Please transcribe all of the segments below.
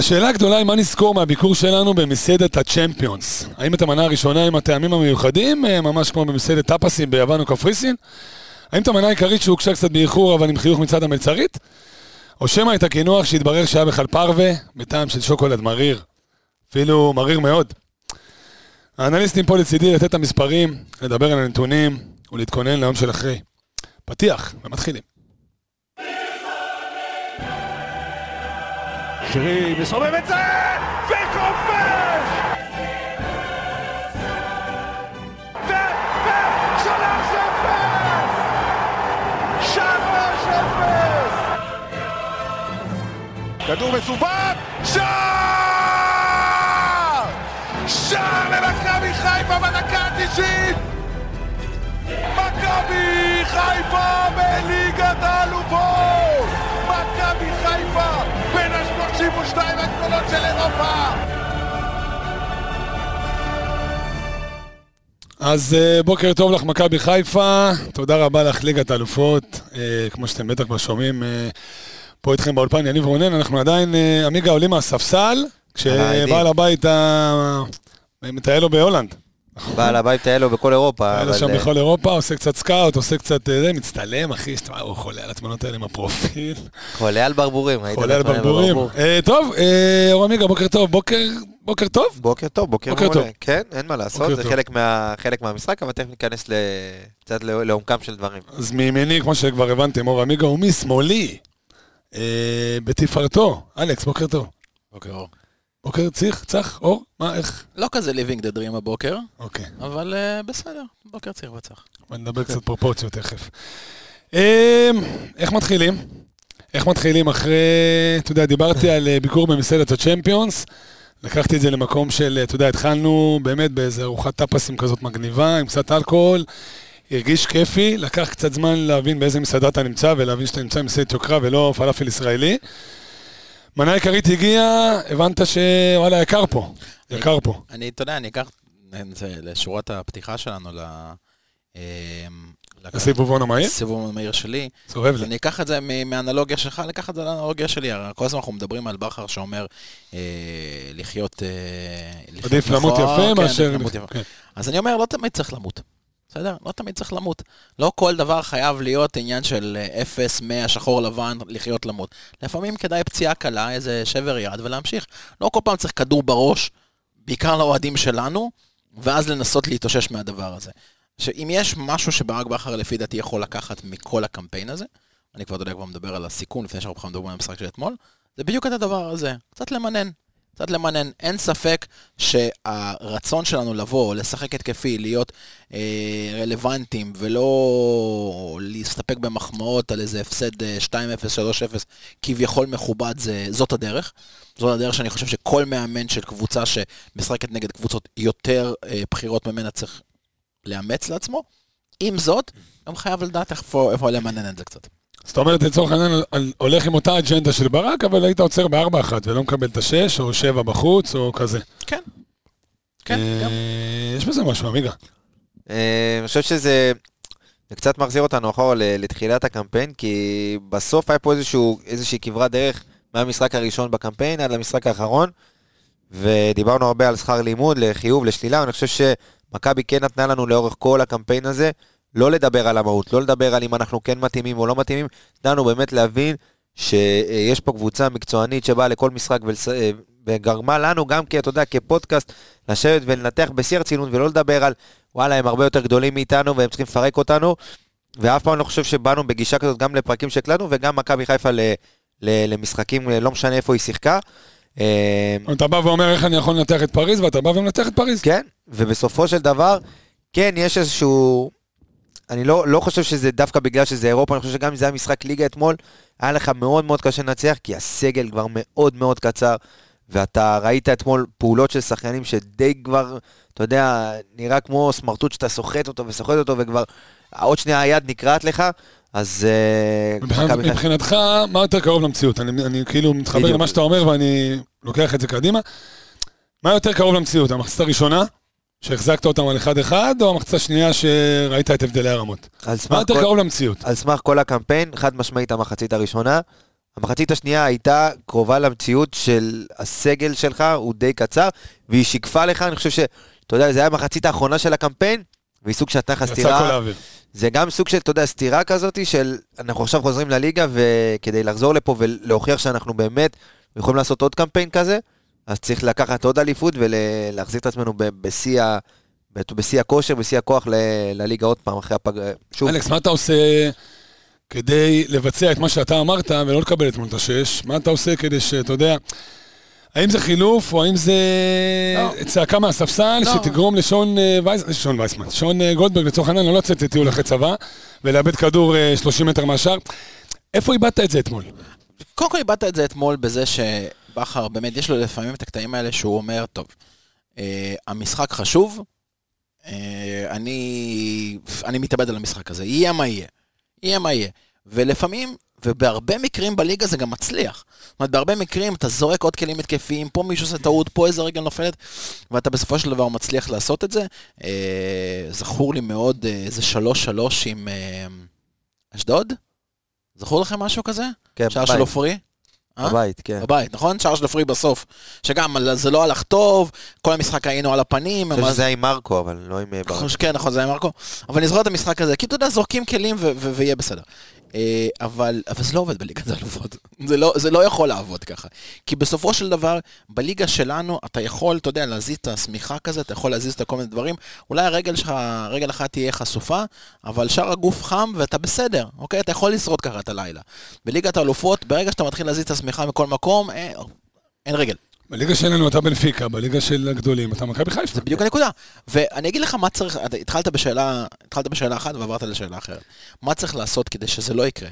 השאלה הגדולה היא מה נזכור מהביקור שלנו במסעדת הצ'מפיונס. האם את המנה הראשונה עם הטעמים המיוחדים, אה, ממש כמו במסעדת טאפסים ביוון או קפריסין? האם את המנה העיקרית שהוגשה קצת באיחור אבל עם חיוך מצד המלצרית? או שמא את הקינוח שהתברר שהיה בכלל פרווה, בטעם של שוקולד מריר. אפילו מריר מאוד. האנליסטים פה לצידי לתת את המספרים, לדבר על הנתונים ולהתכונן ליום של אחרי. פתיח, ומתחילים. שרי מסובב את זה, וכובש! כדור מסובב, שער! שער למכבי חיפה בדקה ה-90! מכבי חיפה בליגת האלופות! מכבי חיפה בין ה-32 הגדולות של אירופה! אז אה, בוקר טוב לך, מכבי חיפה. תודה רבה לך, ליגת האלופות. אה, כמו שאתם בטח כבר שומעים, אה, פה איתכם באולפן יניב רונן, אנחנו עדיין, עמיגה עולים מהספסל, כשבעל הבית מטייל לו בהולנד. בעל הבית היה לו בכל אירופה, היה לו שם אה, בכל אירופה, עושה קצת scout, עושה קצת, אה, זה, מצטלם, אחי, הוא חולה על התמונות האלה עם הפרופיל. חולה על ברבורים. היית חולה על ברבורים. אה, טוב, אור עמיגה, בוקר טוב. בוקר, בוקר טוב? בוקר טוב, בוקר מעולה. טוב. כן, אין מה לעשות, זה טוב. חלק מה- חלק מהמשחק, אבל תכף ניכנס קצת לעומ- לעומקם של דברים. אז מימיני, כמו שכבר הבנתם, אור עמיגה, ומשמאלי, אה, בתפארתו. אלכס, בוקר טוב. בוקר אור. בוקר צריך, צח, אור? מה, איך? לא כזה living the dream הבוקר, אוקיי, אבל uh, בסדר, בוקר צריך וצח. בוא נדבר קצת פרופורציות תכף. אה, איך מתחילים? איך מתחילים אחרי, אתה יודע, דיברתי על אה, ביקור במסעדת הצ'מפיונס, לקחתי את זה למקום של, אה, אתה יודע, התחלנו באמת באיזה ארוחת טאפסים כזאת מגניבה, עם קצת אלכוהול, הרגיש כיפי, לקח קצת זמן להבין באיזה מסעדה אתה נמצא, ולהבין שאתה נמצא במסעדת יוקרה ולא פלאפל ישראלי. מנה עיקרית הגיעה, הבנת שוואלה, יקר פה, יקר פה. אני, אתה יודע, אני אקח את זה לשורת הפתיחה שלנו, ל... אה, לק- הסיבובון המהיר? הסיבוב המהיר שלי. אז לי. אני אקח את זה מהאנלוגיה שלך, לקח את זה לאנלוגיה שלי. כל הזמן אנחנו מדברים על בכר שאומר אה, לחיות... אה, לחיות עדיף למות נכון, יפה כן, מאשר... למות. כן. אז אני אומר, לא תמיד צריך למות. בסדר? לא תמיד צריך למות. לא כל דבר חייב להיות עניין של אה, אפס, מאה, שחור לבן, לחיות למות. לפעמים כדאי פציעה קלה, איזה שבר יד, ולהמשיך. לא כל פעם צריך כדור בראש, בעיקר לאוהדים שלנו, ואז לנסות להתאושש מהדבר הזה. שאם יש משהו שברק בכר לפי דעתי יכול לקחת מכל הקמפיין הזה, אני כבר, אתה יודע, כבר מדבר על הסיכון לפני שאנחנו בכלל מדברים על המשחק של אתמול, זה בדיוק את הדבר הזה, קצת למנן. קצת למנן. אין ספק שהרצון שלנו לבוא, לשחק התקפי, להיות אה, רלוונטיים, ולא להסתפק במחמאות על איזה הפסד אה, 2-0, 3-0, כביכול מכובד, זה, זאת הדרך. זאת הדרך שאני חושב שכל מאמן של קבוצה שמשחקת נגד קבוצות יותר אה, בכירות ממנה צריך לאמץ לעצמו. עם זאת, גם חייב לדעת איפה, איפה למנן את זה קצת. זאת אומרת, לצורך העניין, על- הולך עם אותה אג'נדה של ברק, אבל היית עוצר בארבע אחת ולא מקבל את השש, או שבע בחוץ, או כזה. כן. כן, אה, גם. יש בזה משהו, עמיגה. אה, אני חושב שזה זה קצת מחזיר אותנו אחורה לתחילת הקמפיין, כי בסוף היה פה איזשהו, איזושהי כברת דרך מהמשחק הראשון בקמפיין עד למשחק האחרון, ודיברנו הרבה על שכר לימוד, לחיוב, לשלילה, ואני חושב שמכבי כן נתנה לנו לאורך כל הקמפיין הזה, לא לדבר על המהות, לא לדבר על אם אנחנו כן מתאימים או לא מתאימים, נתנו באמת להבין שיש פה קבוצה מקצוענית שבאה לכל משחק ולס... אה, וגרמה לנו גם, כי אתה יודע, כפודקאסט, לשבת ולנתח בשיא הרצינות ולא לדבר על וואלה, הם הרבה יותר גדולים מאיתנו והם צריכים לפרק אותנו, ואף פעם לא חושב שבאנו בגישה כזאת גם לפרקים שהקלטנו וגם מכבי חיפה ל... ל... למשחקים, לא משנה איפה היא שיחקה. אה, אתה בא ואומר איך אני יכול לנתח את פריז, ואתה בא ומנתח את פריז. כן, ובסופו של דבר, כן, יש איזשהו... אני לא, לא חושב שזה דווקא בגלל שזה אירופה, אני חושב שגם אם זה היה משחק ליגה אתמול, היה לך מאוד מאוד קשה לנצח, כי הסגל כבר מאוד מאוד קצר, ואתה ראית אתמול פעולות של שחקנים שדי כבר, אתה יודע, נראה כמו סמרטוט שאתה סוחט אותו וסוחט אותו, וכבר עוד שנייה היד נקרעת לך, אז... אה, מבחינת- מבחינתך, מה יותר קרוב למציאות? אני אני כאילו מתחבר. למה שאתה אומר ואני לוקח את זה קדימה. מה יותר קרוב למציאות? המחצית הראשונה, שהחזקת אותם על אחד-אחד, או המחצית השנייה שראית את הבדלי הרמות? מה יותר כל- קרוב למציאות? על סמך כל הקמפיין, חד משמעית המחצית הראשונה, המחצית השנייה הייתה קרובה למציאות של הסגל שלך, הוא די קצר, והיא שיקפה לך, אני חושב ש... אתה יודע, זה היה המחצית האחרונה של הקמפיין, והיא סוג שנתנה לך סטירה. זה גם סוג של, אתה יודע, סטירה כזאת של אנחנו עכשיו חוזרים לליגה, וכדי לחזור לפה ולהוכיח שאנחנו באמת יכולים לעשות עוד קמפיין כזה, אז צריך לקחת עוד אליפות ולהחזיר את עצמנו בשיא ה- בשיא הכושר, בשיא הכוח ל- לליגה עוד פעם אחרי הפג... שוב, אלכס, מה אתה עושה כדי לבצע את מה שאתה אמרת ולא לקבל אתמול את השש? מה אתה עושה כדי שאתה יודע... האם זה חילוף, או האם זה לא. צעקה מהספסל לא. שתגרום לשון אה, וייס... שון וייסמן, שון אה, גולדברג לצורך העניין, לא לצאת לטיול אחרי צבא, ולאבד כדור אה, 30 מטר מהשאר? איפה איבדת את זה אתמול? קודם כל איבדת את זה אתמול בזה שבכר באמת יש לו לפעמים את הקטעים האלה שהוא אומר, טוב, אה, המשחק חשוב, אה, אני, אני מתאבד על המשחק הזה, יהיה מה יהיה, יהיה מה יהיה. ולפעמים, ובהרבה מקרים בליגה זה גם מצליח. זאת אומרת, בהרבה מקרים אתה זורק עוד כלים התקפיים, פה מישהו עושה טעות, פה איזה רגל נופלת, ואתה בסופו של דבר מצליח לעשות את זה. אה, זכור לי מאוד אה, איזה שלוש שלוש עם אה, אשדוד? זכור לכם משהו כזה? כן, בבית. של עופרי? אה? בבית, כן. בבית, נכון? שער של עופרי בסוף. שגם זה לא הלך טוב, כל המשחק היינו על הפנים. אני חושב שזה היה עם מרקו, אבל לא עם... אה, ברק. כן, נכון, זה היה מרקו. אבל אני זוכר את המשחק הזה, כי אתה יודע, זורקים כלים ויהיה בסדר. אה, אבל, אבל זה לא עובד בליגת האלופות. זה לא, זה לא יכול לעבוד ככה. כי בסופו של דבר, בליגה שלנו, אתה יכול, אתה יודע, להזיז את השמיכה כזה, אתה יכול להזיז את כל מיני דברים. אולי הרגל שלך, רגל אחת תהיה חשופה, אבל שאר הגוף חם ואתה בסדר, אוקיי? אתה יכול לשרוד ככה את הלילה. בליגת האלופות, ברגע שאתה מתחיל להזיז את השמיכה מכל מקום, אה, אין רגל. בליגה שלנו אתה בנפיקה, בליגה של הגדולים אתה מכבי חיפה. זה בדיוק הנקודה. ואני אגיד לך מה צריך, התחלת בשאלה, התחלת בשאלה אחת ועברת לשאלה אחרת. מה צריך לעשות כדי שזה לא יקרה?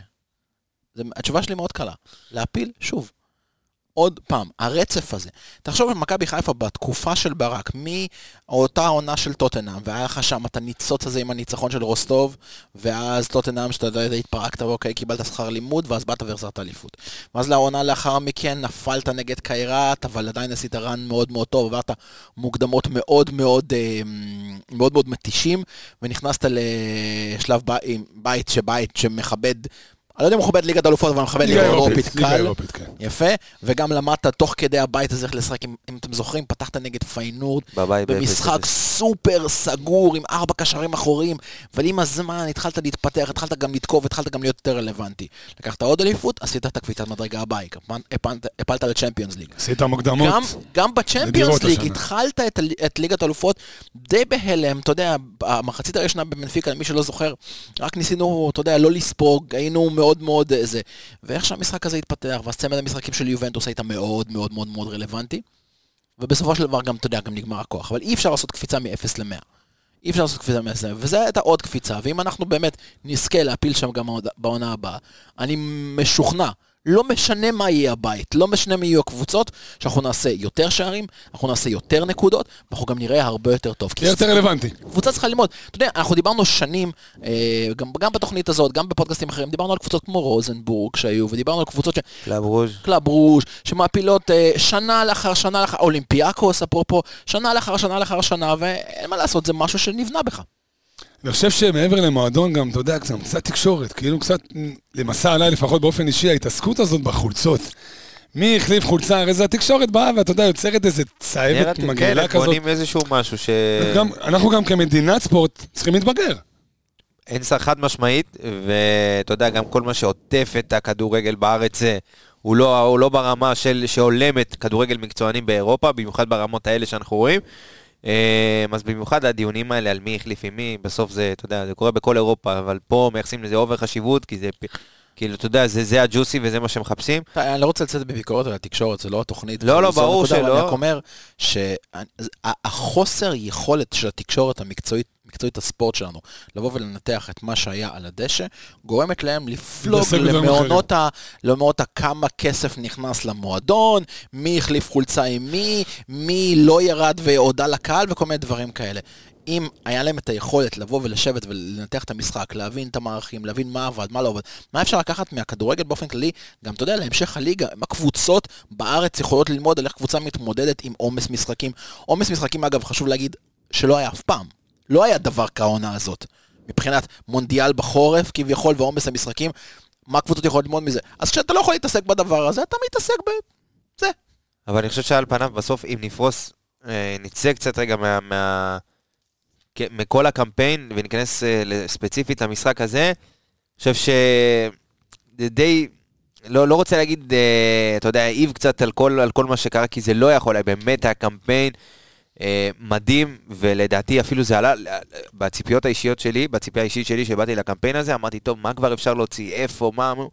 זה, התשובה שלי מאוד קלה. להפיל שוב. עוד פעם, הרצף הזה. תחשוב על מכבי חיפה בתקופה של ברק, מאותה עונה של טוטנאם, והיה לך שם את הניצוץ הזה עם הניצחון של רוסטוב, ואז טוטנאם, שאתה יודע, התפרקת, ואוקיי, קיבלת שכר לימוד, ואז באת והחזרת אליפות. ואז לעונה לאחר מכן נפלת נגד קיירת, אבל עדיין עשית רן מאוד מאוד טוב, עברת מוקדמות מאוד מאוד, אה, מאוד מאוד מתישים, ונכנסת לשלב בית, בית שבית שמכבד, לא יודע אם הוא מכבד ליגת אלופות, אבל מכבד ליגה אירופית קל. כן. יפה, וגם למדת תוך כדי הבית הזה איך לשחק, אם, אתם זוכרים, פתחת נגד פיינורד, בבית במשחק סופר סגור עם ארבע קשרים אחוריים, אבל עם הזמן התחלת להתפתח, התחלת גם לתקוף, התחלת גם להיות יותר רלוונטי. לקחת עוד אליפות, עשית את הקפיצת מדרגה הבאה, הפלת, לצ'מפיונס ליג. עשית מוקדמות. גם, בצ'מפיונס ליג. התחלת את, ליגת האלופות די בהלם, אתה יודע, המחצית הראשונה במנפיקה, למי שלא זוכר, רק ניסינו, אתה יודע, לא לספוג, היינו מאוד מאוד אה, זה. ואיך שהמשחק הזה התפתח, ואז צמד המשחקים של יובנטוס הייתה מאוד מאוד מאוד מאוד רלוונטי. ובסופו של דבר גם, אתה יודע, גם נגמר הכוח. אבל אי אפשר לעשות קפיצה מ-0 ל-100. אי אפשר לעשות קפיצה מ-0 ל-100, וזה הייתה עוד קפיצה. ואם אנחנו באמת נזכה להפיל שם גם בעונה הבאה, אני משוכנע, לא משנה מה יהיה הבית, לא משנה מי יהיו הקבוצות, שאנחנו נעשה יותר שערים, אנחנו נעשה יותר נקודות, ואנחנו גם נראה הרבה יותר טוב. תהיה יותר רלוונטי. קבוצה צריכה ללמוד. אתה יודע, אנחנו דיברנו שנים, אה, גם, גם בתוכנית הזאת, גם בפודקאסטים אחרים, דיברנו על קבוצות כמו רוזנבורג שהיו, ודיברנו על קבוצות ש... קלאב ברוז'. קלאב ברוז' שמעפילות אה, שנה לאחר שנה לאחר, אולימפיאקוס אפרופו, שנה לאחר שנה לאחר שנה, ואין מה לעשות, זה משהו שנבנה בך. אני חושב שמעבר למועדון גם, אתה יודע, קצת, קצת תקשורת, כאילו קצת, למסע עליי לפחות באופן אישי, ההתעסקות הזאת בחולצות. מי החליף חולצה? הרי זה התקשורת באה, ואתה יודע, יוצרת איזה צהבת מגעילה כן, כזאת. בונים איזשהו משהו ש... גם, אנחנו גם כמדינת ספורט צריכים להתבגר. אין שר חד משמעית, ואתה יודע, גם כל מה שעוטף את הכדורגל בארץ הוא לא, הוא לא ברמה של, שהולמת כדורגל מקצוענים באירופה, במיוחד ברמות האלה שאנחנו רואים. אה, אז במיוחד הדיונים האלה על מי החליף עם מי, בסוף זה, אתה יודע, זה קורה בכל אירופה, אבל פה מייחסים לזה אובר חשיבות, כי זה, כאילו, אתה יודע, זה, זה הג'וסי וזה מה שמחפשים. אני לא רוצה לצאת בביקורת על התקשורת, זה לא התוכנית. לא, לא, ברור שלא. אני רק אומר שהחוסר יכולת של התקשורת המקצועית, מקצועית הספורט שלנו, לבוא ולנתח את מה שהיה על הדשא, גורמת להם לפלוג למעונות ה... למעונות הכמה כסף נכנס למועדון, מי החליף חולצה עם מי, מי לא ירד והודה לקהל וכל מיני דברים כאלה. אם היה להם את היכולת לבוא ולשבת ולנתח את המשחק, להבין את המערכים, להבין מה עבד, מה לא עבד, מה אפשר לקחת מהכדורגל באופן כללי, גם אתה יודע, להמשך הליגה, אם הקבוצות בארץ יכולות ללמוד על איך קבוצה מתמודדת עם עומס משחקים. עומס משחקים, אגב, חשוב להגיד, שלא היה אף פעם. לא היה דבר כעונה הזאת. מבחינת מונדיאל בחורף כביכול ועומס המשחקים, מה הקבוצות יכולות ללמוד מזה? אז כשאתה לא יכול להתעסק בדבר הזה, אתה מתעסק ב... אבל אני חושב שעל פניו, בסוף, אם נפרוס, אה, נצא קצת רגע מה... מה... מכל הקמפיין וניכנס אה, ספציפית למשחק הזה, אני חושב ש... די... לא, לא רוצה להגיד, אה, אתה יודע, העיב קצת על כל, על כל מה שקרה, כי זה לא יכול היה, באמת היה קמפיין מדהים, ולדעתי אפילו זה עלה, בציפיות האישיות שלי, בציפייה האישית שלי שבאתי לקמפיין הזה, אמרתי, טוב, מה כבר אפשר להוציא, איפה, מה, מו?"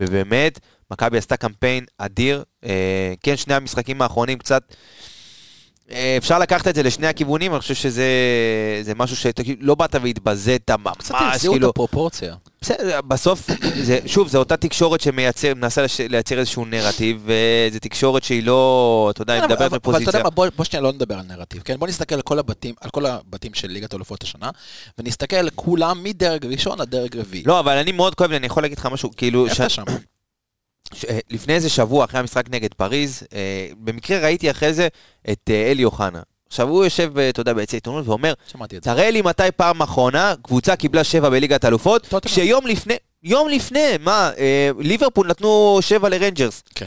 ובאמת, מכבי עשתה קמפיין אדיר. אה, כן, שני המשחקים האחרונים קצת... אה, אפשר לקחת את זה לשני הכיוונים, אני חושב שזה זה משהו שלא באת והתבזית ממש, קצת החזירו את כאילו, הפרופורציה. בסדר, בסוף, זה, שוב, זו אותה תקשורת שמייצר, מנסה לייצר איזשהו נרטיב, וזו תקשורת שהיא לא, אתה יודע, היא מדברת אבל- אבל אתה יודע מפוזיציה. מה, בוא בוא שנייה לא נדבר על נרטיב, כן? בוא נסתכל על כל הבתים, על כל הבתים של ליגת האלופות השנה, ונסתכל כולם מדרג ראשון עד דרג רביעי. לא, אבל אני מאוד כואב לי, אני יכול להגיד לך משהו, כאילו, איפה ש- אתה שם? ש- אה, לפני איזה שבוע, אחרי המשחק נגד פריז, אה, במקרה ראיתי אחרי זה את אה, אלי אוחנה. עכשיו, הוא יושב, אה, אתה יודע, ביציע עיתונות ואומר. תראה לי מתי פעם אחרונה קבוצה קיבלה שבע בליגת אלופות. כשיום לפני, יום לפני, מה, אה, ליברפול נתנו שבע לרנג'רס. כן.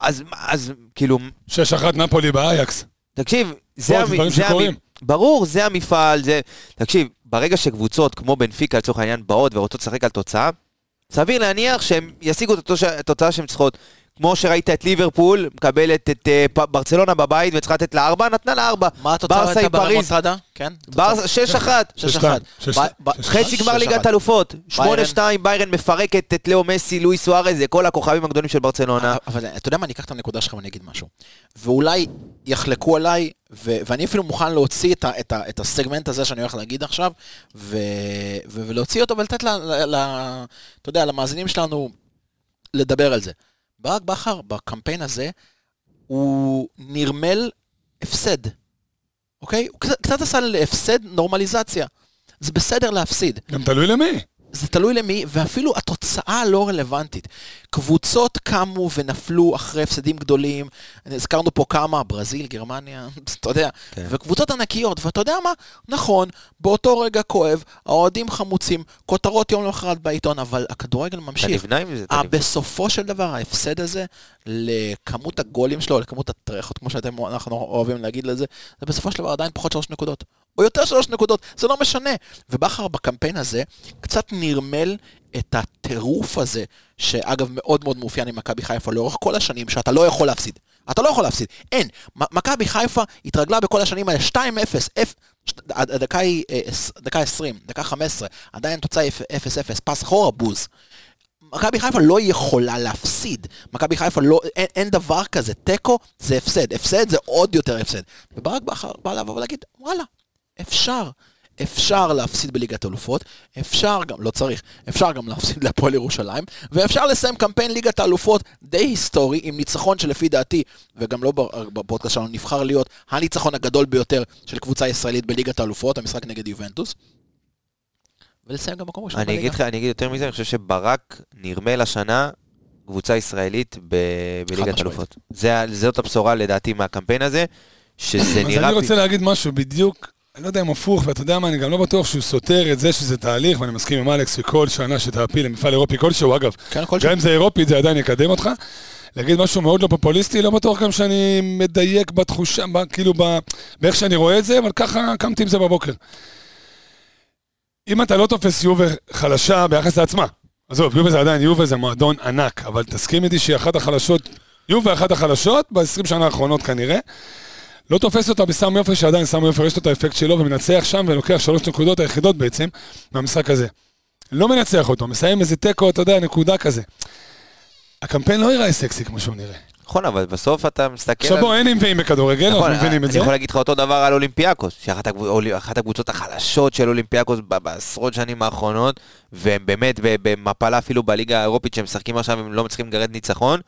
אז, אז כאילו, 6-1 נפולי באייקס. תקשיב, זה, המ... זה דברים שקורים. המ... ברור, זה המפעל, זה... תקשיב, ברגע שקבוצות כמו בנפיקה לצורך העניין באות ורוצות לשחק על תוצאה, סביר להניח שהם ישיגו את התוצאה שהן צריכות. כמו שראית את ליברפול, מקבלת את אה, ברצלונה בבית וצריכה לתת לה ארבע, נתנה לה ארבע. מה התוצאה הייתה פריז, ברמונטרדה? כן? ברסה, שש אחת. שש אחת. חצי גמר ליגת. אלופות, שמונה. שתיים, ביירן מפרקת את לאו מסי, לואי סוארז, זה כל הכוכבים הגדולים של ברצלונה. אבל אתה יודע מה, אני אקח את הנקודה שלך ואני אגיד משהו. ואולי יחלקו עליי, ו- ואני אפילו מוכן להוציא את, ה- את, ה- את הסגמנט הזה שאני הולך להגיד עכשיו, ו- ו- ולהוציא אותו ולתת, ל- ל- ל- אתה יודע, למאזינים שלנו לדבר על זה. ברק בכר, בקמפיין הזה, הוא נרמל הפסד, אוקיי? הוא קצת, קצת עשה להפסד נורמליזציה. זה בסדר להפסיד. גם תלוי למי. זה תלוי למי, ואפילו התוצאה לא רלוונטית. קבוצות קמו ונפלו אחרי הפסדים גדולים, הזכרנו פה כמה, ברזיל, גרמניה, אתה יודע, כן. וקבוצות ענקיות, ואתה יודע מה? נכון, באותו רגע כואב, האוהדים חמוצים, כותרות יום למחרת בעיתון, אבל הכדורגל אתה ממשיך. נבנה עם זה, אתה אה, נבנה. בסופו של דבר, ההפסד הזה, לכמות הגולים שלו, לכמות הטרחות, כמו שאתם, אנחנו אוהבים להגיד לזה, זה בסופו של דבר עדיין פחות שלוש נקודות. או יותר שלוש נקודות, זה לא משנה. ובכר בקמפיין הזה קצת נרמל את הטירוף הזה, שאגב מאוד מאוד מאופיין עם מכבי חיפה לאורך כל השנים, שאתה לא יכול להפסיד. אתה לא יכול להפסיד, אין. מכבי חיפה התרגלה בכל השנים האלה 2-0, אפ- הדקה היא אה, דקה 20, דקה 15, עדיין תוצאה 0-0, פס אחורה בוז. מכבי חיפה לא יכולה להפסיד. מכבי חיפה לא, אין, אין דבר כזה. תיקו זה הפסד. הפסד זה עוד יותר הפסד. וברק בכר בא לבוא ולהגיד, וואלה, אפשר. אפשר להפסיד בליגת אלופות, אפשר גם, לא צריך, אפשר גם להפסיד להפועל ירושלים, ואפשר לסיים קמפיין ליגת האלופות די היסטורי, עם ניצחון שלפי דעתי, וגם לא ב- בפודקאסט שלנו, נבחר להיות הניצחון הגדול ביותר של קבוצה ישראלית בליגת האלופות, המשחק נגד יובנטוס. ולסיים גם מקום ראשון אני אגיד לך, אני אגיד יותר מזה, אני חושב שברק נרמל השנה קבוצה ישראלית ב- בליגת משמעית. אלופות. זה- זאת הבשורה לדעתי מהקמפיין הזה, שזה אז נראה... אני פ- רוצה להגיד משהו בדיוק, אני לא יודע אם הפוך, ואתה יודע מה, אני גם לא בטוח שהוא סותר את זה שזה תהליך, ואני מסכים עם אלכס שכל שנה שתעפיל למפעל אירופי כלשהו, אגב, כן, כל גם אם זה אירופית זה עדיין יקדם אותך. להגיד משהו מאוד לא פופוליסטי, לא בטוח גם שאני מדייק בתחושה, ב- כאילו ב- באיך שאני רואה את זה, אבל ככה קמתי עם זה בבוקר. אם אתה לא תופס יובה חלשה ביחס לעצמה, עזוב, יובה זה עדיין יובה, זה מועדון ענק, אבל תסכים איתי שהיא אחת החלשות, יובה אחת החלשות ב-20 שנה האחרונות כנראה. לא תופס אותה בסמי עופר, שעדיין סמי עופר יש לו את האפקט שלו ומנצח שם ולוקח שלוש נקודות היחידות בעצם מהמשחק הזה. לא מנצח אותו, מסיים איזה תיקו, אתה יודע, נקודה כזה. הקמפיין לא ייראה סקסי כמו שהוא נראה. נכון, אבל בסוף אתה מסתכל... עכשיו בוא, אין ענבים בכדורגל, אנחנו נכון, מבינים את אני זה. יכול להגיד לך אותו דבר על אולימפיאקוס, שאחת הקבוצות החלשות של אולימפיאקוס בעשרות שנים האחרונות, והם באמת במפלה אפילו בליגה האירופית שהם משחקים עכשיו, הם לא מצליחים לגרד ניצחון.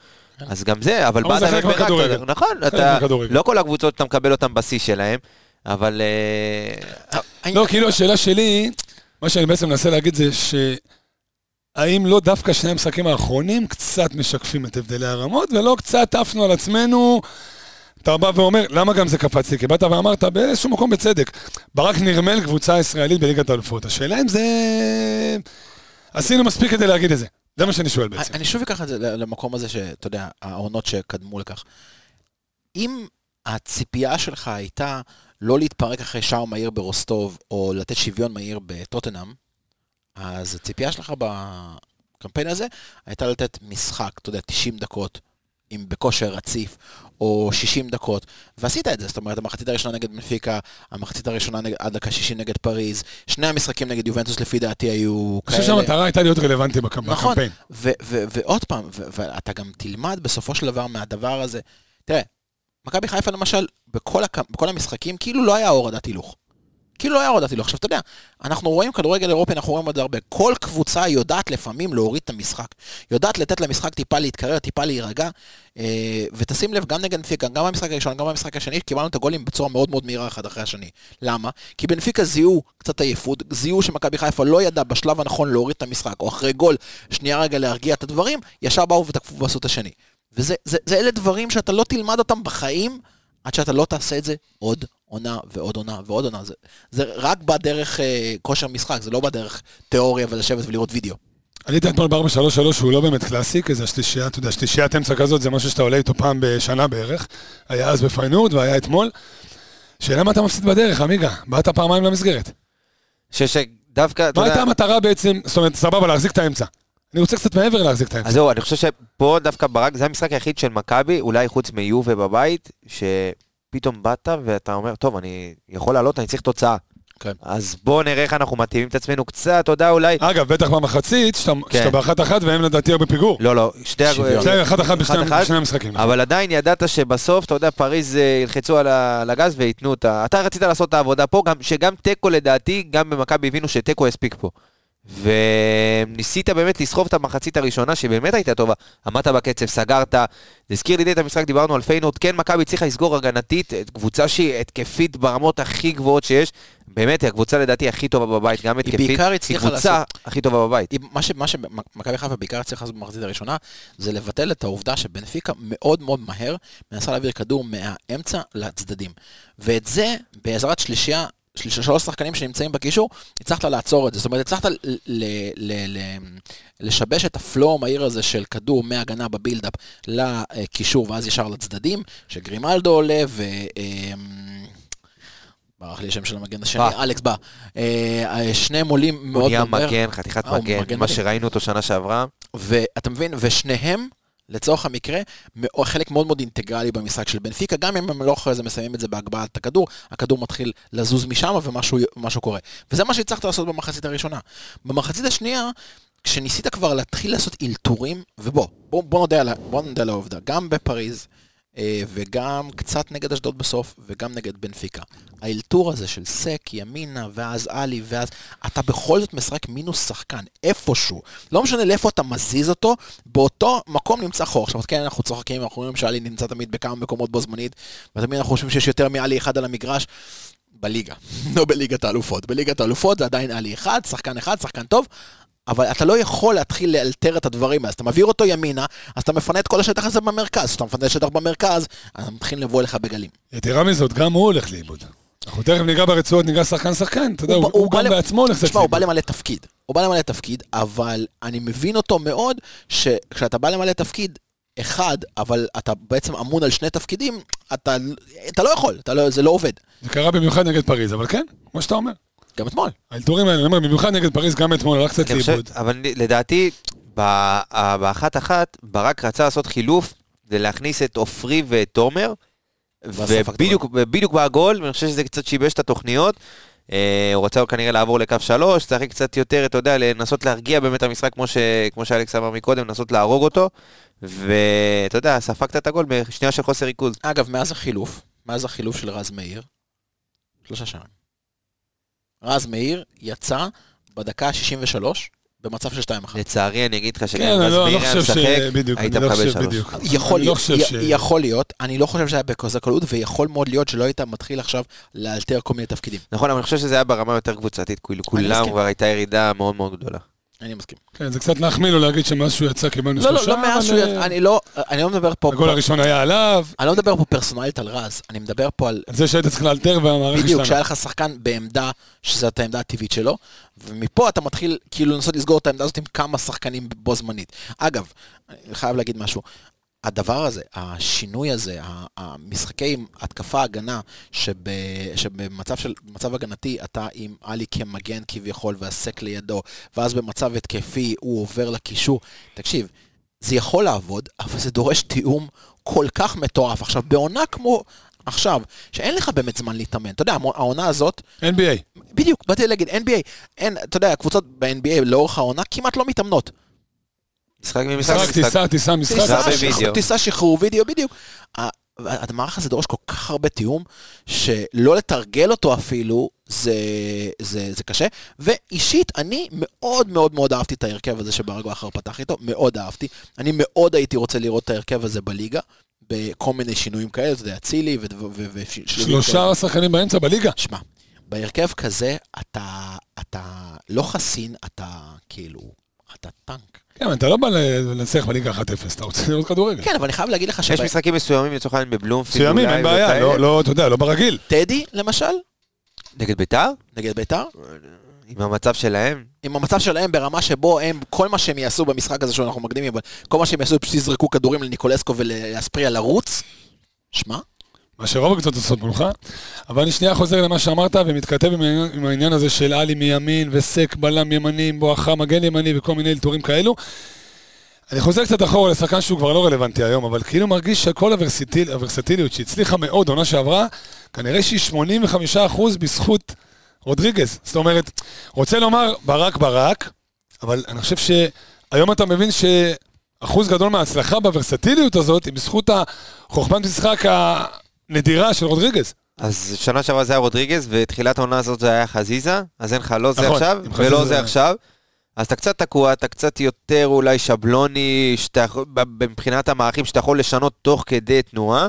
אז גם זה, אבל באת ופירקת. נכון. לא כל הקבוצות אתה מקבל אותן בשיא שלהם, אבל אה, לא, כאילו השאלה שלי, מה שאני בעצם מנסה להגיד זה ש... האם לא דווקא שני המשחקים האחרונים קצת משקפים את הבדלי הרמות, ולא קצת עפנו על עצמנו, אתה בא ואומר, למה גם זה קפץ לי? כי באת ואמרת באיזשהו מקום בצדק, ברק נרמל קבוצה ישראלית בליגת האלופות. השאלה אם זה... עשינו מספיק כדי להגיד את זה. זה מה שאני שואל בעצם. אני שוב אקח את זה למקום הזה שאתה יודע, העונות שקדמו לכך. אם הציפייה שלך הייתה לא להתפרק אחרי שער מהיר ברוסטוב, או לתת שוויון מהיר בטוטנאם, אז הציפייה שלך בקמפיין הזה הייתה לתת משחק, אתה יודע, 90 דקות, עם בכושר רציף, או 60 דקות, ועשית את זה, זאת אומרת, המחצית הראשונה נגד מנפיקה, המחצית הראשונה נגד, עד דקה 60 נגד פריז, שני המשחקים נגד יובנטוס לפי דעתי היו כאלה. אני חושב שהמטרה הייתה להיות רלוונטי בקמפיין. נכון, ועוד פעם, ואתה גם תלמד בסופו של דבר מהדבר הזה, תראה, מכבי חיפה למשל, בכל, הק... בכל המשחקים, כאילו לא היה הורדת הילוך. כאילו לא היה הורדת הילוך. עכשיו, אתה יודע, אנחנו רואים כדורגל אירופי, אנחנו רואים זה הרבה. כל קבוצה יודעת לפעמים להוריד את המשחק. יודעת לתת למשחק טיפה להתקרר, טיפה להירגע. אה, ותשים לב, גם נגד בנפיקה, גם במשחק הראשון, גם במשחק השני, קיבלנו את הגולים בצורה מאוד מאוד מהירה אחד אחרי השני. למה? כי בנפיקה זיהו קצת עייפות, זיהו שמכבי חיפה לא ידע בשלב הנכון להוריד את המשחק, או אחרי גול, שנייה רגע להרגיע את הדברים, ישר באו ותקפו ועשו את השני. וזה זה, זה אלה דברים שאתה לא תלמד אותם בחיים, עד שאתה לא תעשה את זה עוד עונה ועוד עונה ועוד עונה. זה, זה רק בדרך אה, כושר משחק, זה לא בדרך תיאוריה ולשבת ולראות וידאו. עלית אתמול ב-433 שהוא לא באמת קלאסי, כי זה השלישייה, אתה יודע, שלישיית אמצע כזאת זה משהו שאתה עולה איתו פעם בשנה בערך. היה אז בפיינורד והיה אתמול. שאלה מה אתה מפסיד בדרך, עמיגה? באת פעמיים למסגרת. שדווקא, אתה יודע... מה הייתה המטרה בעצם, זאת אומרת, סבבה, להחזיק את האמצע. אני רוצה קצת מעבר להחזיק את האמצע. אז זהו, אני חושב שפה דווקא ברק, זה המשחק היחיד של מכבי, אולי חוץ מיובה בבית, שפתאום באת ואתה אומר, טוב, אני יכול לעלות, אני צריך תוצאה. כן. אז בואו נראה איך אנחנו מתאימים את עצמנו קצת, אתה יודע, אולי... אגב, בטח במחצית, שאתה כן. באחת אחת והם לדעתי היו בפיגור. לא, לא, שתי... שתי אחת אחת בשני המשחקים. אבל עדיין ידעת שבסוף, אתה יודע, פריז אה, ילחצו על הגז וייתנו את ה... אתה רצית לעשות את העבודה פה, שגם תיקו לדעתי, גם במכבי הבינו שתיקו יספיק פה. וניסית באמת לסחוב את המחצית הראשונה שבאמת הייתה טובה, עמדת בקצב, סגרת, זה הזכיר לי את המשחק, דיברנו על פיינורד, כן מכבי צריכה לסגור הגנתית, קבוצה שהיא התקפית ברמות הכי גבוהות שיש, באמת, היא הקבוצה לדעתי הכי טובה בבית, גם התקפית, היא בעיקר הצליחה לעשות... היא קבוצה הכי טובה בבית. מה שמכבי חיפה בעיקר הצליחה לעשות במחצית הראשונה, זה לבטל את העובדה שבנפיקה מאוד מאוד מהר מנסה להעביר כדור מהאמצע לצדדים. ואת זה, בעזרת שלישייה שלוש שחקנים שנמצאים בקישור, הצלחת לעצור את זה. זאת אומרת, הצלחת לשבש את הפלואו המהיר הזה של כדור מהגנה בבילדאפ לקישור ואז ישר לצדדים, שגרימלדו עולה ו... אמ, ברח לי השם של המגן השני, אלכס בא. אה, שניהם עולים מאוד. הוא נהיה מגן, חתיכת אה, מגן, מה שראינו אותו שנה שעברה. ואתה מבין, ושניהם לצורך המקרה, חלק מאוד מאוד אינטגרלי במשחק של בנפיקה, גם אם הם לא אחרי זה מסיימים את זה בהגבלת הכדור, הכדור מתחיל לזוז משם ומשהו קורה. וזה מה שהצלחת לעשות במחצית הראשונה. במחצית השנייה, כשניסית כבר להתחיל לעשות אלתורים, ובוא, בוא, בוא נודה על העובדה, גם בפריז, וגם קצת נגד אשדוד בסוף, וגם נגד בנפיקה. האלתור הזה של סק, ימינה, ואז עלי, ואז... אתה בכל זאת משחק מינוס שחקן, איפשהו. לא משנה לאיפה אתה מזיז אותו, באותו מקום נמצא חור. עכשיו, כן, אנחנו צוחקים, אנחנו רואים שעלי נמצא תמיד בכמה מקומות בו זמנית, ותמיד אנחנו חושבים שיש יותר מעלי אחד על המגרש. בליגה, לא בליגת האלופות. בליגת האלופות זה עדיין עלי אחד, שחקן אחד, שחקן טוב, אבל אתה לא יכול להתחיל לאלתר את הדברים אז אתה מעביר אותו ימינה, אז אתה מפנה את כל השטח הזה במרכז. כשאתה מפנה שטח במרכז, אז הם מתחילים לבוא אליך בגלים. יתרה מזאת, גם הוא הולך לאיבוד. אנחנו תכף ניגע ברצועות, ניגע שחקן-שחקן, אתה יודע, הוא, הוא, הוא גם בעצמו הולך לאיבוד. הוא בא למלא תפקיד. הוא בא למלא תפקיד, אבל אני מבין אותו מאוד, שכשאתה בא למלא תפקיד, אחד, אבל אתה בעצם אמון על שני תפקידים, אתה, אתה לא יכול, אתה לא, זה לא עובד. זה קרה במיוחד נגד פריז, אבל כן, כמו שאתה אומר. גם אתמול. האלתורים האלה, אני אומר, במיוחד נגד פריז, גם אתמול, הלך קצת לאיבוד. אבל לדעתי, באחת-אחת, ברק רצה לעשות חילוף, זה להכניס את עופרי ואת תומר, ובדיוק בגול, אני חושב שזה קצת שיבש את התוכניות. אה, הוא רצה כנראה לעבור לקו שלוש, צריך קצת יותר, אתה יודע, לנסות להרגיע באמת המשחק, כמו, ש... כמו שאלכס אמר מקודם, לנסות להרוג אותו. ואתה יודע, ספגת את הגול בשנייה של חוסר ריכוז. אגב, מאז החילוף, מאז החילוף של רז מאיר, שלושה שערים. רז מאיר יצא בדקה ה-63 במצב של 2-1. לצערי אני אגיד לך שגם כן, רז לא- מאיר היה משחק, היית לא מקבל 3. יכול, לא יכול להיות, אני לא חושב שזה היה בכזה קלות, ויכול מאוד להיות שלא היית מתחיל עכשיו לאלתר כל מיני תפקידים. נכון, אבל אני חושב שזה היה ברמה יותר קבוצתית, כולם כבר הייתה ירידה מאוד מאוד גדולה. אני מסכים. כן, זה קצת להחמיא לו להגיד שמשהו יצא קיבלנו לא, לא, שלושה. לא מאז שהוא יצא, אה, אני לא, אני לא מדבר פה, הגול הראשון היה עליו, אני לא מדבר פה פרסונלית על רז, אני מדבר פה על על זה שהיית צריך לאלתר והמערכת בדיוק, השתנה. שהיה לך שחקן בעמדה, שזאת העמדה הטבעית שלו, ומפה אתה מתחיל כאילו לנסות לסגור את העמדה הזאת עם כמה שחקנים בו זמנית. אגב, אני חייב להגיד משהו. הדבר הזה, השינוי הזה, המשחקי התקפה-הגנה, שב, שבמצב של, הגנתי אתה עם עלי כמגן כביכול והסק לידו, ואז במצב התקפי הוא עובר לקישור. תקשיב, זה יכול לעבוד, אבל זה דורש תיאום כל כך מטורף. עכשיו, בעונה כמו עכשיו, שאין לך באמת זמן להתאמן, אתה יודע, העונה הזאת, NBA. בדיוק, באתי להגיד, NBA, אין, אתה יודע, הקבוצות ב-NBA לאורך העונה כמעט לא מתאמנות. משחק ממשחק משחק. טיסה, טיסה, משחק. טיסה. שחרור, וידאו, בדיוק. המערך הזה דורש כל כך הרבה תיאום, שלא לתרגל אותו אפילו, זה, זה, זה קשה. ואישית, אני מאוד מאוד מאוד אהבתי את ההרכב הזה שברגע האחר פתח איתו, מאוד אהבתי. אני מאוד הייתי רוצה לראות את ההרכב הזה בליגה, בכל מיני שינויים כאלה, אתה יודע, אצילי ו... שלושה שחקנים באמצע בליגה. שמע, בהרכב כזה אתה, אתה לא חסין, אתה כאילו, אתה טנק. כן, אתה לא בא לנצח בליגה 1-0, אתה רוצה לראות כדורגל. כן, אבל אני חייב להגיד לך יש משחקים מסוימים לצורך העניין בבלומפילד. מסוימים, אין בעיה. לא, לא, אתה יודע, לא ברגיל. טדי, למשל, נגד ביתר? נגד ביתר, עם המצב שלהם? עם המצב שלהם ברמה שבו הם, כל מה שהם יעשו במשחק הזה שאנחנו מקדימים, אבל כל מה שהם יעשו פשוט יזרקו כדורים לניקולסקו ולאספריה לרוץ, שמע, מה שרוב הקבוצות עושות מולך. אבל אני שנייה חוזר למה שאמרת ומתכתב עם עם העניין הזה של עלי מימין וסק בלם ימני, בואכה מגן ימני וכל מיני אלתורים כאלו. אני חוזר קצת אחורה לשחקן שהוא כבר לא רלוונטי היום, אבל כאילו מרגיש שכל הוורסיטיל, הוורסטיליות שהצליחה מאוד עונה שעברה, כנראה שהיא 85% בזכות רודריגז. זאת אומרת, רוצה לומר ברק ברק, אבל אני חושב שהיום אתה מבין שאחוז גדול מההצלחה בוורסטיליות הזאת היא בזכות החוכמת משחק הנדירה של רודריגז. אז שנה שעברה זה היה רודריגז, ותחילת העונה הזאת זה היה חזיזה, אז אין לך לא זה נכון, עכשיו, ולא זה- עכשיו. אז אתה קצת תקוע, אתה קצת יותר אולי שבלוני, שאתה מבחינת המערכים שאתה יכול לשנות תוך כדי תנועה.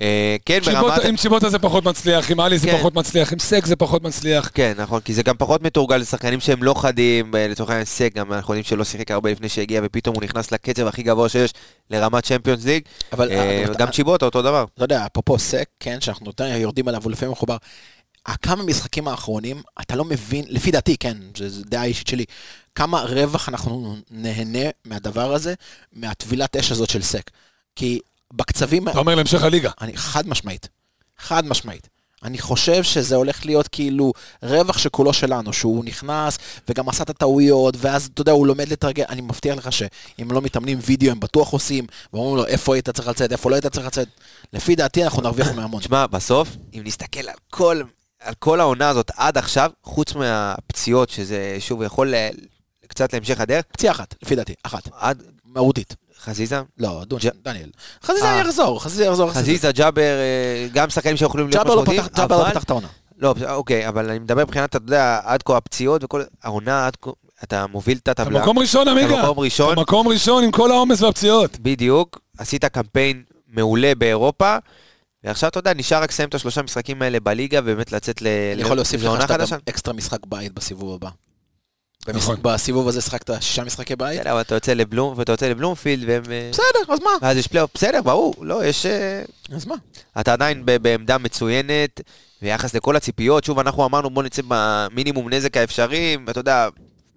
אה, כן, ברמת... עם צ'יבוטה זה פחות מצליח, עם עלי זה כן. פחות מצליח, עם סק זה פחות מצליח. כן, נכון, כי זה גם פחות מתורגל לשחקנים שהם לא חדים, אה, לצורך העניין סק, גם אנחנו יודעים שלא שיחק הרבה לפני שהגיע, ופתאום הוא נכנס לקצב הכי גבוה שיש לרמת צ'מפיונס ליג. אבל אה, אבל- גם צ'יבוטה אותו דבר. אתה יודע, אפרופו סק, כן, שאנחנו יורדים עליו, הוא לפעמים מחובר. הכמה משחקים האחרונים, אתה לא מבין, לפי דעתי, כן, זו דעה אישית שלי, כמה רווח אנחנו נהנה מהדבר הזה, מהטבילת אש הזאת של סק. כי בקצבים... אתה אומר להמשך הליגה. אני חד משמעית, חד משמעית. אני חושב שזה הולך להיות כאילו רווח שכולו שלנו, שהוא נכנס וגם עשה את הטעויות, ואז אתה יודע, הוא לומד לתרגל, אני מבטיח לך שאם לא מתאמנים וידאו, הם בטוח עושים, ואומרים לו איפה היית צריך לצאת, איפה לא היית צריך לצאת. לפי דעתי אנחנו נרוויח מהמון. תשמע, בסוף, אם נסתכל על כל, על כל העונה הזאת עד עכשיו, חוץ מהפציעות, שזה שוב יכול ל- קצת להמשך הדרך, פציעה אחת, לפי דעתי, אחת, עד מהותית. חזיזה, לא, דון, ג'- דניאל. חזיזה אה. יחזור, חזיזה יחזור. חזיזה, ג'אבר, אה, גם שחקנים שיכולים להיות לא משמעותיים, פתח- ג'אבר לא אבל- פתח את העונה. לא, אוקיי, אבל אני מדבר מבחינת, אתה יודע, עד כה הפציעות וכל, העונה עד כה, אתה מוביל את אתה הטבלה, מקום ראשון, עמיגה. מקום ראשון. אתה מקום ראשון עם כל העומס והפציעות. בדיוק, עשית קמפיין מעולה באירופה, ועכשיו אתה יודע, נשאר רק לסיים את השלושה משחקים האלה בליגה, ובאמת לצאת ל... אני יכול להוסיף לך שאתה. גם אקסטרה משחק בית בסיבוב הבא. נכון. במשחק- בסיבוב הזה שחקת שישה משחקי בית? בסדר, אבל אתה יוצא לבלום, ואתה יוצא לבלומפילד, והם... אה, בסדר, אז מה? ואז יש פלייאוף, בסדר, ברור, לא, יש... אה, אז מה? אתה עדיין בעמדה מצוינת, ביחס לכל הציפיות, שוב, אנחנו אמרנו בוא נצא במינימום נזק האפשרי, ואתה יודע,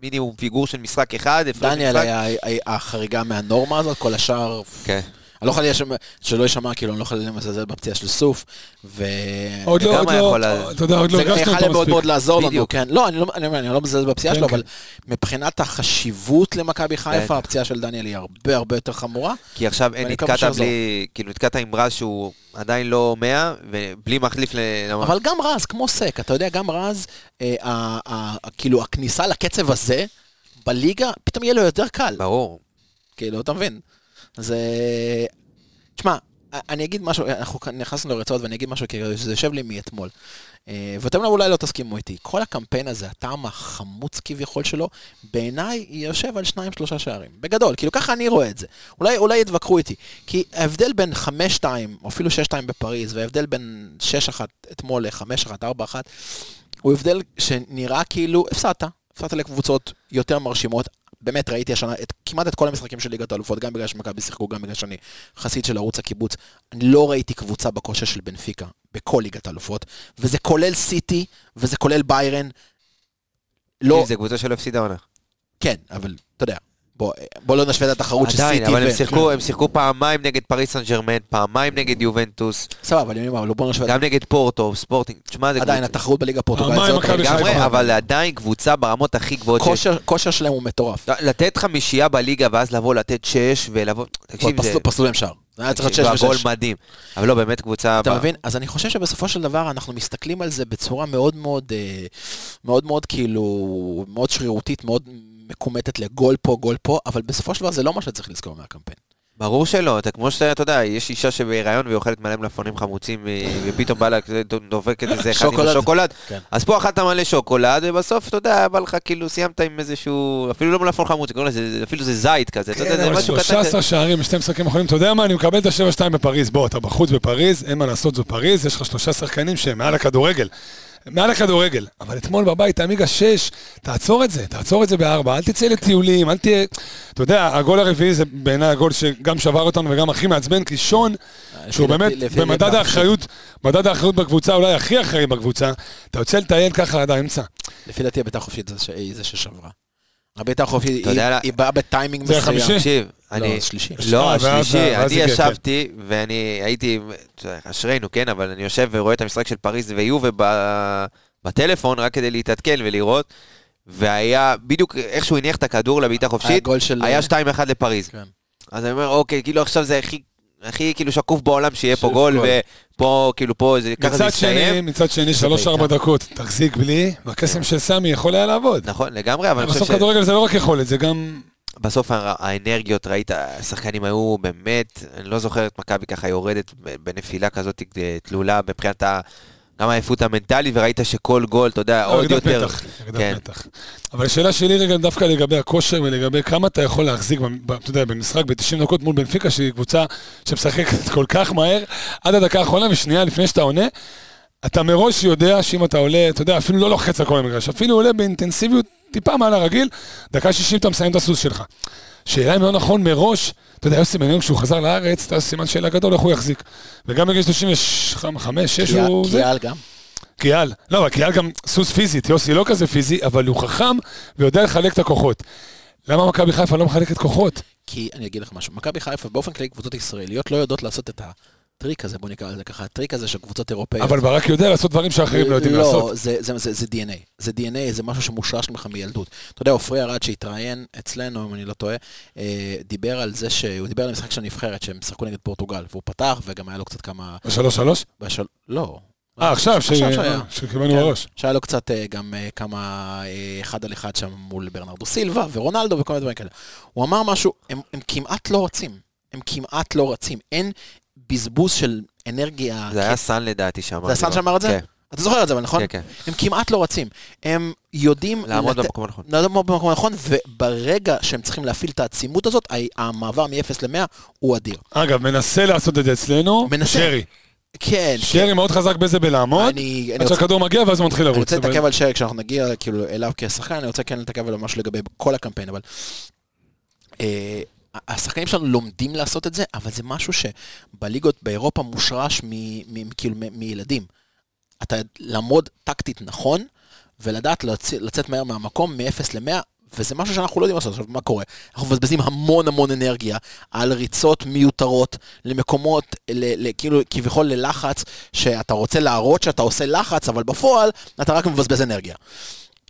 מינימום פיגור של משחק אחד, דניאל משחק. היה היה החריגה מהנורמה הזאת, כל השאר... כן. אני לא יכול להישמע, שלא יישמע כאילו, אני לא יכול למזלזל בפציעה של סוף, ו... עוד זה לא, עוד לא, יכול אתה יודע, עוד לא זה הרגשנו יכול אותו מאוד מאוד מספיק. לעזור לנו. כן. לא, אני לא, אני אומר, אני לא מזלזל בפציעה כן, שלו, כן. אבל מבחינת החשיבות למכבי חיפה. הפציעה של דניאל היא הרבה הרבה יותר חמורה. כי עכשיו אין נתקעת. בלי, כאילו נתקעת עם רז שהוא עדיין לא 100, ובלי מחליף ל... אבל גם רז, כמו סק, אתה יודע, גם רז, אה, כאילו, הכניסה לקצב הזה, בליגה, פתאום יהיה לו יותר קל. ברור. כאילו, אתה מבין? זה... תשמע, אני אגיד משהו, אנחנו נכנסנו לרצועות ואני אגיד משהו, כי זה יושב לי מאתמול. אה, ואתם אולי לא תסכימו איתי. כל הקמפיין הזה, הטעם החמוץ כביכול שלו, בעיניי יושב על שניים שלושה שערים. בגדול, כאילו ככה אני רואה את זה. אולי, אולי יתווכחו איתי. כי ההבדל בין 5-2, או אפילו 6-2 בפריז, וההבדל בין 6-1 אתמול ל-5-1, 4-1, הוא הבדל שנראה כאילו הפסדת. הפסדת לקבוצות יותר מרשימות. באמת ראיתי השנה את, כמעט את כל המשחקים של ליגת האלופות, גם בגלל שמכבי שיחקו, גם בגלל שאני חסיד של ערוץ הקיבוץ. אני לא ראיתי קבוצה בכושר של בנפיקה, בכל ליגת האלופות, וזה כולל סיטי, וזה כולל ביירן. לא, זה קבוצה שלא הפסידה עונה. כן, אבל אתה יודע, בוא, בוא לא נשווה את התחרות של עדיין, סיטי אבל ו... הם שיחקו- הם שיחקו פעמיים נגד פריס סן ג'רמן, פעמיים נגד יובנטוס, סבבה, אבל אני אומר, אבל בוא נשווה... גם נגד פורטו, ספורטינג. תשמע, זה עדיין, התחרות בליגה הפורטוגלית. חיפה. לגמרי, אבל עדיין קבוצה ברמות הכי גבוהות שיש. כושר, כושר שלהם הוא מטורף. לתת חמישייה בליגה ואז לבוא לתת שש ולבוא... תקשיב, זה... פסלו- פסלו להם שער. זה היה צריך להיות תקשיב, 6 והגול ו-6. מדהים. אבל לא, באמת קבוצה... אתה מבין? אז אני חושב שבסופו של דבר אנחנו מסתכלים על זה בצורה מאוד מאוד, אה, מאוד מאוד כאילו, מאוד שרירותית, מאוד מקומטת לגול פה, גול פה, אבל בסופו של דבר זה לא מה שצריך לזכור מהקמפיין. ברור שלא, אתה כמו שאתה אתה יודע, יש אישה שבהיריון והיא אוכלת מלא מלפפונים חמוצים אה, ופתאום בא לה, דופקת איזה אחד עם שוקולד. השוקולד. כן. אז פה אכלת מלא שוקולד ובסוף, אתה יודע, בא לך כאילו, סיימת עם איזשהו, אפילו לא מלפפון חמוץ, אפילו זה זית כזה, אתה יודע, זה אבל משהו קטן. 13 שערים בשתי משחקים האחרונים, אתה יודע מה, אני מקבל את ה-7-2 בפריז. בוא, אתה בחוץ בפריז, אין מה לעשות, זו פריז, יש לך שלושה שחקנים שהם מעל הכדורגל. מעל הכדורגל. אבל אתמול בבית, עמיגה 6, תעצור את זה, תעצור את זה בארבע, אל תצא לטיולים, אל תהיה... אתה יודע, הגול הרביעי זה בעיניי הגול שגם שבר אותנו וגם הכי מעצבן, כי שון, שהוא באמת במדד האחריות, מדד האחריות בקבוצה, אולי הכי אחראי בקבוצה, אתה יוצא לטייל ככה עד האמצע. לפי דעתי הביתה החופשית זה ש- זה ששברה. אתה יודע היא- לה- היא באה בטיימינג זה מסוים. החמישי? תקשיב, לא, אני... שלישי. לא, אה, השלישי, אני. ישבתי, ואני הייתי, אשרינו, כן, אבל אני יושב ורואה את המשחק של פריז ויובה בטלפון, רק כדי להתעדכן ולראות, והיה, בדיוק איך שהוא הניח את הכדור לבעיטה חופשית. היה 2-1 לפריז. כן. אז אני אומר, אוקיי, כאילו עכשיו זה הכי... הכי כאילו שקוף בעולם שיהיה פה גול. ופה כאילו פה זה ככה זה יסתיים. מצד שני, 3-4 בעיטה. דקות, תחזיק בלי, והקסם של סמי יכול היה לעבוד. נכון, לגמרי, אבל אני חושב בסוף כדורגל זה לא רק יכולת, זה גם... שבסוף הא- האנרגיות, ראית, השחקנים היו באמת, אני לא זוכר את מכבי ככה יורדת בנפילה כזאת אה, תלולה מבחינת. גם העייפות המנטלית, וראית שכל גול, אתה יודע, עוד יותר... ירידת כן. מתח. אבל השאלה שלי רגע דווקא לגבי הכושר ולגבי כמה אתה יכול להחזיק, אתה יודע, במשחק ב-90 דקות מול בנפיקה, שהיא קבוצה שמשחקת כל כך מהר, עד הדקה האחרונה ושנייה לפני שאתה עונה, אתה מראש יודע שאם אתה עולה, אתה יודע, אפילו לא לוחץ על כל המגרש, אפילו עולה באינטנסיביות טיפה מעל הרגיל, דקה 60 אתה מסיים את הסוס שלך. שאלה אם לא נכון מראש, אתה יודע, יוסי בניון כשהוא חזר לארץ, אתה סימן שאלה גדול איך הוא יחזיק. וגם בגיל 35, 6 הוא... קיאל גם. קיאל, לא, אבל קיאל גם סוס פיזית, יוסי לא כזה פיזי, אבל הוא חכם ויודע לחלק את הכוחות. למה מכבי חיפה לא מחלקת כוחות? כי אני אגיד לך משהו, מכבי חיפה באופן כללי קבוצות ישראליות לא יודעות לעשות את הטריק הזה, בוא נקרא לזה ככה, הטריק הזה של קבוצות אירופאיות. אבל ברק יודע לעשות דברים שאחרים לא יודעים לעשות. לא, זה, זה, זה, זה DNA. זה DNA, זה משהו שמושרש ממך מילדות. אתה יודע, עופרי ארד שהתראיין אצלנו, אם אני לא טועה, אה, דיבר על זה שהוא דיבר על המשחק של הנבחרת, שהם שיחקו נגד פורטוגל, והוא פתח, וגם היה לו קצת כמה... בשלוש שלוש? בשל... לא. אה, עכשיו, ש- עכשיו שהיה. שקיבלנו כן. שהיה לו קצת אה, גם אה, כמה אה, אחד על אחד שם מול ברנרדו סילבה ורונלדו וכל מיני דברים כאלה. הוא אמר משהו, הם כמעט לא רצים. הם כמעט לא רצים. אין בזבוז של אנרגיה. זה היה סאן לדעתי שאמר. זה הסאן שאמר את זה? כן, אתה זוכר את זה, אבל נכון? כן, כן. הם כמעט לא רצים. הם יודעים... לעמוד לת- במקום הנכון. לעמוד במקום הנכון, וברגע שהם צריכים להפעיל את העצימות הזאת, המעבר מ-0 ל-100 הוא אדיר. אגב, מנסה לעשות את זה אצלנו, מנסה. שרי. כן, שרי מאוד חזק בזה בלעמוד, אני, אני עד רוצה, שהכדור מגיע ואז הוא מתחיל אני לרוץ. רוצה אבל- להתעכב על שרי כשאנחנו נגיע כאילו אליו כשחקן, אני רוצה כן להתעכב על משהו לגבי כל הקמפיין, אבל אה, השחקנים שלנו לומדים לעשות את זה, אבל זה משהו שבליגות באירופה מושרש מ, מ, כאילו מ, מילדים. אתה לעמוד טקטית נכון, ולדעת לצ, לצאת מהר מהמקום מ-0 ל-100, וזה משהו שאנחנו לא יודעים לעשות. עכשיו, מה קורה? אנחנו מבזבזים המון המון אנרגיה על ריצות מיותרות למקומות, ל, ל, כאילו כביכול ללחץ, שאתה רוצה להראות שאתה עושה לחץ, אבל בפועל אתה רק מבזבז אנרגיה.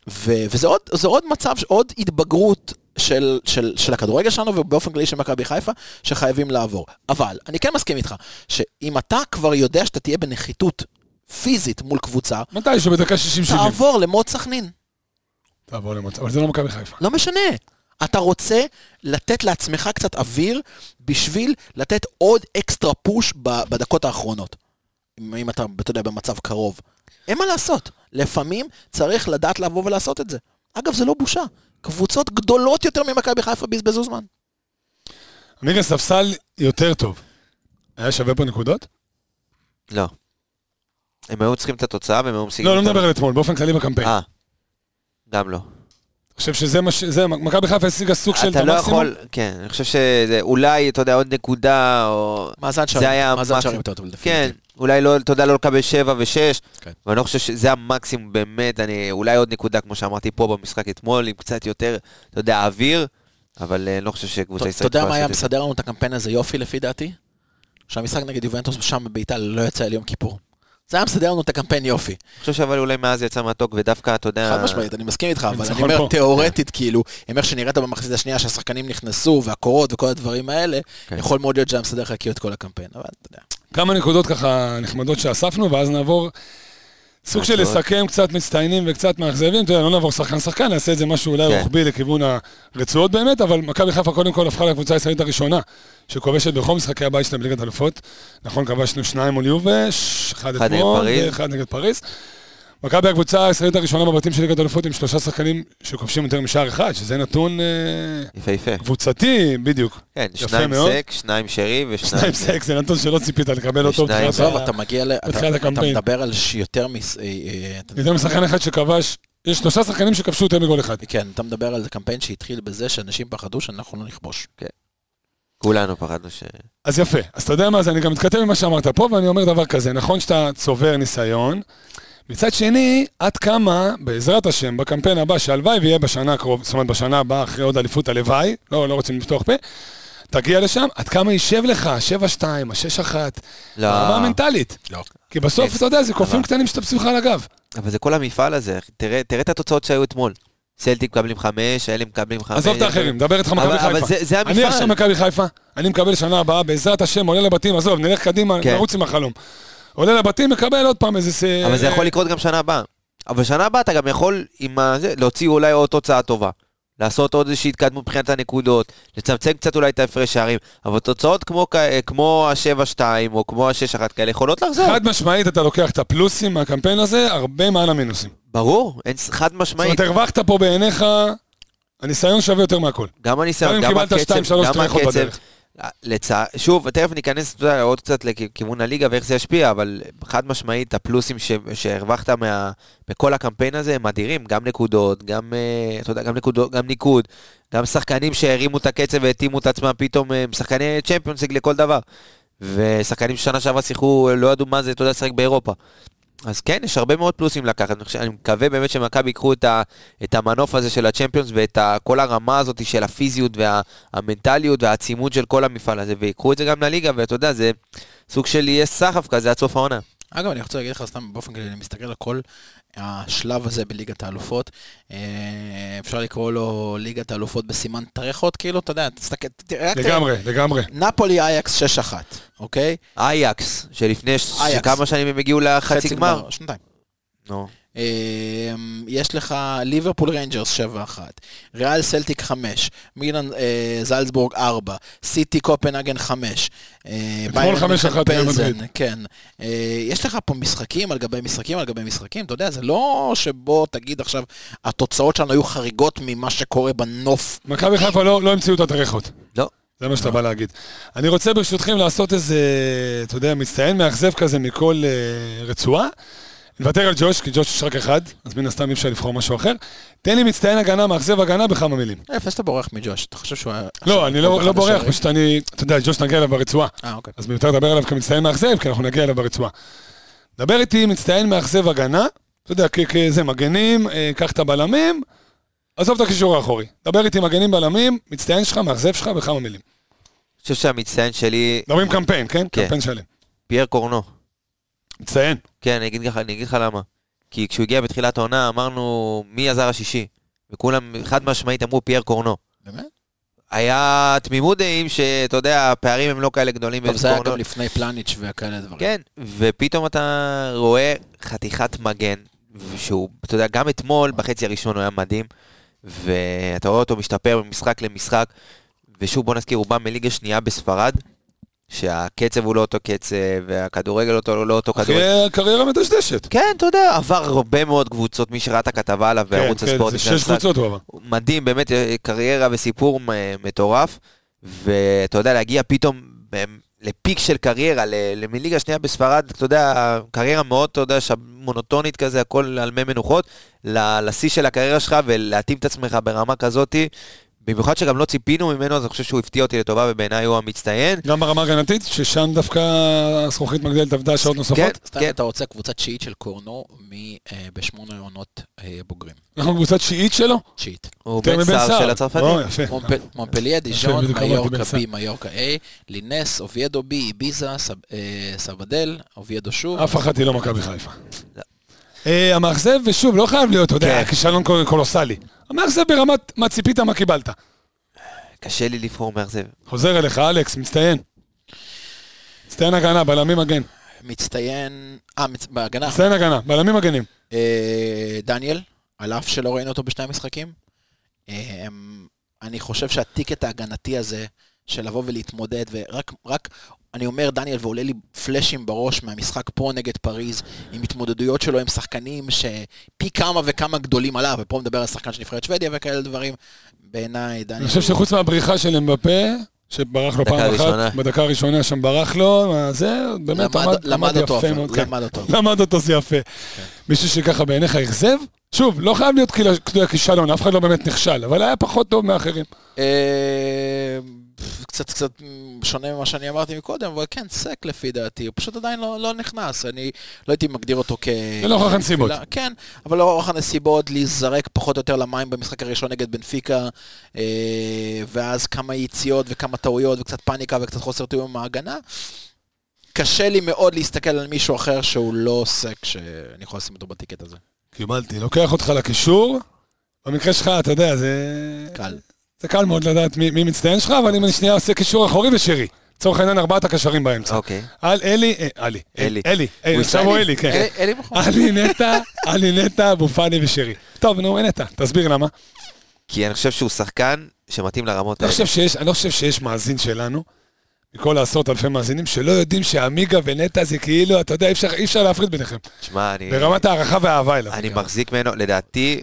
ו- וזה עוד, עוד מצב, עוד התבגרות של, של, של הכדורגל שלנו, ובאופן כללי של מכבי חיפה, שחייבים לעבור. אבל, אני כן מסכים איתך, שאם אתה כבר יודע שאתה תהיה בנחיתות פיזית מול קבוצה, מתישהו בדקה 60-70. תעבור למוד סכנין. תעבור למצב, אבל זה לא מכבי חיפה. לא משנה. אתה רוצה לתת לעצמך קצת אוויר בשביל לתת עוד אקסטרה פוש בדקות האחרונות. אם אתה, אתה יודע, במצב קרוב. אין מה לעשות. לפעמים צריך לדעת לבוא ולעשות את זה. אגב, זה לא בושה. קבוצות גדולות יותר ממכבי חיפה בזבזו זמן. עמיגה ספסל יותר טוב. היה שווה פה נקודות? לא. הם היו צריכים את התוצאה והם היו משיגים לא, לא. מדבר על אתמול, באופן כללי בקמפיין. אה, גם לא. אני חושב שזה מה ש... זה, מכבי חיפה השיגה סוג של את אתה לא. יכול, כן, אני חושב שזה אולי, אתה יודע, עוד נקודה, או... מאזן זה היה שערים, מאזן. שערים יותר טוב כן, לפי אולי לא, אתה יודע, לא לקבל 7 ו-6, כן. ואני לא חושב שזה המקסימום באמת, אני, אולי עוד נקודה, כמו שאמרתי פה במשחק אתמול, עם קצת יותר, אתה יודע, אוויר, אבל אה, אני לא חושב שקבוצה אתה ישראלית יודע מה היה. מסדר לנו את הקמפיין הזה יופי לפי דעתי? שהמשחק נגד יובנטוס שם בביתה לא יצא על יום כיפור. זה היה מסדר לנו את הקמפיין יופי. אני חושב שאבל אולי מאז יצא מתוק, ודווקא, אתה יודע... חד משמעית, אני מסכים איתך, אבל אני אומר פה. תיאורטית, כאילו, עם איך שנראית במחצית השנייה שהשחקנים נכנסו, והקורות וכל הדברים האלה, כן. יכול מאוד להיות שהיה מסדר לך את כל הקמפיין, אבל אתה יודע. כמה נקודות ככה נחמדות שאספנו, ואז נעבור סוג של נעבור. לסכם קצת מצטיינים וקצת מאכזבים, אתה יודע, לא נעבור שחקן-שחקן, נעשה את זה משהו אולי כן. רוחבי לכיוון הרצועות באמת, אבל מכבי חיפה קודם כל הפכה לקבוצה הישראלית הראשונה, שכובשת בכל משחקי הבית שלה בליגת אלופות. נכון, כבשנו שניים מול יובש, אחד אחד אתמול. ואחד נגד פריז. מכבי הקבוצה הישראלית הראשונה בבתים של ליגת אלופות עם שלושה שחקנים שכובשים יותר משער אחד, שזה נתון אה, יפהפה. קבוצתי, בדיוק. כן, שניים. סק, שניים שרי ושניים... שניים סק, זה נתון שלא ציפית לקבל אותו. בתחילת עזוב, ה- אתה מגיע ל... אתה- הקמפיין. מדבר על יותר מס... אה, אה, יותר משחקן אחד שכבש, יש שלושה שחקנים שכבשו יותר מגול אחד. כן, אתה מדבר על קמפיין שהתחיל בזה שאנשים פחדו שאנחנו לא נכבוש. כולנו פחדנו ש... אז יפה, אז אתה יודע מה זה, אני גם מתכתב עם מה שאמרת פה, ואני אומר דבר כזה, נכון שאתה צובר ניסיון, מצד שני, עד כמה, בעזרת השם, בקמפיין הבא, שהלוואי ויהיה בשנה הקרוב, זאת אומרת בשנה הבאה, אחרי עוד אליפות הלוואי, לא, לא רוצים לפתוח פה, תגיע לשם, עד כמה יישב לך, 7-2, ה-6-1, לא. ברמה המנטלית. לא. כי בסוף, אתה יודע, זה קופים קטנים שטפסו לך על הגב. אבל זה כל המפעל הזה, תראה, תראה את התוצאות שהיו אתמול. סלטיק מקבלים חמש, אלה מקבלים חמש. עזוב את האחרים, דבר איתך מכבי אבל- אבל חיפה. זה- זה אני המפעל. עכשיו מכבי חיפה, אני מקבל שנה הבאה, בעזרת השם, עולה לבתים, עזוב, נלך קדימה, כן. נרוץ עם החלום. עולה לבתים, מקבל עוד פעם איזה... ס- אבל זה יכול לקרות גם שנה הבאה. אבל שנה הבאה אתה גם יכול עם ה... זה, להוציא אולי עוד תוצאה טובה. לעשות עוד איזושהי התקדמות מבחינת הנקודות, לצמצם קצת אולי את ההפרש שערים, אבל תוצאות כמו, כ- כמו ה-7-2 או כמו ה-6-1 כאלה יכולות לחזור. חד משמעית אתה לוקח את הפלוסים מהקמפיין הזה, הרבה מעל המינוסים. ברור, אין, חד זאת משמעית. אומרת, הרווחת פה בעיניך, הניסיון שווה יותר מהכל. גם הניסיון, גם גם הקצב, גם הקצב. לצע... שוב, תכף ניכנס עוד קצת לכיוון הליגה ואיך זה ישפיע, אבל חד משמעית, הפלוסים ש... שהרווחת מה... בכל הקמפיין הזה הם אדירים, גם נקודות, גם, אה, אתה יודע, גם נקודות, גם ניקוד, גם שחקנים שהרימו את הקצב והתאימו את עצמם פתאום, אה, שחקני צ'מפיונס ליג לכל דבר. ושחקנים ששנה שעברה שיחקו, לא ידעו מה זה, אתה יודע, לשחק באירופה. אז כן, יש הרבה מאוד פלוסים לקחת. אני, חושב, אני מקווה באמת שמכבי ייקחו את, את המנוף הזה של הצ'מפיונס ואת ה, כל הרמה הזאת של הפיזיות והמנטליות והעצימות של כל המפעל הזה, ויקחו את זה גם לליגה, ואתה יודע, זה סוג של יהיה סחף כזה עד סוף העונה. אגב, אני רוצה להגיד לך סתם באופן כללי, אני מסתכל על כל השלב הזה בליגת האלופות. אה, אפשר לקרוא לו ליגת האלופות בסימן טרחות, כאילו, אתה יודע, תסתכל, תראה. לגמרי, לגמרי. נפולי אייקס 6-1, אוקיי? אייקס, שלפני. כמה שנים הם הגיעו לחצי גמר. שנתיים. נו. אה, יש לך ליברפול ריינג'רס 7-1, ריאל סלטיק 5, מילאן אה, זלצבורג 4, סיטי קופנהגן 5, אה, אתמול 5-1 ריאל פלזן. כן. אה, יש לך פה משחקים על גבי משחקים על גבי משחקים, אתה יודע, זה לא שבוא תגיד עכשיו, התוצאות שלנו היו חריגות ממה שקורה בנוף. מכבי חיפה לא, לא המציאו את הטרחות. לא. זה מה שאתה בא להגיד. אני רוצה ברשותכם לעשות איזה, אתה יודע, מצטיין מאכזב כזה מכל רצועה. נוותר על ג'וש, כי ג'וש יש רק אחד, אז מן הסתם אי אפשר לבחור משהו אחר. תן לי מצטיין הגנה, מאכזב הגנה בכמה מילים. איפה אתה בורח מג'וש? אתה חושב שהוא היה... לא, אני לא, לא בורח? פשוט אני, אתה יודע, ג'וש נגיע אליו ברצועה. אה, אוקיי. אז מיותר לדבר עליו כמצטיין מאכזב, כי אנחנו נגיע אליו ברצועה. דבר איתי מצטיין מאכזב הגנה, אתה יודע, כזה מגנים, אה, קח את הבלמים, עזוב את הקישור האחורי. דבר איתי מגנים בלמים, מצטיין שלך, מאכזב שלך בכמה מילים. אני חושב שהמצטיין שלי, מדברים קמפיין, כן? כן. קמפיין שלם. פייר קורנו. מצטיין. כן, אני אגיד לך, אני אגיד לך למה. כי כשהוא הגיע בתחילת העונה, אמרנו, מי הזר השישי? וכולם חד משמעית אמרו פייר קורנו. באמת? היה תמימות דעים שאתה יודע, הפערים הם לא כאלה גדולים. טוב, זה היה גם לפני פלניץ' וכאלה דברים. כן, ופתאום אתה רואה חתיכת מגן, שהוא, אתה יודע, גם אתמול בחצי הראשון הוא היה מדהים, ואתה רואה אותו משתפר ממשחק למשחק, ושוב בוא נזכיר, הוא בא מליגה שנייה בספרד, שהקצב הוא לא אותו קצב, והכדורגל אותו, לא אותו כדורגל. אחרי קריירה מדשדשת. כן, אתה יודע, עבר הרבה מאוד קבוצות, מי שראה את הכתבה עליו כן, בערוץ כן, הספורט. זה לפני שש המשחק. קבוצות הוא עבר. מדהים, באמת אה, קריירה וסיפור מטורף, ואתה יודע, להגיע פתאום, לפיק של קריירה, מליגה שנייה בספרד, אתה יודע, קריירה מאוד, אתה יודע, מונוטונית כזה, הכל על מי מנוחות, לשיא של הקריירה שלך ולהתאים את עצמך ברמה כזאתי. במיוחד שגם לא ציפינו ממנו, אז אני חושב שהוא הפתיע אותי לטובה, ובעיניי הוא המצטיין. גם ברמה הגנתית, ששם דווקא הזכוכית מגדלת עבדה שעות נוספות. כן, סתם כן. אתה רוצה קבוצה תשיעית של קורנו מ- אה, בשמונה עונות אה, בוגרים. אנחנו קבוצה תשיעית שלו. תשיעית. הוא בן סער. של הצרפתים. מונפליה, דיז'ון, מיורקה. B, מיורקה A, לינס, אוביידו B, איביזה, סב- אה, סבדל, אוביידו שוב. אף אחת היא לא מכבי חיפה. אה, המאכזב, ושוב, לא חייב להיות, אתה יודע, כן. כישלון קול- קולוסלי. המאכזב ברמת מה ציפית, מה קיבלת. קשה לי לבחור מאכזב. חוזר אליך, אלכס, מצטיין. מצטיין הגנה, בלמים מגן. מצטיין, אה, מצ- בהגנה. מצטיין הגנה, בלמים מגנים. אה, דניאל, על אף שלא ראינו אותו בשני המשחקים. אה, אני חושב שה ticket ההגנתי הזה, של לבוא ולהתמודד, ורק, רק, אני אומר דניאל, ועולה לי פלאשים בראש מהמשחק פה נגד פריז, עם התמודדויות שלו עם שחקנים שפי כמה וכמה גדולים עליו, ופה מדבר על שחקן של נבחרת שוודיה וכאלה דברים. בעיניי, דניאל... אני חושב שחוץ מהבריחה של אמבפה, שברח לו פעם ראשונה. אחת, בדקה הראשונה שם ברח לו, מה זה, באמת למד- למד עמד אותו, יפה מאוד. כן. למד אותו. למד אותו, זה יפה. מישהו שככה בעיניך אכזב? שוב, לא חייב להיות כאילו, יודע, כישלון, אף אחד לא באמת נכשל, אבל היה פחות טוב מאחרים. קצת קצת שונה ממה שאני אמרתי מקודם, אבל כן, סק לפי דעתי, הוא פשוט עדיין לא, לא נכנס, אני לא הייתי מגדיר אותו כ... לנוכח הנסיבות. לא, כן, אבל לנוכח הנסיבות, להיזרק פחות או יותר למים במשחק הראשון נגד בנפיקה, אה, ואז כמה יציאות וכמה טעויות וקצת פאניקה וקצת חוסר תיאום עם ההגנה. קשה לי מאוד להסתכל על מישהו אחר שהוא לא סק, שאני יכול לשים אותו בטיקט הזה. קיבלתי, לוקח אותך לקישור, במקרה שלך, אתה יודע, זה... קל. זה קל מאוד לדעת מי, מי מצטיין שלך, אבל אם אני שנייה עושה קישור אחורי ושרי. לצורך העניין, ארבעת הקשרים באמצע. אוקיי. על אלי, אה, אלי, אלי. אלי, אלי, עכשיו הוא אלי, כן. אלי- אלי מחמוד. עלי נטע, עלי נטע, אבו פאני ושרי. טוב, נו, נטע, תסביר למה. כי אני חושב שהוא שחקן שמתאים לרמות האלה. אני לא חושב שיש מאזין שלנו, מכל העשרות אלפי מאזינים, שלא יודעים שעמיגה ונטע זה כאילו, אתה יודע, אי אפשר להפריד ביניכם. תשמע, אני... ברמת הערכה והאהבה אליו. אני מחזיק ממנו, לדעתי,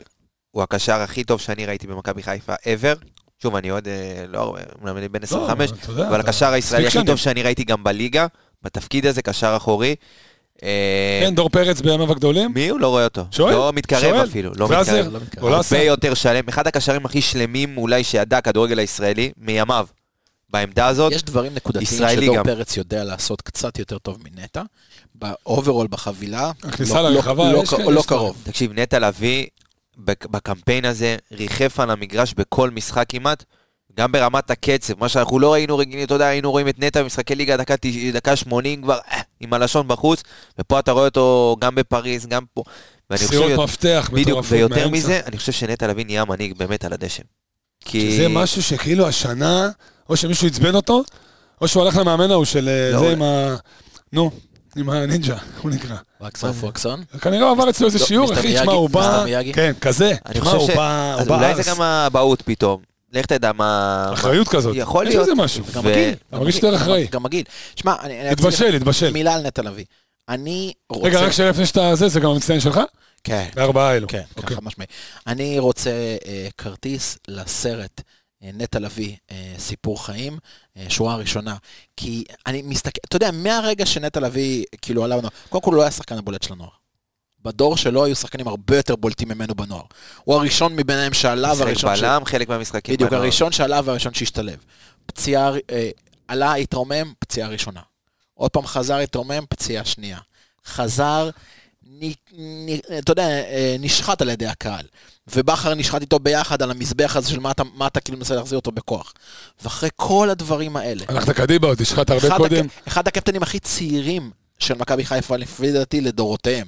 הוא הקשר הכי טוב שאני ראיתי במכבי חיפה ever. שוב, אני עוד, אה, לא הרבה, אומנם אני בן 25, אתה יודע, אבל הקשר הישראלי הכי טוב. שאני ראיתי גם בליגה, בתפקיד הזה, קשר אחורי. אה, כן, דור פרץ בימיו הגדולים. מי הוא? לא רואה אותו. שואל, לא מתקרב שואל. אפילו, לא מתקרב. לא. הרבה יותר שלם, אחד הקשרים הכי שלמים אולי שידע הכדורגל הישראלי, מימיו. בעמדה הזאת, יש דברים נקודתיים שדור גם. פרץ יודע לעשות קצת יותר טוב מנטע. ב overall בחבילה, הכניסה לא- לרחבה, לא- לא- לא קרוב. תקשיב, נטע לביא בקמפיין הזה ריחף על המגרש בכל משחק כמעט, גם ברמת הקצב, מה שאנחנו לא ראינו רגילים, אתה יודע, היינו רואים את נטע במשחקי ליגה דקה, דקה 80 כבר אה, עם הלשון בחוץ, ופה אתה רואה אותו גם בפריז, גם פה. מסירות מפתח בדיוק, מטורפות ויותר מהאמצע. מזה, אני חושב שנטע לביא נהיה מנהיג באמת על הדשא. כי... שזה משהו שכאילו השנה, או שמישהו עצבן אותו, או שהוא הלך למאמן ההוא של אה, לא, זה. עם ה... נו, עם הנינג'ה, הוא נקרא. וקסון פוקסון. כנראה עבר אצלו איזה לא, שיעור, אחי, תשמע, הוא בא... כן, כזה. אני תשמע, חושב הוא ש... בא... אולי. זה גם האבהות פתאום. לך תדע מה... אחריות כזאת. יכול יש להיות. לזה משהו. גם מגעיל. גם מרגיש יותר אחראי. גם מגעיל. שמע, אני... אני התבשל, התבשל. מילה על נטע לביא. אני רוצה... רגע, רק שאלה לפני שאתה זה, זה גם המצטיין שלך? כן. בארבעה אלו. כן, כן, אוקיי. חד משמעי. אני רוצה אה, כרטיס לסרט נטע לביא, אה, סיפור חיים, אה, שורה ראשונה. כי אני מסתכל, אתה יודע, מהרגע שנטע לביא, כאילו עלה בנוער, קודם כל הוא לא היה השחקן הבולט של הנוער. בדור שלו היו שחקנים הרבה יותר בולטים ממנו בנוער. הוא הראשון מביניהם שעלה, משחק והראשון ש... בלם, חלק מהמשחקים. בדיוק, בנוער. הראשון שעלה והראשון שהשתלב. פציעה, אה, עלה, התרומם, פציעה ראשונה. עוד פעם חזר, התרומם, פציעה שנייה. חזר, אתה יודע, אה, נשחט על ידי הקהל. ובכר נשחט איתו ביחד על המזבח הזה של מה אתה, מה אתה כאילו מנסה להחזיר אותו בכוח. ואחרי כל הדברים האלה, הלכת קדימה, עוד השחת הרבה קודם. הק... אחד הקפטנים הכי צעירים של מכבי חיפה, לפי דעתי, לדורותיהם.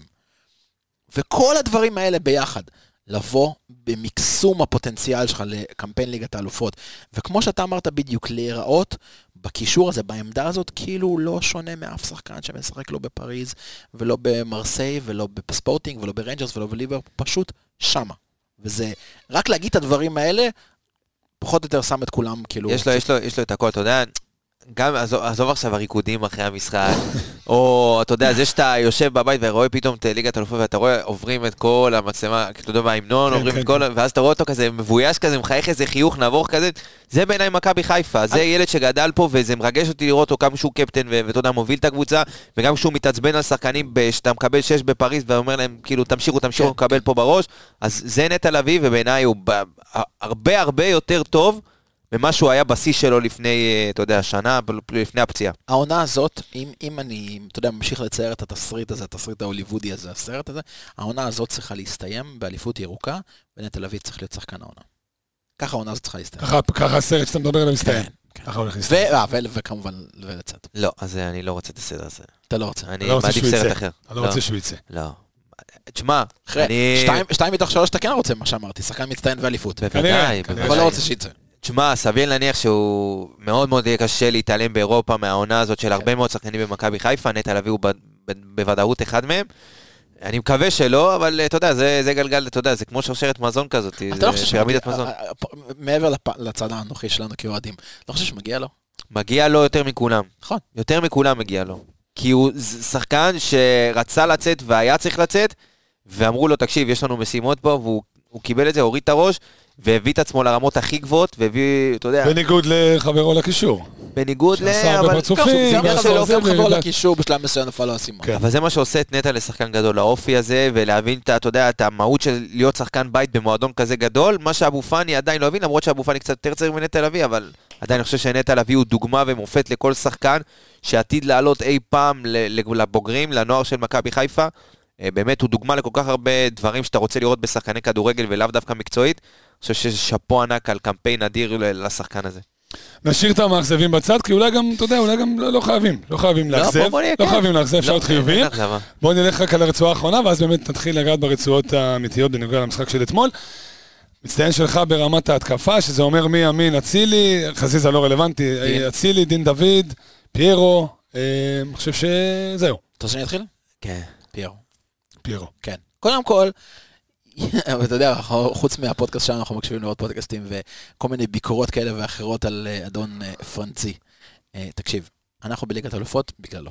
וכל הדברים האלה ביחד, לבוא במקסום הפוטנציאל שלך לקמפיין ליגת האלופות. וכמו שאתה אמרת בדיוק, להיראות בקישור הזה, בעמדה הזאת, כאילו הוא לא שונה מאף שחקן שמשחק לא בפריז, ולא במרסיי, ולא בספורטינג, ולא בריינג'רס, ולא בליבר, פשוט שמה. וזה, רק להגיד את הדברים האלה, פחות או יותר שם את כולם, כאילו... יש לו, יש לו, יש לו את הכל, אתה יודע, גם, עזוב, עזוב עכשיו הריקודים אחרי המשחק, או אתה יודע, זה שאתה יושב בבית ורואה פתאום את ליגת האלופות ואתה רואה, עוברים את כל המצלמה, אתה יודע, בהמנון, כן, עוברים כן, את כל, ואז אתה רואה אותו כזה מבויש כזה, מחייך איזה חיוך נבוך כזה, זה בעיניי מכבי חיפה, זה ילד שגדל פה וזה מרגש אותי לראות אותו כמה שהוא קפטן ואתה יודע, מוביל את הקבוצה, וגם כשהוא מתעצבן על שחקנים, שאתה מקבל שש בפריז ואומר להם, כאילו, תמשיכו, תמשיכו, כן, מקבל פה בראש, אז זה נטע לביא, ובעיניי הוא הרבה הרבה יותר טוב. ממה שהוא היה בשיא שלו לפני, אה, אתה יודע, שנה, לפני הפציעה. העונה הזאת, אם, אם אני, אתה יודע, ממשיך לצייר את התסריט הזה, התסריט ההוליוודי הזה, הסרט הזה, העונה הזאת צריכה להסתיים באליפות ירוקה, ונטע לביא צריך להיות שחקן העונה. ככה העונה הזאת צריכה להסתיים. ככה ככה הסרט שאתה מדבר עליו מסתיים. כן, כן. ככה הולך ו- להסתיים. אה, וכמובן, ולצאת. לא, אז אה, אני לא רוצה את הסדר הזה. אתה לא רוצה. אני לא רוצה מעדיף סרט. אחר. אני לא רוצה שהוא יצא. לא. תשמע, אחרי, אני... שתיים, מתוך שלוש אתה כן רוצה, מה שאמרתי, שחקן מצטיין ואליפות. בוודאי, כנראה, בוודאי. אבל לא רוצה שיצא. תשמע, סביר להניח שהוא מאוד מאוד יהיה קשה להתעלם באירופה מהעונה הזאת. של הרבה מאוד שחקנים במכבי חיפה, נטע לביא הוא ב- ב- בוודאות אחד מהם. אני מקווה שלא, אבל אה, אתה יודע, זה, זה גלגל, אתה יודע, זה כמו שרשרת מזון כזאת, לא זה חושב פירמידת מזון. אה, אה, מעבר לפ- לצד האנוכי שלנו כאוהדים, לא חושב שמגיע לו? מגיע לו יותר מכולם. נכון. יותר מכולם מגיע לו. כי הוא שחקן שרצה לצאת והיה צריך לצאת, ואמרו לו, תקשיב, יש לנו משימות פה, והוא הוא קיבל את זה, הוריד את הראש, והביא את עצמו לרמות הכי גבוהות, והביא, אתה יודע, בניגוד לחברו לקישור. בניגוד ל... שעשה הרבה פרצופים, טוב, זה זה עניין ואז של הוא אופי. עוזב גם חבר לירידת- לקישור בשלב מסוים נפל לו האסימון. כן. אבל זה מה שעושה את נטע לשחקן גדול, האופי הזה, ולהבין את, אתה יודע, את המהות של להיות שחקן בית במועדון כזה גדול, מה שאבו פאני עדיין לא הבין, למרות שאבו פאני קצת יותר צעיר מנטע לביא, אבל עדיין אני חושב שנטע לביא הוא דוגמה ומופת לכל שחקן שעתיד לעלות אי פעם לבוגרים, לנוער של מכבי חיפה. אה, באמת, הוא דוגמה לכל כך הרבה דברים שאתה רוצה לראות בשחקני כדורגל ולאו דווקא מקצועית. אני חושב שזה שאפו ענק על קמפיין אדיר ל- לשחקן הזה. נשאיר את המאכזבים בצד, כי אולי גם, אתה יודע, אולי גם לא לא חייבים. לא חייבים לא, לאכזב. בוא נהיה לא כן. חייבים לאכזב, אפשר לא, להיות אכזבה. בואו נלך רק על הרצועה האחרונה, ואז באמת נתחיל לגעת ברצועות האמיתיות בנוגע למשחק של אתמול. מצטיין שלך ברמת ההתקפה, שזה אומר מימין אצילי, חזיזה לא רלוונטי, דין. אצילי, דין דוד, פיירו, אה, אני חושב שזהו, אתה רוצה שאני אתחיל? כן. פיירו. פיירו. כן. קודם כל, אתה יודע, חוץ מהפודקאסט שלנו, אנחנו מקשיבים לעוד פודקאסטים וכל מיני ביקורות כאלה ואחרות על אה, אדון אה, פרנצי. אה, תקשיב, אנחנו בליגת אלופות בגללו.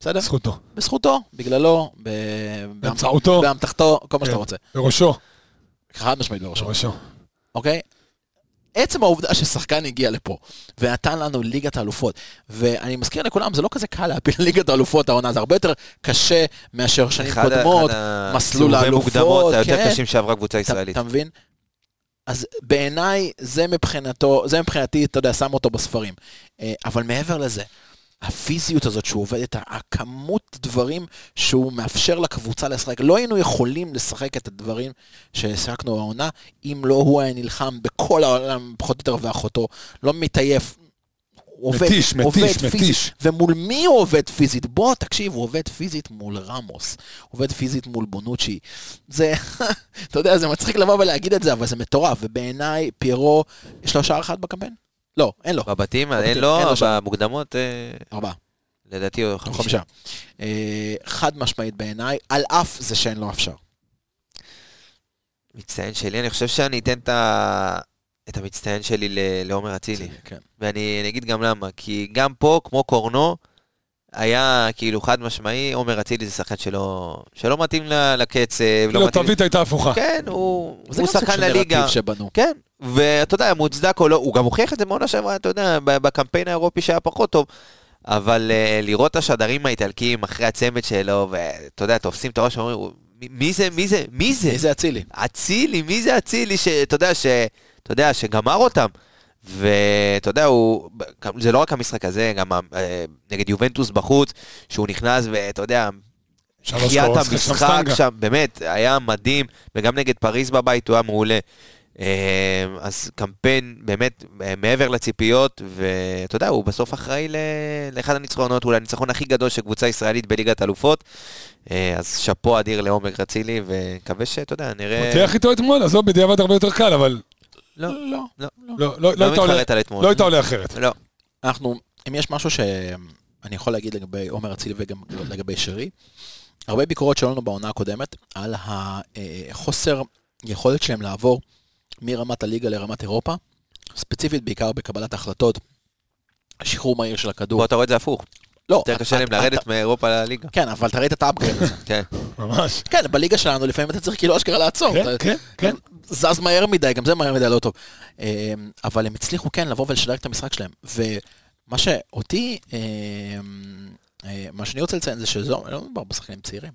בסדר? זכותו. בזכותו, בגללו, באמצעותו. באמתחתו, כל מה שאתה כן. רוצה. בראשו. חד משמעית בראשו. בראשו. אוקיי? עצם העובדה ששחקן הגיע לפה ונתן לנו ליגת האלופות, ואני מזכיר לכולם, זה לא כזה קל להפיל ליגת האלופות העונה, זה הרבה יותר קשה מאשר שנים אחד קודמות, אחד מסלול האלופות, מוקדמות היותר כן. קשים שעברה קבוצה ישראלית. אתה מבין? אז בעיניי זה מבחינתו, זה מבחינתי, אתה יודע, שם אותו בספרים. אה, אבל מעבר לזה, הפיזיות הזאת שהוא עובד איתה, הכמות דברים שהוא מאפשר לקבוצה לשחק, לא היינו יכולים לשחק את הדברים שהשחקנו העונה, אם לא הוא היה נלחם בכל העולם, פחות או יותר ואחותו, לא מתעייף. עובד, מתיש, מתיש, עובד מתיש. פיזית. ומול מי הוא עובד פיזית? בוא, תקשיב, הוא עובד פיזית מול רמוס, עובד פיזית מול בונוצ'י. זה, אתה יודע, זה מצחיק לבוא ולהגיד את זה, אבל זה מטורף. ובעיניי, פיירו, יש לו שער אחד בקמפיין? לא, אין לו. בבתים, אין לו. במוקדמות, אה, ארבעה. לדעתי הוא חמישה. אה, חד משמעית בעיניי, על אף זה שאין לו אף שער. מצטיין שלי, אני חושב שאני אתן את ה- את המצטיין שלי ל- לעומר אצילי. כן. ואני אני אגיד גם למה, כי גם פה, כמו קורנו, היה כאילו חד משמעי, עומר אצילי זה שחקן שלא, שלא מתאים ל- לקצב, כאילו לא מתאים... התווית הייתה הפוכה. כן, הוא, זה הוא גם סוג שחקן של לליגה. נרטיב שבנו. כן, ואתה יודע, מוצדק או לא, הוא גם הוכיח את זה בעונה שעברה, אתה יודע, בקמפיין האירופי שהיה פחות טוב. אבל uh, לראות את השדרים האיטלקיים אחרי הצמד שלו, ואתה יודע, תופסים את הראש ואומרים, "מי- זה, מי זה, מי זה? מי זה אצילי? אצילי, מי זה אצילי שאתה יודע, ש, אתה יודע, שגמר אותם. ואתה יודע, הוא, זה לא רק המשחק הזה, גם אה, נגד יובנטוס בחוץ, שהוא נכנס ואתה יודע, החיה את שם המשחק סטנגה. שם, באמת, היה מדהים, וגם נגד פריז בבית הוא היה מעולה. אה, אז קמפיין באמת אה, מעבר לציפיות, ואתה יודע, הוא בסוף אחראי ל- לאחד הניצחונות, אולי הניצחון הכי גדול של קבוצה ישראלית בליגת אלופות. אה, אז שאפו אדיר לעומר אצילי, ונקווה שאתה יודע, נראה... פותח איתו אתמול, עזוב, בדיעבד הרבה יותר קל, אבל לא, לא. לא, לא לא- לא לא עולה- מתחרט על אתמול. לא היית עולה אחרת. לא. אנחנו, אם יש משהו שאני יכול להגיד לגבי עומר אצילי וגם לגבי שרי, הרבה ביקורות שלנו בעונה הקודמת על החוסר יכולת שלהם לעבור מרמת הליגה לרמת אירופה, ספציפית בעיקר בקבלת החלטות שחרור מהיר של הכדור. פה אתה רואה את זה הפוך. לא, יותר קשה להם לרדת מאירופה לליגה. כן, אבל אתה ראית את ה upgrade הזה. כן. ממש. כן, בליגה שלנו לפעמים אתה צריך כאילו אשכרה לעצור. כן, כן, כן. זז מהר מדי, גם זה מהר מדי לא טוב. אה, אבל הם הצליחו כן לבוא ולשדרג את המשחק שלהם. ומה שאותי, אה, אה, מה שאני רוצה לציין זה שזו, לא מדובר בשחקנים צעירים,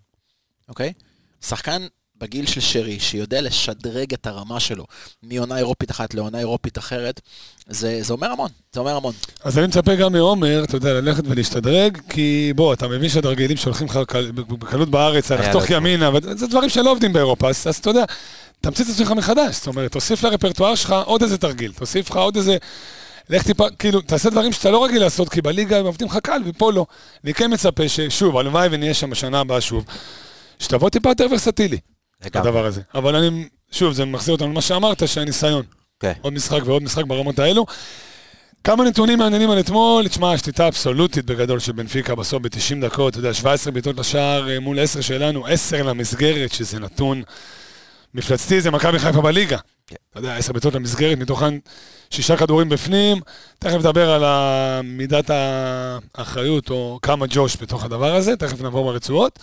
אוקיי? שחקן בגיל של שרי, שיודע לשדרג את הרמה שלו מעונה אירופית אחת לעונה אירופית אחרת, זה, זה אומר המון, זה אומר המון. אז אני מצפה גם מעומר, אתה יודע, ללכת ולהשתדרג, כי בוא, אתה מבין שהתרגילים שהולכים לך קל- בקלות בארץ, לחתוך ימינה, וזה דברים שלא עובדים באירופה, אז אז אתה יודע, תמציא את עצמך מחדש, זאת אומרת, תוסיף לרפרטואר שלך עוד איזה תרגיל, תוסיף לך עוד איזה... לך טיפה, כאילו, תעשה דברים שאתה לא רגיל לעשות, כי בליגה הם עובדים לך קל, ופה לא. אני כן מצפה ששוב, הלוואי ונהיה שם בשנה הבאה שוב, שתבוא טיפה יותר ורסטילי. הדבר הזה. אבל אני, שוב, זה מחזיר אותנו למה שאמרת, שהניסיון. כן. עוד משחק ועוד משחק ברמות האלו. כמה נתונים מעניינים על אתמול, תשמע, השליטה אבסולוטית בגדול של בנפיקה בסוף ב-90 דקות, אתה יודע, 17 בעיטות לשער אה, מול 10 שלנו, 10 למסגרת, שזה נתון מפלצתי, זה מכבי חיפה בליגה. כן. אתה יודע, 10 בעיטות למסגרת, מתוכן שישה כדורים בפנים, תכף נדבר על מידת האחריות, או כמה ג'וש בתוך הדבר הזה, תכף נעבור ברצועות.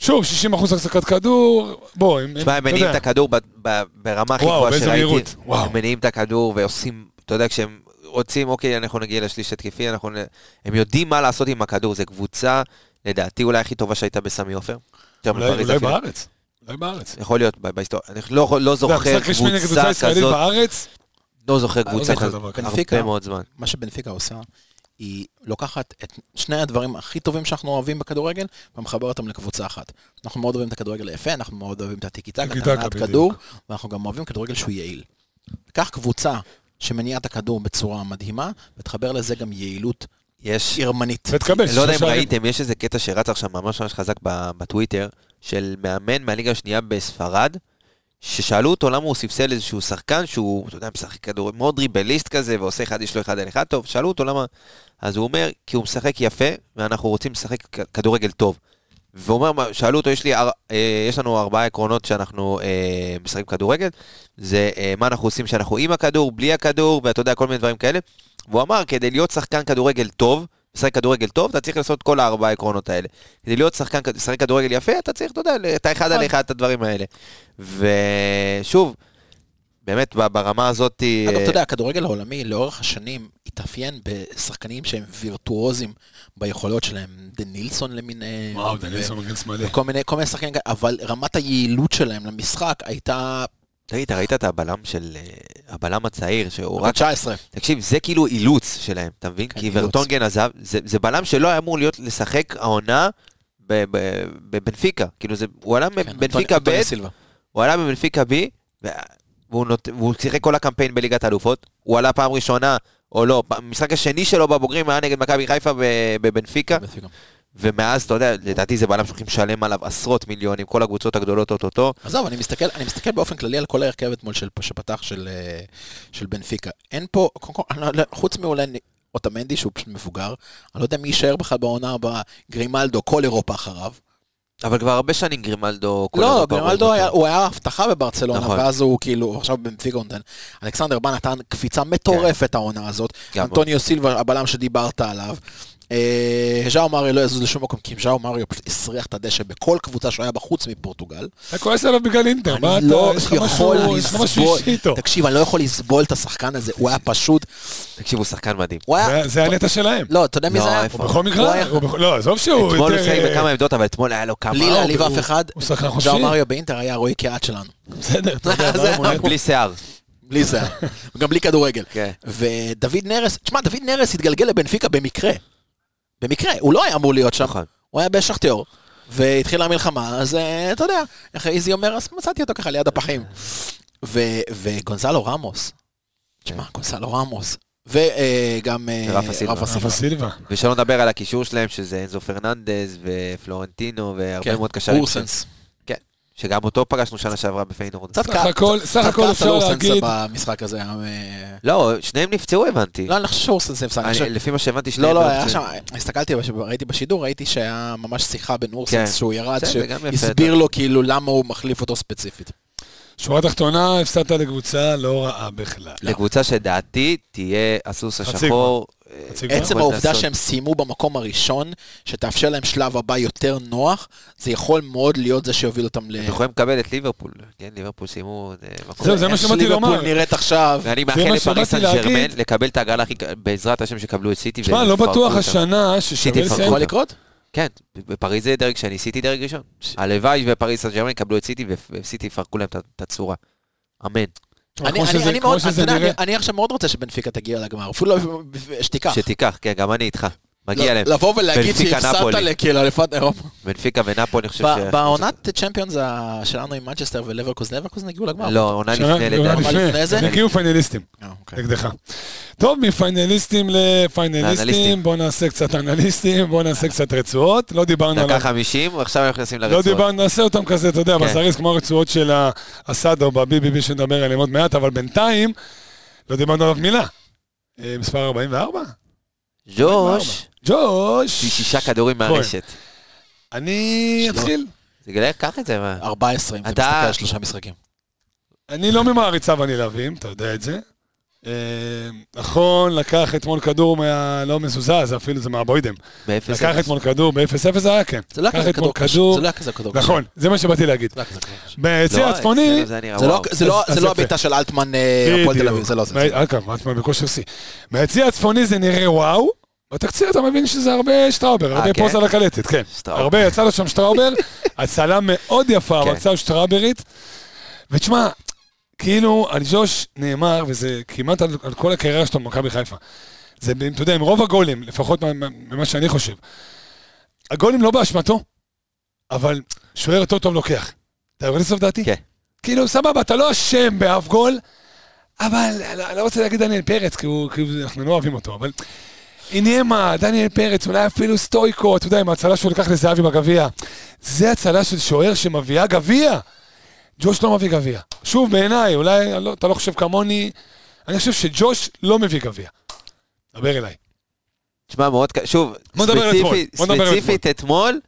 שוב, 60 אחוז החזקת כדור, בוא, הם, תשמע, הם מניעים את הכדור ב- ב- ברמה הכי וואו, גבוהה באיזה שראיתי. מהירות, וואו. הם מניעים את הכדור ועושים, אתה יודע, כשהם רוצים, אוקיי, אנחנו נגיע לשליש התקפי, אנחנו... נ- הם יודעים מה לעשות עם הכדור, זו קבוצה, לדעתי, אולי הכי טובה שהייתה בסמי עופר. אולי. בארץ. אולי בארץ. יכול להיות ב- בהיסטוריה. אני לא, לא יודע, זוכר קבוצה כזאת, בארץ, לא זוכר קבוצה כזאת. הרבה מאוד זמן. מה שבנפיקה עושה, היא לוקחת את שני הדברים הכי טובים שאנחנו אוהבים בכדורגל, ומחבר אותם לקבוצה אחת. אנחנו מאוד אוהבים את הכדורגל היפה, אנחנו מאוד אוהבים את הטיקי-טקה, את הנעת. כדור, ואנחנו גם אוהבים כדורגל שהוא יעיל. קח קבוצה שמניעה את הכדור בצורה מדהימה, ותחבר לזה גם יעילות יש, ירמנית. ותקבל לא יודע אם. ראיתם, יש איזה קטע שרץ עכשיו ממש ממש חזק ב- בטוויטר, של מאמן מהליגה השנייה בספרד, ששאלו אותו למה הוא ספסל איזשהו שחקן שהוא, אתה יודע, משחק כדור, מאוד דריבליסט כזה, ועושה אחד, יש לו אחד על אחד טוב, שאלו אותו למה, אז הוא אומר, כי הוא משחק יפה, ואנחנו רוצים לשחק כדורגל טוב. והוא אומר, שאלו אותו, יש, לי, אה, יש לנו ארבעה עקרונות שאנחנו אה, משחקים כדורגל, זה אה, מה אנחנו עושים שאנחנו עם הכדור, בלי הכדור, ואתה יודע, כל מיני דברים כאלה. והוא אמר, כדי להיות שחקן כדורגל טוב, לשחק כדורגל טוב, אתה צריך לעשות כל הארבעה עקרונות האלה. כדי להיות שחקן, לשחק כדורגל יפה, אתה צריך, אתה יודע, את האחד על אחד, את הדברים האלה. ושוב, באמת, ברמה הזאת... אגב, אה, אתה יודע, הכדורגל העולמי לאורך השנים התאפיין בשחקנים שהם וירטואוזים ביכולות שלהם, דן נילסון למיניהם. וואו, ו- דניאלסון מגן שמאלי. וכל מיני, כל מיני שחקנים אבל רמת היעילות שלהם למשחק הייתה תגיד, ראית את הבלם של... אה, הבלם הצעיר, שהוא רק רק... 19. תקשיב, זה כאילו אילוץ שלהם, אתה מבין? כן, כי. ורטונגן עזב, זה, זה בלם שלא היה אמור להיות לשחק העונה ב- ב- בבנפיקה. כאילו, זה, הוא עלה כן, בבנפיקה אנטוני- ב'. הוא עלה בבנפיקה ו- והוא, נות... שיחק כל הקמפיין בליגת האלופות. הוא עלה פעם ראשונה, או לא, במשחק השני שלו בבוגרים היה נגד מכבי חיפה ב- בבנפיקה, בנפיקה. ומאז, אתה יודע, לדעתי זה בלם שהולכים לשלם עליו עשרות מיליונים, כל הקבוצות הגדולות אוטוטו. עזוב, אני מסתכל, אני מסתכל באופן כללי על כל ההרכב אתמול של, שפתח של, אה, של בנפיקה. אין פה, קודם כל, אני לא- חוץ מאולי אוטמנדי שהוא פשוט מבוגר, אני לא יודע מי יישאר בכלל בעונה הבאה, גרימלדו, כל אירופה אחריו. אבל כבר הרבה שנים גרימלדו... לא, גרימלדו היה. הוא היה הבטחה בברצלונה, נכון. ואז הוא כאילו, עכשיו בנפיקה נותן. אלכסנדר בא נתן קפיצה מטורפת העונה הזאת. אנטוניו סילבה, הבלם שדיברת עליו. אה, ז'או מריו לא יזוז לשום מקום, כי ז'או מריו פשוט הסריח את הדשא בכל קבוצה שהוא היה בחוץ מפורטוגל. אתה כועס עליו בגלל אינטר, מה אני אתה, לא יש לך יכול לסבול, אישי איתו. תקשיב, אני לא יכול לסבול את השחקן הזה, הוא היה פשוט, תקשיב, הוא שחקן מדהים. זה- הנטע שלהם. לא, אתה יודע מי לא, זה היה? הוא בכל מקרה, לא, עזוב שהוא אתמול הוא. שיחק אה, בכמה עמדות, אבל אתמול היה לו כמה... בלי להעליב אף אחד. ז'או מריו באינטר היה רועי קהת שלנו. בסדר, היה- בלי שיער. בלי זה, וגם בלי כדורגל. כן. ודוד נרס, תשמע, דוד נרס התגלגל לבנפיקה במקרה. במקרה, הוא לא היה אמור להיות שם, נכון. הוא היה בשכתיאור, והתחילה המלחמה, אז אה, אתה יודע, איך איזי אומר, אז מצאתי אותו ככה ליד הפחים. ו- וגונזלו רמוס, תשמע, גונזלו רמוס, וגם ורפה סילבה. רפה סילבה. ושלא נדבר על הקישור שלהם, שזה אנזו פרננדז ופלורנטינו והרבה כן, מאוד קשרים. אורסנס. שגם אותו פגשנו שנה שעברה בפיינורד. סך הכל- סך הכל אפשר להגיד- במשחק הזה. אה, לא, שניהם נפצעו הבנתי. לא, אני חושב שאורסנס נפסק. אני אני- חושב- לפי מה שהבנתי, לא, שניהם לא, היה. שם, הסתכלתי, ראיתי בשידור, ראיתי שהיה ממש שיחה בין כן. אורסנס, שהוא ירד, שהסביר לו כאילו למה הוא מחליף אותו ספציפית. שורה תחתונה, הפסדת לקבוצה לא רעה בכלל. לקבוצה שדעתי תהיה הסוס השחור. אה. עצם העובדה. שהם סיימו במקום הראשון, שתאפשר להם שלב הבא יותר נוח, זה יכול מאוד להיות זה שיוביל אותם ל... הם יכולים לקבל את ליברפול. כן, ליברפול סיימו אה, מקום. זהו, זה מה שבאתי לומר. שליברפול נראית עכשיו. ואני מאחל לפריס סן ג'רמן. לקבל את ההגרלה הכי... בעזרת השם שקבלו את סיטי. תשמע, לא בטוח. השנה ששווה לסיים. יכול. לקרות? כן, בפריז זה דרג שני, סיטי דרג ראשון. הלוואי ופריס סן ג'רמן יקבלו את סיטי וסיטי יפרקו להם את הצורה. אמן. אני- שזה- אני מאוד, נראה. אני- אני עכשיו מאוד רוצה שבנפיקה תגיע לגמר, אפילו לא- שתיקח. שתיקח, כן, גם אני איתך. מגיע לא- להם. לבוא ולהגיד שהפסדת. לכאילו אלופת אירופה. בנפיקה ונאפולי, אני חושב ש... בעונת Champions שלנו עם מנצ'סטר ולברקוזן, לברקוזן הגיעו לגמר. לא, עונה לפני לדעתי. הגיעו פיינליסטים אה, אוקיי. נגדך. טוב, מפיינליסטים לפיינליסטים. בואו נעשה קצת אנליסטים, בואו נעשה קצת רצועות. לא דיברנו דקה על... 50, ועכשיו אנחנו נכנסים לא לרצועות. דיברנו, נעשה אותם כזה, אתה יודע, כן. בזריז כמו הרצועות של הסאדו ב-BBB שנדבר עליהם עוד מעט, אבל בינתיים לא דיברנו עליו מילה. אה, מספר 44? ג'וש, ג'וש. שישה כדורים מהרשת. אני. אתחיל. זה גדל, קח את זה, מה? 14, אם אתה מסתכל על שלושה משחקים. אני לא ממעריציו הנלהבים, אתה יודע את זה. אה, נכון, לקח אתמול כדור מה... לא מזוזז, אפילו זה מהבוידם. באפס לקח אפס. אתמול כדור ב-0-0 זה היה כן. זה לא היה כזה כדור. זה לא היה כזה כדור קשה. נכון, זה מה שבאתי להגיד. זה לא. ביציע לא, הצפוני... זה זה לא-. זה לא- זה לא. הבעיטה של אלטמן אה, הפועל תל אביב, זה לא זה. זה. אלטמן בכושר שיא. מהיציע הצפוני זה נראה וואו, בתקציר אתה מבין שזה הרבה שטראובר, הרבה כן? pause על הקלטת, כן. שטראובר. הרבה, יצא לו שם שטראובר, הצלה מאוד יפה, כן. אבל שטראוברית. ותשמע, כאילו, על ג'וש נאמר, וזה כמעט על, על כל הקריירה שלו במכבי חיפה. זה, אתה יודע, עם רוב הגולים, לפחות מה- מה- ממה שאני חושב. הגולים לא באשמתו, אבל שוער יותר טוב לוקח. אתה יורד לסוף דעתי? כן. כאילו, סבבה, אתה לא אשם באף גול, אבל אני לא רוצה להגיד דניאל פרץ, כי הוא, כי הוא- אנחנו לא אוהבים אותו, אבל... עניימה, דניאל פרץ, אולי אפילו סטויקו, אתה יודע, עם ההצלה שהוא לקח לזהבי בגביע. זה הצלה של שוער שמביאה גביע. ג'וש לא מביא גביע. שוב, בעיניי, אולי לא, אתה לא חושב כמוני, אני חושב שג'וש לא מביא גביע. דבר אליי. תשמע, מאוד קשה, שוב, ספציפית- אתמול,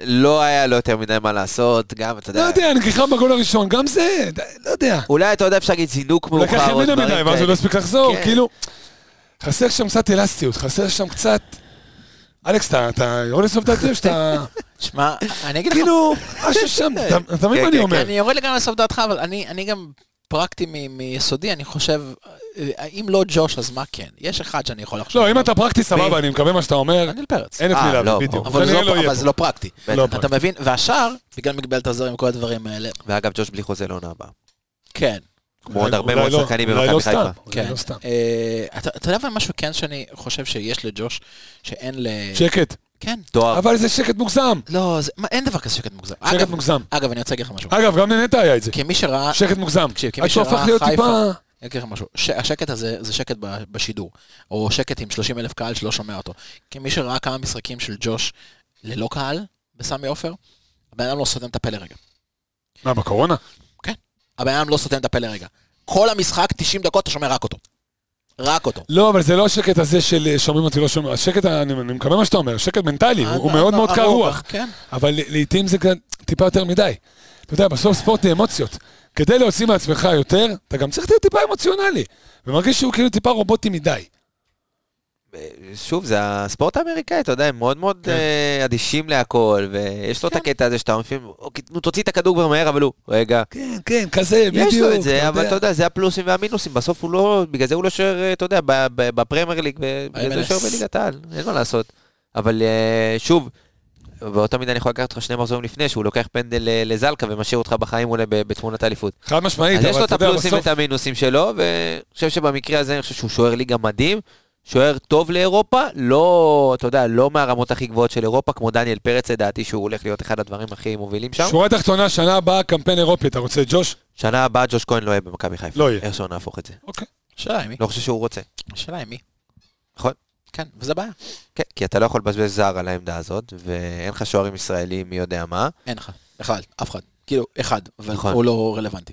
לא היה לו יותר מדי מה לעשות, גם, אתה לא יודע, יודע, נגיחה בגול הראשון, גם זה, לא יודע. אולי אתה יודע, אפשר להגיד זינוק הוא לקח מאוחר, או ימינה דברים מדי, ואז הוא לא כאלה. הספיק לחזור, כן. כאילו... חסר שם קצת אלסטיות, חסר שם קצת... אלכס, אתה- יורד לסוף דעתי או שאתה... שמע, אני אגיד לך, כאילו, משהו שם, אתה אתה מבין כן, מה אני כן, אומר? אני יורד לגמרי לסוף דעתך, אבל אני אני גם פרקטי מ- מיסודי, אני חושב, אה, אם לא ג'וש, אז מה כן? יש אחד שאני יכול לחשוב. לא, אם. אתה פרקטי, סבבה, אני מקווה מה שאתה אומר, דניאל פרץ. אין את אה, מי לא, להביא, בדיוק. אבל זה לא- לא פרקטי. לא. אתה מבין? והשאר, בגלל מגבלת הזרים וכל הדברים האלה, ואגב, ג'וש בלי חוזה לעונה הבאה. כן. כמו עוד אולי- הרבה אולי מאוד לא, שחקנים אולי במכבי לא חיפה. סתם, אולי כן. לא סתם. אה, אתה יודע מה משהו כן שאני חושב שיש לג'וש, שאין ל... שקט. כן. תואר. אבל זה שקט מוגזם. לא, זה- מה, אין דבר כזה שקט מוגזם. שקט אגב- מוגזם. אגב, אני רוצה להגיד לך משהו. אגב, גם לנטע היה את זה. כמי שראה... שקט מוגזם. תקשיב, כמי עד שהוא שראה הפך להיות חיפה- טיפה... אני אגיד לך משהו, ש- השקט הזה זה שקט ב- בשידור, או שקט עם 30 אלף קהל שלא שומע אותו. כמי שראה כמה משחקים של ג'וש ללא קהל בסמי עופר, הבן אדם לא סותם את הפה לרגע. מה, בקורונה? הבן אדם לא סותם את הפה לרגע. כל המשחק, 90 דקות, אתה שומע רק אותו. רק אותו. לא, אבל זה לא השקט הזה של אה, שומעים אותי, לא שומעים. השקט, אני אני מקבל מה שאתה אומר, שקט מנטלי, הוא הוא אה, מאוד אה, מאוד קר רוח. כן. אבל לעיתים זה טיפה יותר מדי. אתה יודע, בסוף ספורט זה אמוציות. כדי להוציא מעצמך יותר, אתה גם צריך להיות טיפה אמוציונלי. ומרגיש שהוא כאילו טיפה רובוטי מדי. שוב, זה הספורט האמריקאי, אתה יודע, הם מאוד מאוד כן. אה, אדישים להכל, ויש לו את הקטע הזה שאתה לפעמים, אוקיי, נו, תוציא את הכדור כבר מהר, אבל הוא, רגע. כן, כן, כזה, בדיוק. יש לו את זה, אבל אתה יודע, זה הפלוסים והמינוסים, בסוף הוא לא, בגלל זה הוא לא שוער, אה, אתה יודע, בפרמייר ליג, בגלל זה הוא. שוער בליגת העל, אין מה לעשות. אבל אה, שוב, באותה מידה אני יכול לקחת אותך שני מחזורים לפני, שהוא לוקח פנדל אה, לזלקה ומשאיר אותך בחיים אולי בתמונת האליפות. חד משמעית, אז יש אבל לו אתה את יודע, הפלוסים בסוף... ואת המינוסים שלו, ואני חושב שבמקרה הזה אני חושב שהוא שוער ליגה מדהים, שוער טוב לאירופה, לא, אתה יודע, לא מהרמות הכי גבוהות של אירופה, כמו דניאל פרץ, לדעתי שהוא הולך להיות אחד הדברים הכי מובילים שם. שורה תחתונה, שנה הבאה, קמפיין אירופי, אתה רוצה ג'וש? שנה הבאה ג'וש כהן לא יהיה במכבי חיפה. לא יהיה. איך שלא נהפוך את זה. אוקיי. השאלה עם מי. לא חושב שהוא רוצה. השאלה עם מי. נכון. כן, וזה בעיה. כן, כי אתה לא יכול לבזבז זר על העמדה הזאת, ואין לך שוערים ישראלים מי יודע מה. אין לך. אחד, אף אחד. כאילו, אחד, אבל נכון. הוא לא רלוונטי.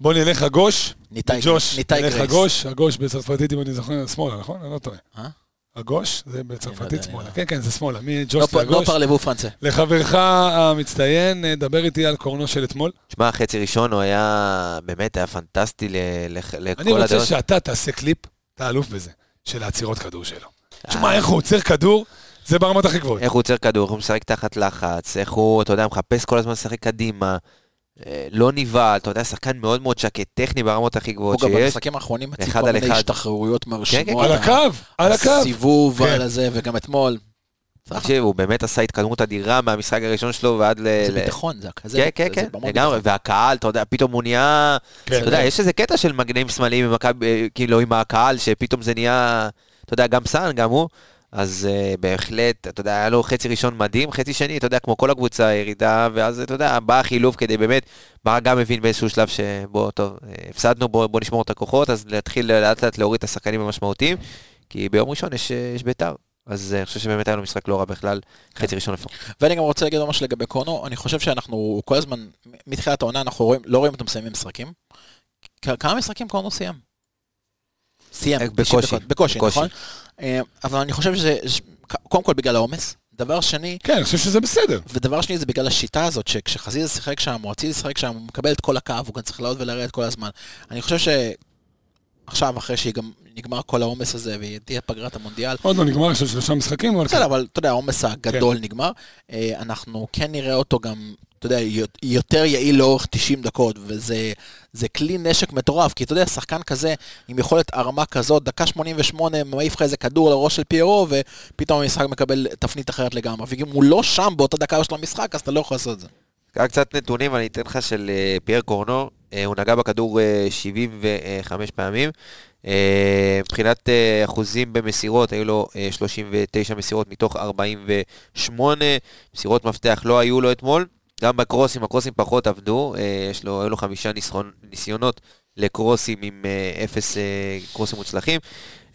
בוא נלך הגוש, ניתאי ג'וש, ניתאי נלך גרייס. הגוש, הגוש בצרפתית, אם אני זוכר, שמאלה, נכון? אני לא טועה. אה? הגוש? זה בצרפתית יודע. שמאלה. כן, כן, זה שמאלה. לא מג'וש פ- לא לגוש. פרלבו פרנסה. לחברך המצטיין, אה, דבר איתי על קורנו של אתמול. שמע, חצי ראשון הוא היה, באמת היה פנטסטי לכל אני רוצה הדעות. שאתה תעשה קליפ, אתה אלוף בזה, של העצירות כדור שלו. תשמע, איך הוא עוצר כדור, זה ברמות הכי גבוהות. איך הוא עוצר כדור, איך הוא משחק תחת לחץ, איך הוא, אתה יודע, מחפש כל הזמן לשחק קדימה, אה, לא נבהל, אתה יודע, שחקן מאוד מאוד שקט, טכני ברמות הכי הוא גבוהות גם שיש. במשחקים האחרונים מציג כל על מיני אחד. השתחררויות מרשימות. על הקו, על הקו. הסיבוב כן. על הזה, וגם אתמול. תקשיב, הוא באמת עשה התקדמות אדירה מהמשחק הראשון שלו ועד ל... זה ביטחון, זה כזה. כן, כן, זה- כן, לגמרי. והקהל, אתה יודע, פתאום הוא נהיה... כן, אתה יודע, כן. יש איזה קטע של מגנים שמאליים במכבי, אה, כאילו עם הקהל, שפתאום זה נהיה, אתה יודע, גם סאן, גם הוא. אז uh, בהחלט, אתה יודע, היה לו חצי ראשון מדהים, חצי שני, אתה יודע, כמו כל הקבוצה, ירידה, ואז, אתה יודע, בא החילוף כדי באמת, ברק גם מבין באיזשהו שלב שבוא, טוב, אה, הפסדנו, בוא, בוא נשמור את הכוחות, אז להתחיל לאט לאט להוריד את השחקנים המשמעותיים, כי ביום ראשון יש, אה, יש בית"ר. אז אני חושב שבאמת היה לו משחק לא רע בכלל, חצי ראשון לפחות. ואני גם רוצה להגיד משהו לגבי קורנו, אני חושב שאנחנו כל הזמן, מתחילת העונה אנחנו לא רואים אותם מסיימים משחקים. כמה משחקים קורנו סיים? סיים, אה, 90 בקושי, דקות, בקושי, בקושי. נכון? אה, אבל אני חושב שזה, ש- קודם כל בגלל העומס, דבר שני, כן, אני חושב שזה בסדר. ודבר שני זה בגלל השיטה הזאת, שכשחזיזה שיחק שם, או אצילי שיחק שם, הוא מקבל את כל הקו, הוא גם צריך לעלות ולרדת כל הזמן. אני חושב שעכשיו, אחרי שנגמר כל העומס הזה, ותהיה פגרת המונדיאל, עוד לא נגמר של שלושה משחקים, אבל בסדר, אבל אתה יודע, העומס הגדול נגמר. אה, אנחנו כן נראה אותו גם, אתה יודע, יותר יעיל לאורך 90 דקות, וזה זה כלי נשק מטורף, כי אתה יודע, שחקן כזה, עם יכולת הרמה כזאת, דקה 88, מעיף לך איזה כדור לראש של פיירו, ופתאום המשחק מקבל תפנית אחרת לגמרי. ואם הוא לא שם באותה דקה של המשחק, אז אתה לא יכול לעשות את זה. קצת נתונים, אני אתן לך של אה, פייר קורנו, הוא נגע בכדור אה, 75 פעמים. אה, מבחינת אה, אחוזים במסירות, היו לו אה, 39 מסירות מתוך 48, מסירות מפתח לא היו לו אתמול. גם בקרוסים, הקרוסים פחות עבדו, אה, יש לו, היו לו חמישה ניסיונות לקרוסים עם אה, אפס אה, קרוסים מוצלחים.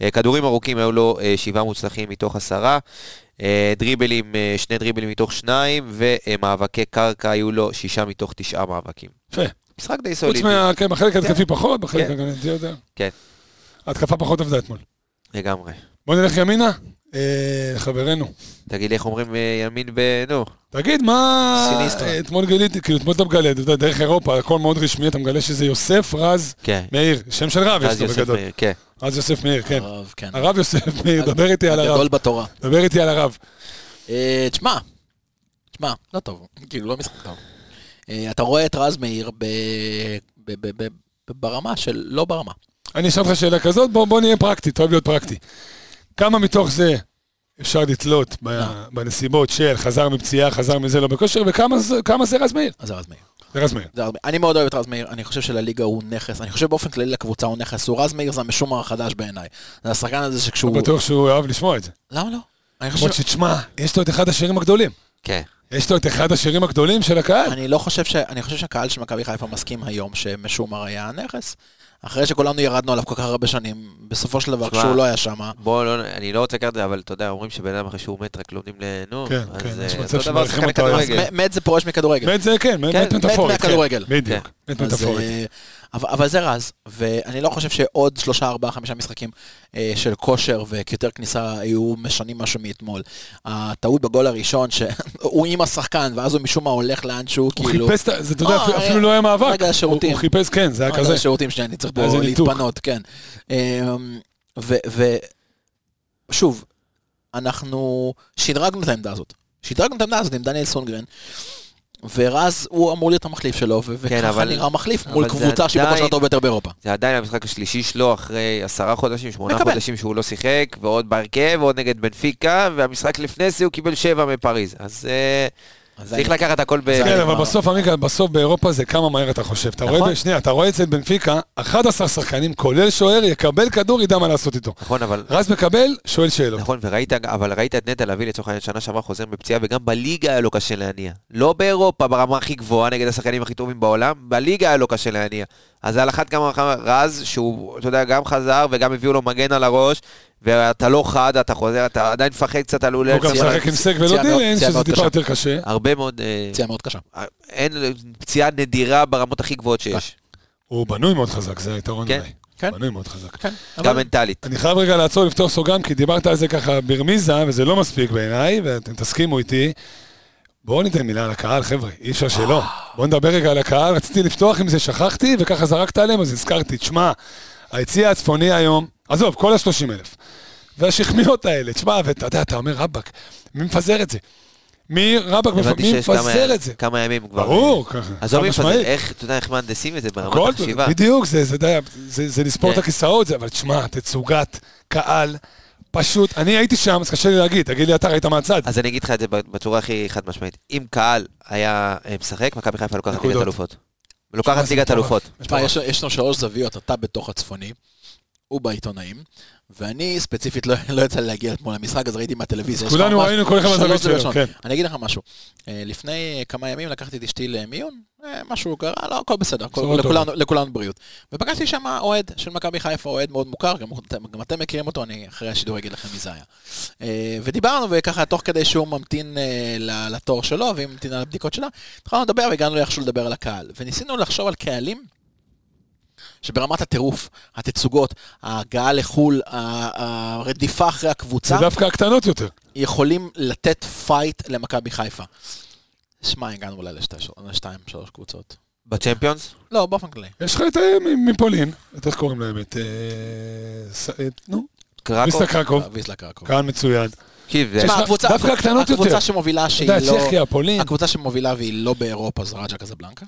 אה, כדורים ארוכים היו לו אה, שבעה מוצלחים מתוך עשרה. אה, דריבלים, אה, שני דריבלים מתוך שניים, ומאבקי קרקע היו לו שישה מתוך תשעה מאבקים. יפה. משחק די חוץ סולידי, מה... כן, בחלק ההתקפי פחות, בחלק כן. ההגנתי יותר. כן. ההתקפה פחות עבדה אתמול. לגמרי. בוא נלך ימינה, אה, חברנו. תגיד לי איך אומרים אה, ימין ב... נו, תגיד, מה... סיניסטרה. אה, אתמול גיליתי, כאילו, אתמול אתה מגלה, אתה יודע, דרך אירופה, הכל מאוד רשמי, אתה מגלה שזה יוסף רז כן. מאיר, שם של רב יש לו בגדול. כן. רז יוסף מאיר, כן. הרב, כן. הרב יוסף מאיר, דבר איתי על הרב. הגדול בתורה. דבר איתי על הרב. אה, תשמע, תשמע, לא טוב, כאילו לא משחק טוב. אה, אתה רואה את רז מאיר ב- ב- ב- ב- ב- ברמה של לא ברמה. אני אשאל אותך שאלה כזאת, בוא, בוא נהיה פרקטי, אתה אוהב להיות פרקטי. כמה מתוך זה אפשר לתלות ב-. בנסיבות של חזר מפציעה, חזר מזה לא בכושר, וכמה זה- כמה זה רז מאיר? זה רז מאיר. זה רז מאיר. אני מאוד אוהב את רז מאיר, אני חושב שלליגה הוא נכס, אני חושב באופן כללי לקבוצה הוא נכס, הוא רז מאיר זה המשומר החדש בעיניי. זה השחקן הזה שכשהוא... בטוח שהוא אוהב לשמוע את זה. למה לא? אני חושב... למרות שתשמע, יש לו את אחד השירים הגדולים. כן. יש לו את אחד השירים הגדולים של הקהל. אני לא חושב ש... אני חושב שהקהל של מכבי חיפה מסכים היום שמשומר היה הנכס. אחרי שכולנו ירדנו עליו כל כך הרבה שנים, בסופו של דבר, כשהוא לא היה שם, בוא, לא, אני לא רוצה לקחת את זה, אבל אתה יודע, אומרים שבן אדם אחרי שהוא מת רק לומדים ל... נו, כן, אז כן, אה, יש מצב אותו דבר שמעריכים שחקני אותו. מת זה פורש מכדורגל. מת זה כן, מת כן, מת מת מטאפורית. כן. מהכדורגל. בדיוק, מת אז, מטאפורית. אבל, אבל זה רז, ואני לא חושב שעוד שלושה, ארבעה, חמישה משחקים אה, של כושר וכיותר כניסה היו משנים משהו מאתמול. הטעות בגול הראשון, שהוא עם השחקן, ואז הוא משום מה הולך לאנשהו, הוא כאילו... חיפש, את ה- זה, אתה יודע, אה, אפילו- אה, אפילו לא היה מאבק. רגע, השירותים. הוא הוא חיפש, כן, זה היה רגע, כזה. השירותים שלי, אני צריך פה. להתפנות, כן. אמ, ושוב, אנחנו שדרגנו את העמדה הזאת. שדרגנו את העמדה הזאת עם דניאל סונגרן. ורז הוא אמור להיות המחליף שלו, כן, וככה אבל- נראה מחליף מול קבוצה שהיא בכושר הטוב ביותר באירופה. זה עדיין המשחק השלישי שלו אחרי עשרה חודשים, שמונה מקבל. חודשים שהוא לא שיחק, ועוד בהרכב, ועוד נגד בנפיקה, והמשחק לפני זה הוא קיבל שבע מפריז. אז אז צריך לקחת הכל ב... כן, אבל. בסוף, עמיקה, בסוף באירופה זה כמה מהר אתה חושב. אתה נכון. רואה, שנייה, אתה רואה אצל בנפיקה, 11 שחקנים, כולל שוער, יקבל כדור, ידע מה לעשות איתו. נכון, אבל... רז מקבל, שואל שאלות. נכון, וראית, אבל ראית את נטע לביא לצורך העניין שנה שעברה חוזר בפציעה, וגם בליגה היה לו קשה להניע. לא באירופה ברמה הכי גבוהה נגד השחקנים הכי טובים בעולם, בליגה היה לו קשה להניע. אז על אחת כמה רז, שהוא, אתה יודע, גם חזר וגם הביאו לו מגן על הראש, ואתה לא חד, אתה חוזר, אתה עדיין מפחד קצת על אולי... הוא גם משחק עם סק ולא דילן, שזה טיפה. יותר קשה. הרבה מאוד... אה, פציעה מאוד קשה. אין פציעה נדירה ברמות הכי גבוהות שיש. הוא בנוי מאוד חזק, זה היתרון כן. אולי. כן. בנוי מאוד חזק. כן, גם מנטלית. אני חייב רגע לעצור, לפתוח סוגריים, כי דיברת על זה ככה ברמיזה, וזה לא מספיק בעיניי, ואתם תסכימו איתי. בואו ניתן מילה על הקהל, חבר'ה, אי אפשר שלא. בואו נדבר רגע על הקהל, רציתי לפתוח עם זה, שכחתי, וככה זרקת עליהם, אז הזכרתי. תשמע, היציע הצפוני היום, עזוב, כל ה-30 אלף. והשכמיות האלה, תשמע, ואתה יודע, אתה אומר, רבאק, מי מפזר את זה? מי, רבאק, מי מפזר את זה? כמה ימים כבר. ברור, ככה, עזוב מי מפזר. איך, אתה יודע איך מהנדסים את זה ברמת החשיבה. בדיוק, זה, זה, זה, זה, זה לספור את כן. הכיסאות, זה, אבל תשמע, תצוגת קהל, פשוט, אני הייתי שם, אז קשה לי להגיד, תגיד לי אתה ראית מהצד. אז אני אגיד לך את זה בצורה הכי חד משמעית. אם קהל היה אה, משחק, מכבי חיפה לוקחת. ליגת אלופות. לוקחת ליגת. אלופות. יש לנו שלוש זוויות, אתה בתוך הצפוני, הוא בעיתונאים, ואני ספציפית לא, לא יצא לי להגיע אתמול למשחק, אז ראיתי מהטלוויזיה. כולנו ראינו כל אחד מהזווית שלו. כן. אני אגיד לך משהו, אה, לפני כמה ימים לקחתי את אשתי למיון, אה, משהו קרה, לא, הכל בסדר, בשורות לכולנו, לכולנו בריאות. ופגשתי שם אוהד של מכבי חיפה, אוהד מאוד מוכר, גם, גם אתם מכירים אותו, אני אחרי השידור אגיד לכם מי זה היה. אה, ודיברנו, וככה, תוך כדי שהוא ממתין אה, לתור שלו, והיא ממתינה לבדיקות שלה, התחלנו לדבר והגענו איכשהו לדבר על הקהל. וניסינו לחשוב על קהלים שברמת הטירוף, התצוגות, ההגעה לחו"ל, הרדיפה אחרי זה הקבוצה, דווקא הקטנות יותר. יכולים לתת fight למכבי חיפה. שמע, הגענו אולי לשתיים, שלוש קבוצות. בצ'מפיונס? לא, באופן כללי. יש לך את מפולין, את איך קוראים להם? את... אה, את- נו, קרקוב? ויסטה קרקוב, ויסלה קרקוב. קהל מצוין. זה- דווקא הקטנות יותר. הקבוצה שמובילה אתה שהיא יודע, לא... צ'כיה, פולין. הקבוצה שמובילה והיא לא באירופה זה רג'ה קזבלנקה.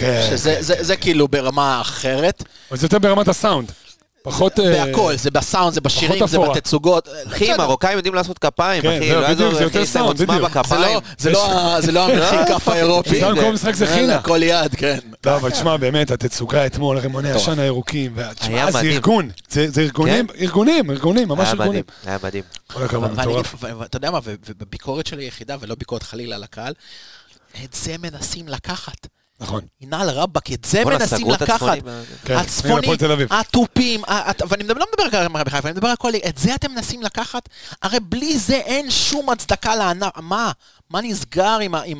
כן, שזה כן, זה- כן, זה כן. כאילו ברמה אחרת. אבל זה יותר ברמת הסאונד. פחות... אה, בהכל, זה בסאונד, זה בשירים, זה. בתצוגות. אחי. מרוקאים יודעים לעשות כפיים, כן, אחי. לא בדיוק, יעזור זה יותר סאונד, בדיוק. זה. לא- זה לא ה- זה לא המחיר כף האירופי. שם כל משחק זה חינה. כל יד, כן. לא, אבל תשמע, באמת, התצוגה אתמול, רימוני. עשן הירוקים, היה זה מדהים. ארגון. זה זה ארגונים, ארגונים, ארגונים, ממש היה ארגונים. מדהים, היה מדהים. כל הכבוד, מטורף. ואתה יודע מה, ובביקורת שלי היחידה, ולא ביקורת חלילה על הקהל, את זה מנסים לקחת. נכון. על רבאק, את זה מנסים לקחת. הצפונים. כן. התופים, ואני לא מדבר על מכבי חיפה, אני מדבר על כל... את זה אתם מנסים לקחת? הרי בלי זה אין שום הצדקה לענף. מה? מה נסגר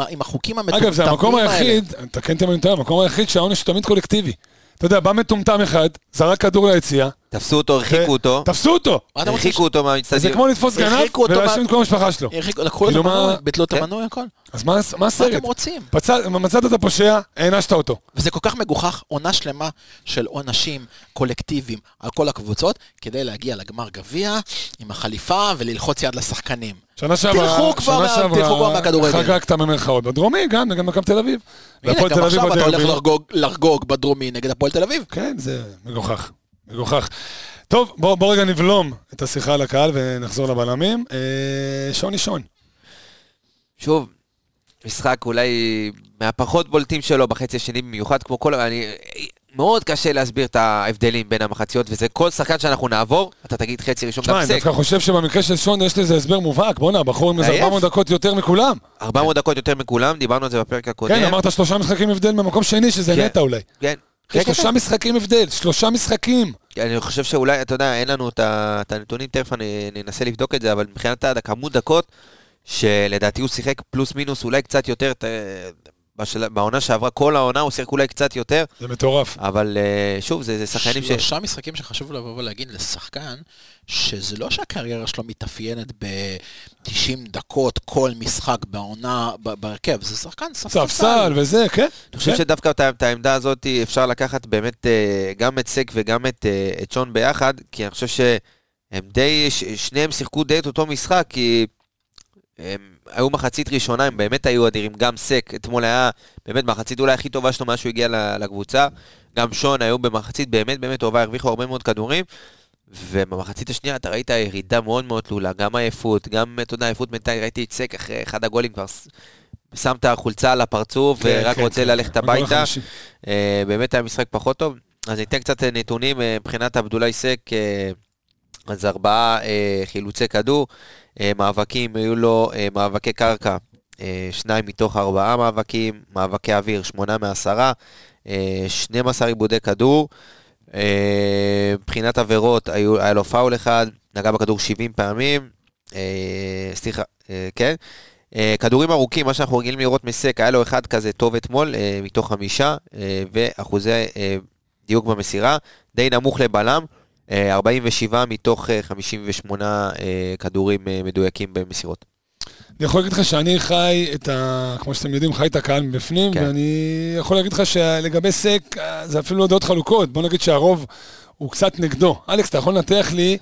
עם החוקים המטומטמים אגב, זה המקום האלה? היחיד, תקן אותי אם אני טועה, המקום היחיד שהעונש הוא תמיד קולקטיבי. אתה יודע, בא מטומטם אחד, זרק כדור ליציאה, תפסו אותו, הרחיקו אותו. תפסו אותו. הרחיקו אותו זה מהאצטדיון. כמו לתפוס גנב ולהאשים את כל המשפחה שלו. לקחו לו את כאילו, מה- המנוי, ביטלו את כן. המנוי, הכל. אז מה מה מה הסרט? אתם רוצים? מצאת את הפושע, הענשת אותו. וזה כל כך מגוחך, עונה שלמה של עונשים קולקטיביים על כל הקבוצות, כדי להגיע לגמר גביע עם החליפה וללחוץ יד לשחקנים. שנה שעברה, תלכו כבר מהכדורגל. חגגת במרכאות. בדרומי גם, נגד מכבי תל אביב. הנה, גם תל אביב עכשיו אתה הולך לחגוג בדרומי נגד הפועל תל אביב. כן, זה מגוחך. מגוחך. טוב, בוא, בוא רגע נבלום את השיחה על הקהל ונחזור לבלמים. אה, שוני שון. שוב, משחק אולי מהפחות בולטים שלו בחצי השני במיוחד, כמו כל... אני... מאוד קשה להסביר את ההבדלים בין המחציות, וזה כל שחקן שאנחנו נעבור, אתה תגיד חצי ראשון גם אני סק. דווקא חושב שבמקרה של שון יש לזה הסבר מובהק. בואנה, הבחור עם איזה עייף. 400 דקות יותר מכולם. 400 דקות יותר מכולם, דיברנו על זה בפרק הקודם. כן, אמרת שלושה משחקים הבדל במקום שני, שזה כן. נטע אולי. כן. כן, כן, שלושה משחקים הבדל, שלושה משחקים. אני חושב שאולי, אתה יודע, אין לנו את את הנתונים, תכף אני אנסה לבדוק את זה, אבל מבחינת הכמות דקות, שלדעתי הוא שיחק פלוס מינוס אולי קצת יותר, בשל... בעונה שעברה, כל העונה הוא שיחק אולי קצת יותר, זה מטורף. אבל אה, שוב, זה, זה שחקנים ש... שלושה משחקים שחשוב לבוא ולהגיד לשחקן, שזה לא שהקריירה שלו מתאפיינת ב-90 דקות כל משחק בעונה, ב- בהרכב, זה שחקן ספסל. ספסל וזה, כן. אני חושב כן. שדווקא את את העמדה הזאת אפשר לקחת באמת אה, גם את סק וגם את, אה, את שון ביחד, כי אני חושב שהם די, ש- שניהם שיחקו די את אותו משחק, כי הם היו מחצית ראשונה, הם באמת היו אדירים, גם סק, אתמול היה באמת מחצית אולי הכי טובה שלו מאז שהוא הגיע לקבוצה, גם שון היו במחצית באמת באמת טובה, הרוויחו הרבה מאוד כדורים. ובמחצית השנייה אתה ראית ירידה מאוד מאוד תלולה, גם עייפות, גם, אתה יודע, עייפות מנטלית, ראיתי את סק אחרי אחד הגולים כבר שם את החולצה על הפרצוף כן, ורק כן, רוצה כן, ללכת הביתה. אה, באמת היה משחק פחות טוב. אז ניתן קצת נתונים אה, מבחינת עבדולאי סק, אה, אז ארבעה חילוצי כדור, מאבקים, היו לו אה, מאבקי קרקע, אה, שניים מתוך ארבעה מאבקים, מאבקי אוויר, שמונה מעשרה, אה, 12 עיבודי כדור. אה, מבחינת עבירות, היו- היה לו פאול אחד, נגע בכדור 70 פעמים, אה, סליחה, אה, כן. אה, כדורים ארוכים, מה שאנחנו רגילים לראות מסק, היה לו אחד כזה טוב אתמול, אה, מתוך חמישה, אה, ואחוזי אה, דיוק במסירה, די נמוך לבלם, אה, 47 מתוך אה, 58 אה, כדורים אה, מדויקים במסירות. אני יכול להגיד לך שאני חי את ה... כמו שאתם יודעים, חי את הקהל מבפנים, כן. ואני יכול להגיד לך שלגבי סק, זה אפילו לא דעות חלוקות. בוא נגיד שהרוב הוא קצת נגדו. אלכס, אתה יכול לנתח לי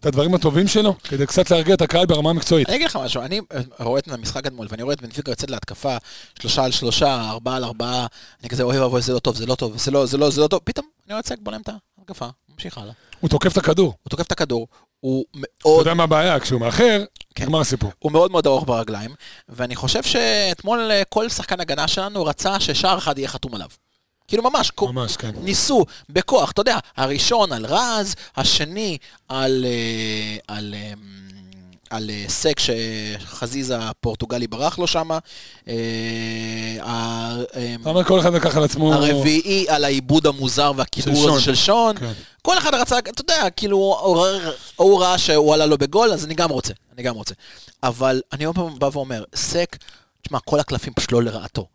את הדברים הטובים שלו, כדי קצת להרגיע את הקהל ברמה המקצועית. אני אגיד לך משהו, אני אה, רואה את המשחק אתמול, ואני רואה את בנפיקה יוצאת להתקפה, שלושה על שלושה, ארבעה על ארבעה, אני כזה, אוי ואבוי, זה לא טוב, זה לא טוב, זה לא, זה לא, זה לא טוב, פתאום אני רואה את סק בולם את ההתקפה, ממשיך הלאה. הוא תוקף את הכדור. הוא תוקף את הכדור, הוא אתה מאוד, יודע מה הבעיה, כשהוא מאחר, כן. נגמר הסיפור. הוא מאוד מאוד ארוך ברגליים, ואני חושב שאתמול אה, כל שחקן הגנה שלנו רצה ששער אחד יהיה חתום עליו. כאילו ממש, ממש, כן. ניסו בכוח, אתה יודע, הראשון על רז, השני על, אה, על, אה, על אה, סק שחזיזה הפורטוגלי ברח לו שם, אתה אומר כל אחד לקח על עצמו... הרביעי על העיבוד המוזר והכידור של הזה של שון. כן. כל אחד רצה, אתה יודע, כאילו, הוא ראה- הוא ראה שהוא עלה לו בגול, אז אני גם רוצה, אני גם רוצה. אבל אני עוד פעם בא ואומר, סק, תשמע, כל הקלפים פשוט לא לרעתו.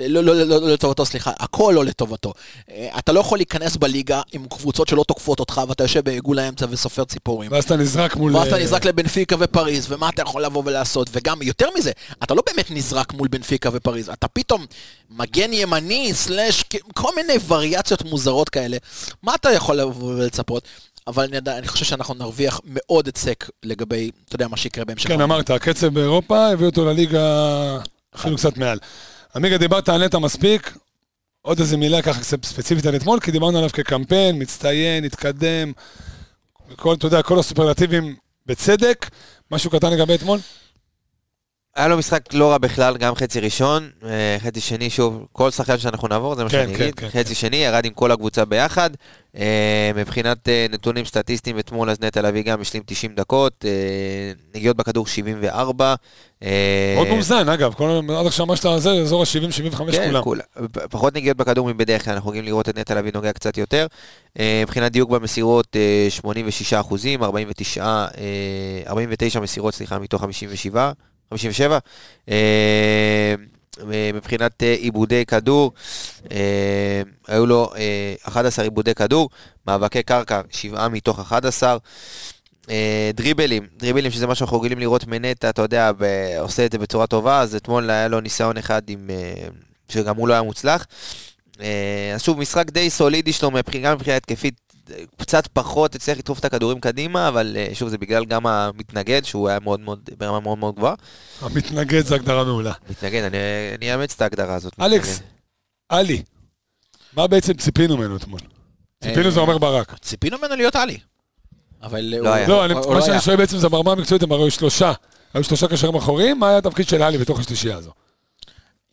לא, לא, לא, לא לטובתו, סליחה, הכל לא לטובתו. אה, אתה לא יכול להיכנס בליגה עם קבוצות שלא תוקפות אותך, ואתה יושב בעיגול האמצע וסופר ציפורים. ואז אתה נזרק מול... ואז אתה אה, נזרק לבנפיקה ופריז, ומה אתה יכול לבוא ולעשות? וגם, יותר מזה, אתה לא באמת נזרק מול בנפיקה ופריז, אתה פתאום מגן ימני, סלאש, כל מיני וריאציות מוזרות כאלה. מה אתה יכול לבוא ולצפות? אבל אני, יודע- אני חושב שאנחנו נרוויח מאוד סק לגבי, אתה יודע, מה שיקרה בהמשך. כן, אמרת, הקצב באירופה הביא אותו לליגה אפילו קצת מעל. עמיגה, דיברת על נטע מספיק, עוד איזה מילה ככה ספציפית על אתמול, כי דיברנו עליו כקמפיין, מצטיין, התקדם, כל, אתה יודע, כל הסופרלטיבים בצדק. משהו קטן לגבי אתמול? היה לו משחק לא רע בכלל, גם חצי ראשון, אה, חצי שני, שוב, כל שחקן שאנחנו נעבור, זה מה כן, שאני כן, אגיד. כן, חצי שני, ירד עם כל הקבוצה ביחד. אה, מבחינת אה, נתונים סטטיסטיים, אתמול אז נטע לביא גם השלים 90 דקות, נגיעות בכדור 74. אה, מאוד מאוזן, אגב, כל, עד עכשיו מה שאתה זה, אזור ה-70-75 כן, כולם. פ- פחות נגיעות בכדור מבדרך כלל, אנחנו רגילים לראות את נטע לביא נוגע קצת יותר. מבחינת דיוק במסירות, אה, 86 אחוזים, 49, אה, 49 מסירות, סליחה, מתוך 57. 57. אה, מבחינת אה, עיבודי כדור, אה, היו לו אה, 11 עיבודי כדור, מאבקי קרקע, 7 מתוך 11. אה, דריבלים, דריבלים שזה מה שאנחנו רגילים לראות מנטע, אתה יודע, ב- עושה את זה בצורה טובה, אז אתמול היה לו ניסיון אחד עם, שגם הוא לא היה מוצלח. אז שוב, משחק די סולידי שלו, גם מבחינה התקפית, קצת פחות הצליח לדחוף את הכדורים קדימה, אבל אה, שוב, זה בגלל גם המתנגד, שהוא היה מאוד מאוד, ברמה מאוד מאוד גבוהה. המתנגד זה הגדרה מעולה. מתנגד, אני, אני אאמץ את ההגדרה הזאת. אלכס. עלי, מה בעצם ציפינו ממנו אתמול? ציפינו זה אומר ברק. ציפינו ממנו להיות עלי. אבל... לא הוא- היה. לא, אני- הוא מה לא שאני. שואל בעצם זה ברמה המקצועית, הם הרי היו שלושה. היו שלושה קשרים אחוריים, מה היה התפקיד של עלי בתוך השלישייה הזו?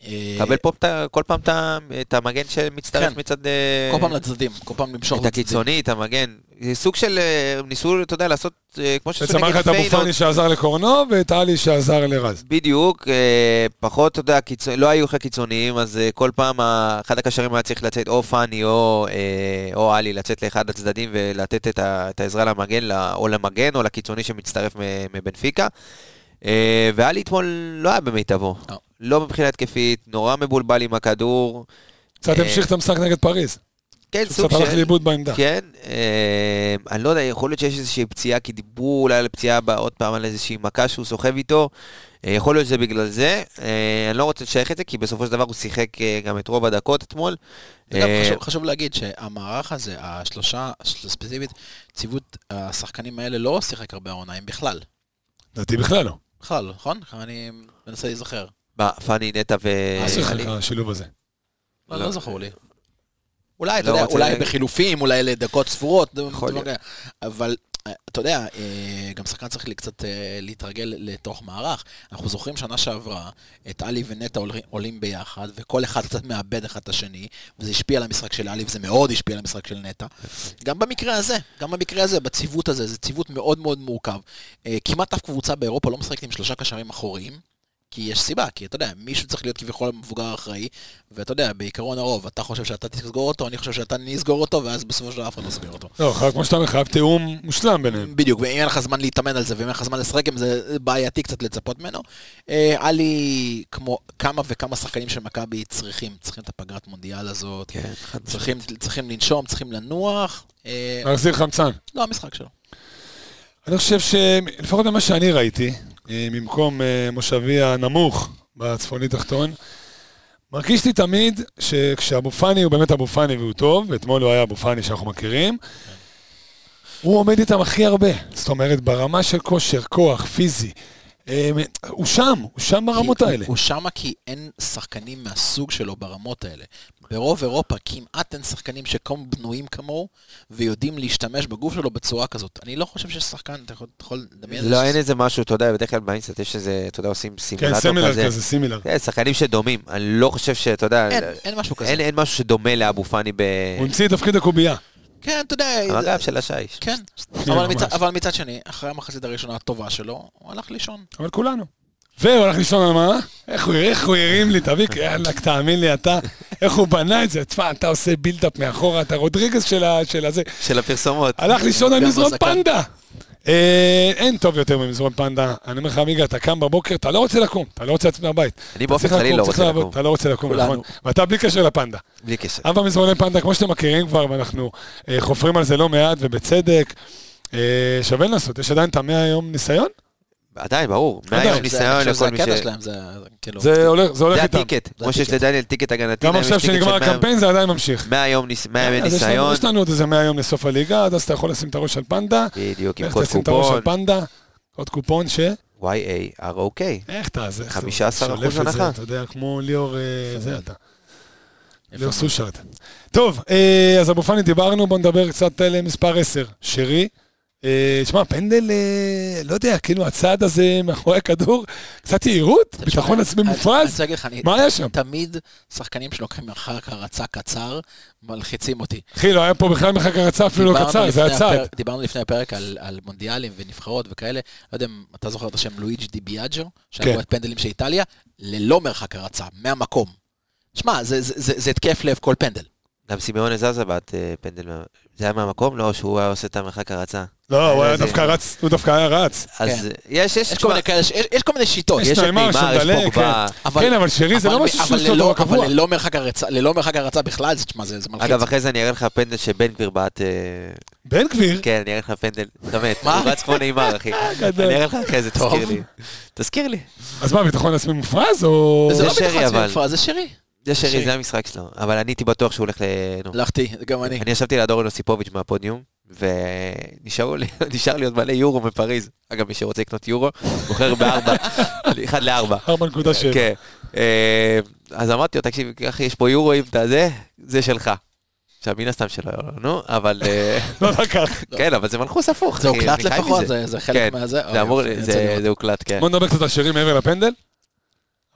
אה, קבל פה כל פעם את המגן שמצטרף כן. מצד... אה, כל פעם לצדדים, כל פעם למשוך את הקיצוני, את המגן. זה סוג של... אה, ניסו, אתה יודע, לעשות... כמו שעשו בעצם היה לך נגד את אבו. פאני שעזר לקורנו, ואת עלי שעזר לרז. בדיוק, פחות, אתה יודע, קיצוני, לא היו לך קיצוניים, אז כל פעם אחד הקשרים היה צריך לצאת או פאני או, או עלי, לצאת לאחד הצדדים ולתת את, ה, את העזרה למגן, או למגן או לקיצוני שמצטרף מ- מבנפיקה. ועלי אתמול לא היה במיטבו. לא. מבחינה התקפית, נורא מבולבל עם הכדור. קצת אה, המשיך את המשחק נגד פריז. כן, סוג קצת הלך של... לאיבוד בעמדה. כן, אה, אני לא יודע, יכול להיות שיש איזושהי פציעה, כי דיברו אולי על פציעה עוד פעם על איזושהי מכה שהוא סוחב איתו. אה, יכול להיות שזה בגלל זה. אה, אני לא רוצה לשייך את זה, כי בסופו של דבר הוא שיחק אה, גם את רוב הדקות אתמול. חשוב, חשוב להגיד שהמערך הזה, השלושה, ספציפית, ציוות השחקנים האלה לא שיחק הרבה העונה, הם בכלל. לדעתי בכלל לא. בכלל, נכון? אני מנסה להיזכר. מה, פאני, נטע ו... מה שיחק עלי? השילוב הזה? לא, לא. לא זכור לי. אולי, אתה לא יודע, אולי. בחילופים, אולי לדקות ספורות. אבל אה, אתה יודע, אה, גם שחקן צריך לי קצת אה, להתרגל לתוך מערך. אנחנו זוכרים שנה שעברה, את עלי ונטע עול- עולים ביחד, וכל אחד קצת מאבד אחד את השני, וזה השפיע על המשחק של עלי, וזה מאוד השפיע על המשחק של נטע. גם במקרה הזה, גם במקרה הזה, בציוות הזה, זה ציוות מאוד מאוד מורכב. כמעט אף קבוצה באירופה לא משחקת עם שלושה קשרים אחוריים. כי יש סיבה, כי אתה יודע, מישהו צריך להיות כביכול המבוגר האחראי, ואתה יודע, בעיקרון הרוב, אתה חושב שאתה תסגור אותו, אני חושב שאתה נסגור אותו, ואז בסופו של דבר אף אחד לא סוגר אותו. לא, כמו שאתה אומר, חייב תיאום מושלם ביניהם. בדיוק, ואם אין לך זמן להתאמן על זה, ואם אין לך זמן לשחק עם זה, בעייתי קצת לצפות ממנו. אה, היה לי כמו כמה וכמה שחקנים של מכבי צריכים, צריכים את הפגרת מונדיאל הזאת, כן, צריכים, צריכים לנשום, צריכים לנוח. אה, להחזיר חמצן. לא המשחק שלו. אני חושב שלפחות ממה שאני ראיתי, אה, ממקום אה, מושבי הנמוך בצפוני תחתון, מרגיש לי תמיד שכשאבו פאני הוא באמת אבו פאני והוא טוב, ואתמול הוא היה אבו פאני שאנחנו מכירים, הוא עומד איתם הכי הרבה. זאת אומרת, ברמה של כושר, כוח, פיזי. אה, הוא שם, הוא שם ברמות האלה. הוא שמה כי אין שחקנים מהסוג שלו ברמות האלה. ברוב אירופה כמעט אין שחקנים שכמו בנויים כמוהו, ויודעים להשתמש בגוף שלו בצורה כזאת. אני לא חושב שיש שחקן, אתה יכול- לדמיין... לא, אין איזה משהו, אתה יודע, בדרך כלל ב InStat יש איזה, אתה יודע, עושים כן, similar כזה. כזה, similar. כן, שחקנים שדומים. אני לא חושב שאתה יודע, אין, אין משהו כזה. אין אין משהו שדומה לאבו פאני ב... הוא המציא את תפקיד הקובייה. כן, אתה יודע... המגב של השיש. כן, כן, אבל. מצד- אבל מצד שני, אחרי המחצית הראשונה הטובה שלו, הוא הלך לישון. אבל כולנו. והוא הלך לישון על מה? איך הוא, איך הוא הרים לי, תביא, יאללה, תאמין לי, אתה, איך הוא בנה את זה. תשמע, אתה עושה בילדאפ מאחורה, אתה רודריגז של הזה. של הפרסומות. הלך לישון על מזרון. פנדה. אה, אין טוב יותר ממזרון פנדה. אני אומר לך, עמיגה, אתה קם בבוקר, אתה לא רוצה לקום, אתה לא רוצה לצאת מהבית. אני באופן כללי לא רוצה לקום. אתה לא רוצה לקום. נכון. ואתה בלי קשר לפנדה. בלי קשר. אבא מזרוני פנדה, כמו שאתם מכירים כבר, ואנחנו אה, חופרים על זה לא מעט, ובצדק. אה, שווה לנסות, יש עדיין את המאה יום ניסיון? עדיין, ברור. מהיום ניסיון לכל מי הקטע ש... שלהם, זה כאילו... זה הולך זה הולך זה איתם. הטיקט. זה כמו שיש הטיקט. לדניאל טיקט הגנתי. גם עכשיו שנגמר של 100 הקמפיין זה עדיין ממשיך. 100 יום ניס- 100 ימי אז יש לנו- ניסיון. יש לנו עוד איזה 100 יום לסוף הליגה, עד אז אתה יכול לשים את הראש על פנדה. בדיוק, עם קוד תשים את הראש קופון. על פנדה? עוד קופון ש... Y-A-R-O-K. איך אתה זה? איך אתה 15% שולף את זה, הנחה. אתה יודע, כמו ליאור, אה, זה אתה. ליאור סושרד. טוב, אה, אז אבו פאני דיברנו, בוא נדבר קצת על מספר 10, שרי. אה, תשמע, פנדל, אה, לא יודע, כאילו הצעד הזה מאחורי הכדור, קצת יהירות, ביטחון עצמי מופרז. מה היה שם? תמיד שחקנים שלוקחים מרחק הרצה קצר, מלחיצים אותי. אחי, לא היה פה בכלל מרחק הרצה אפילו לא קצר, זה לפני היה צעד. הפרק- דיברנו לפני הפרק על, על מונדיאלים ונבחרות וכאלה, לא יודע אם אתה זוכר את השם לואיג' די ביאג'ו, כן. שהיה את פנדלים של איטליה, ללא מרחק הרצה, מהמקום. שמע, זה, זה, זה, זה התקף לב כל פנדל. גם סימיון זזה בעט אה, פנדל. זה היה מהמקום? לא, שהוא היה עושה את המרחק הרצה. לא, הוא היה זה- דווקא רץ, הוא דווקא היה רץ. אז כן. יש, יש, יש כל מיני שיטות. יש את נעימר, יש פוגבה. אבל- כן, אבל שרי זה לא משהו אבל שהוא עושה ללא- אותו קבוע. אבל ללא מרחק הרצה, ללא מרחק הרצה בכלל, זה, תשמע, זה, זה מלחיץ. אגב, אחרי זה אני אראה לך פנדל שבן גביר בעט... אה, בן גביר, כן, אני אראה לך פנדל. באמת, מה? הוא רץ כמו נעימר, אחי. אני אראה לך אחרי זה. תזכיר לי. תזכיר לי. אז מה, ביטחון עצמי מופרז או... זה לא שרי, ביטחון עצמי אבל. מופרע, זה שרי. זה שרי. זה המשחק שלו. אבל אני הייתי בטוח שהוא הולך ל... הלכתי, גם אני. אני ישבתי ליד אורן אוסיפוביץ' מהפודיום, ונשאר לי עוד מלא יורו מפריז. אגב, מי שרוצה לקנות יורו, בוחר בארבע, אחד לארבע. 4.7. כן. אה, אז אמרתי לו, תקשיב, אחי, יש פה יורו, אם אתה זה, זה שלך. עכשיו, מן הסתם שלא, נו, אבל... אה, לא לקח. כן, אבל זה מנחוס הפוך, זה הוקלט לפחות. זה חלק כן, מהזה. זה אמור, אוי, יפה, זה- הוקלט, כן. בוא נדבר קצת על שרי מעבר לפנדל.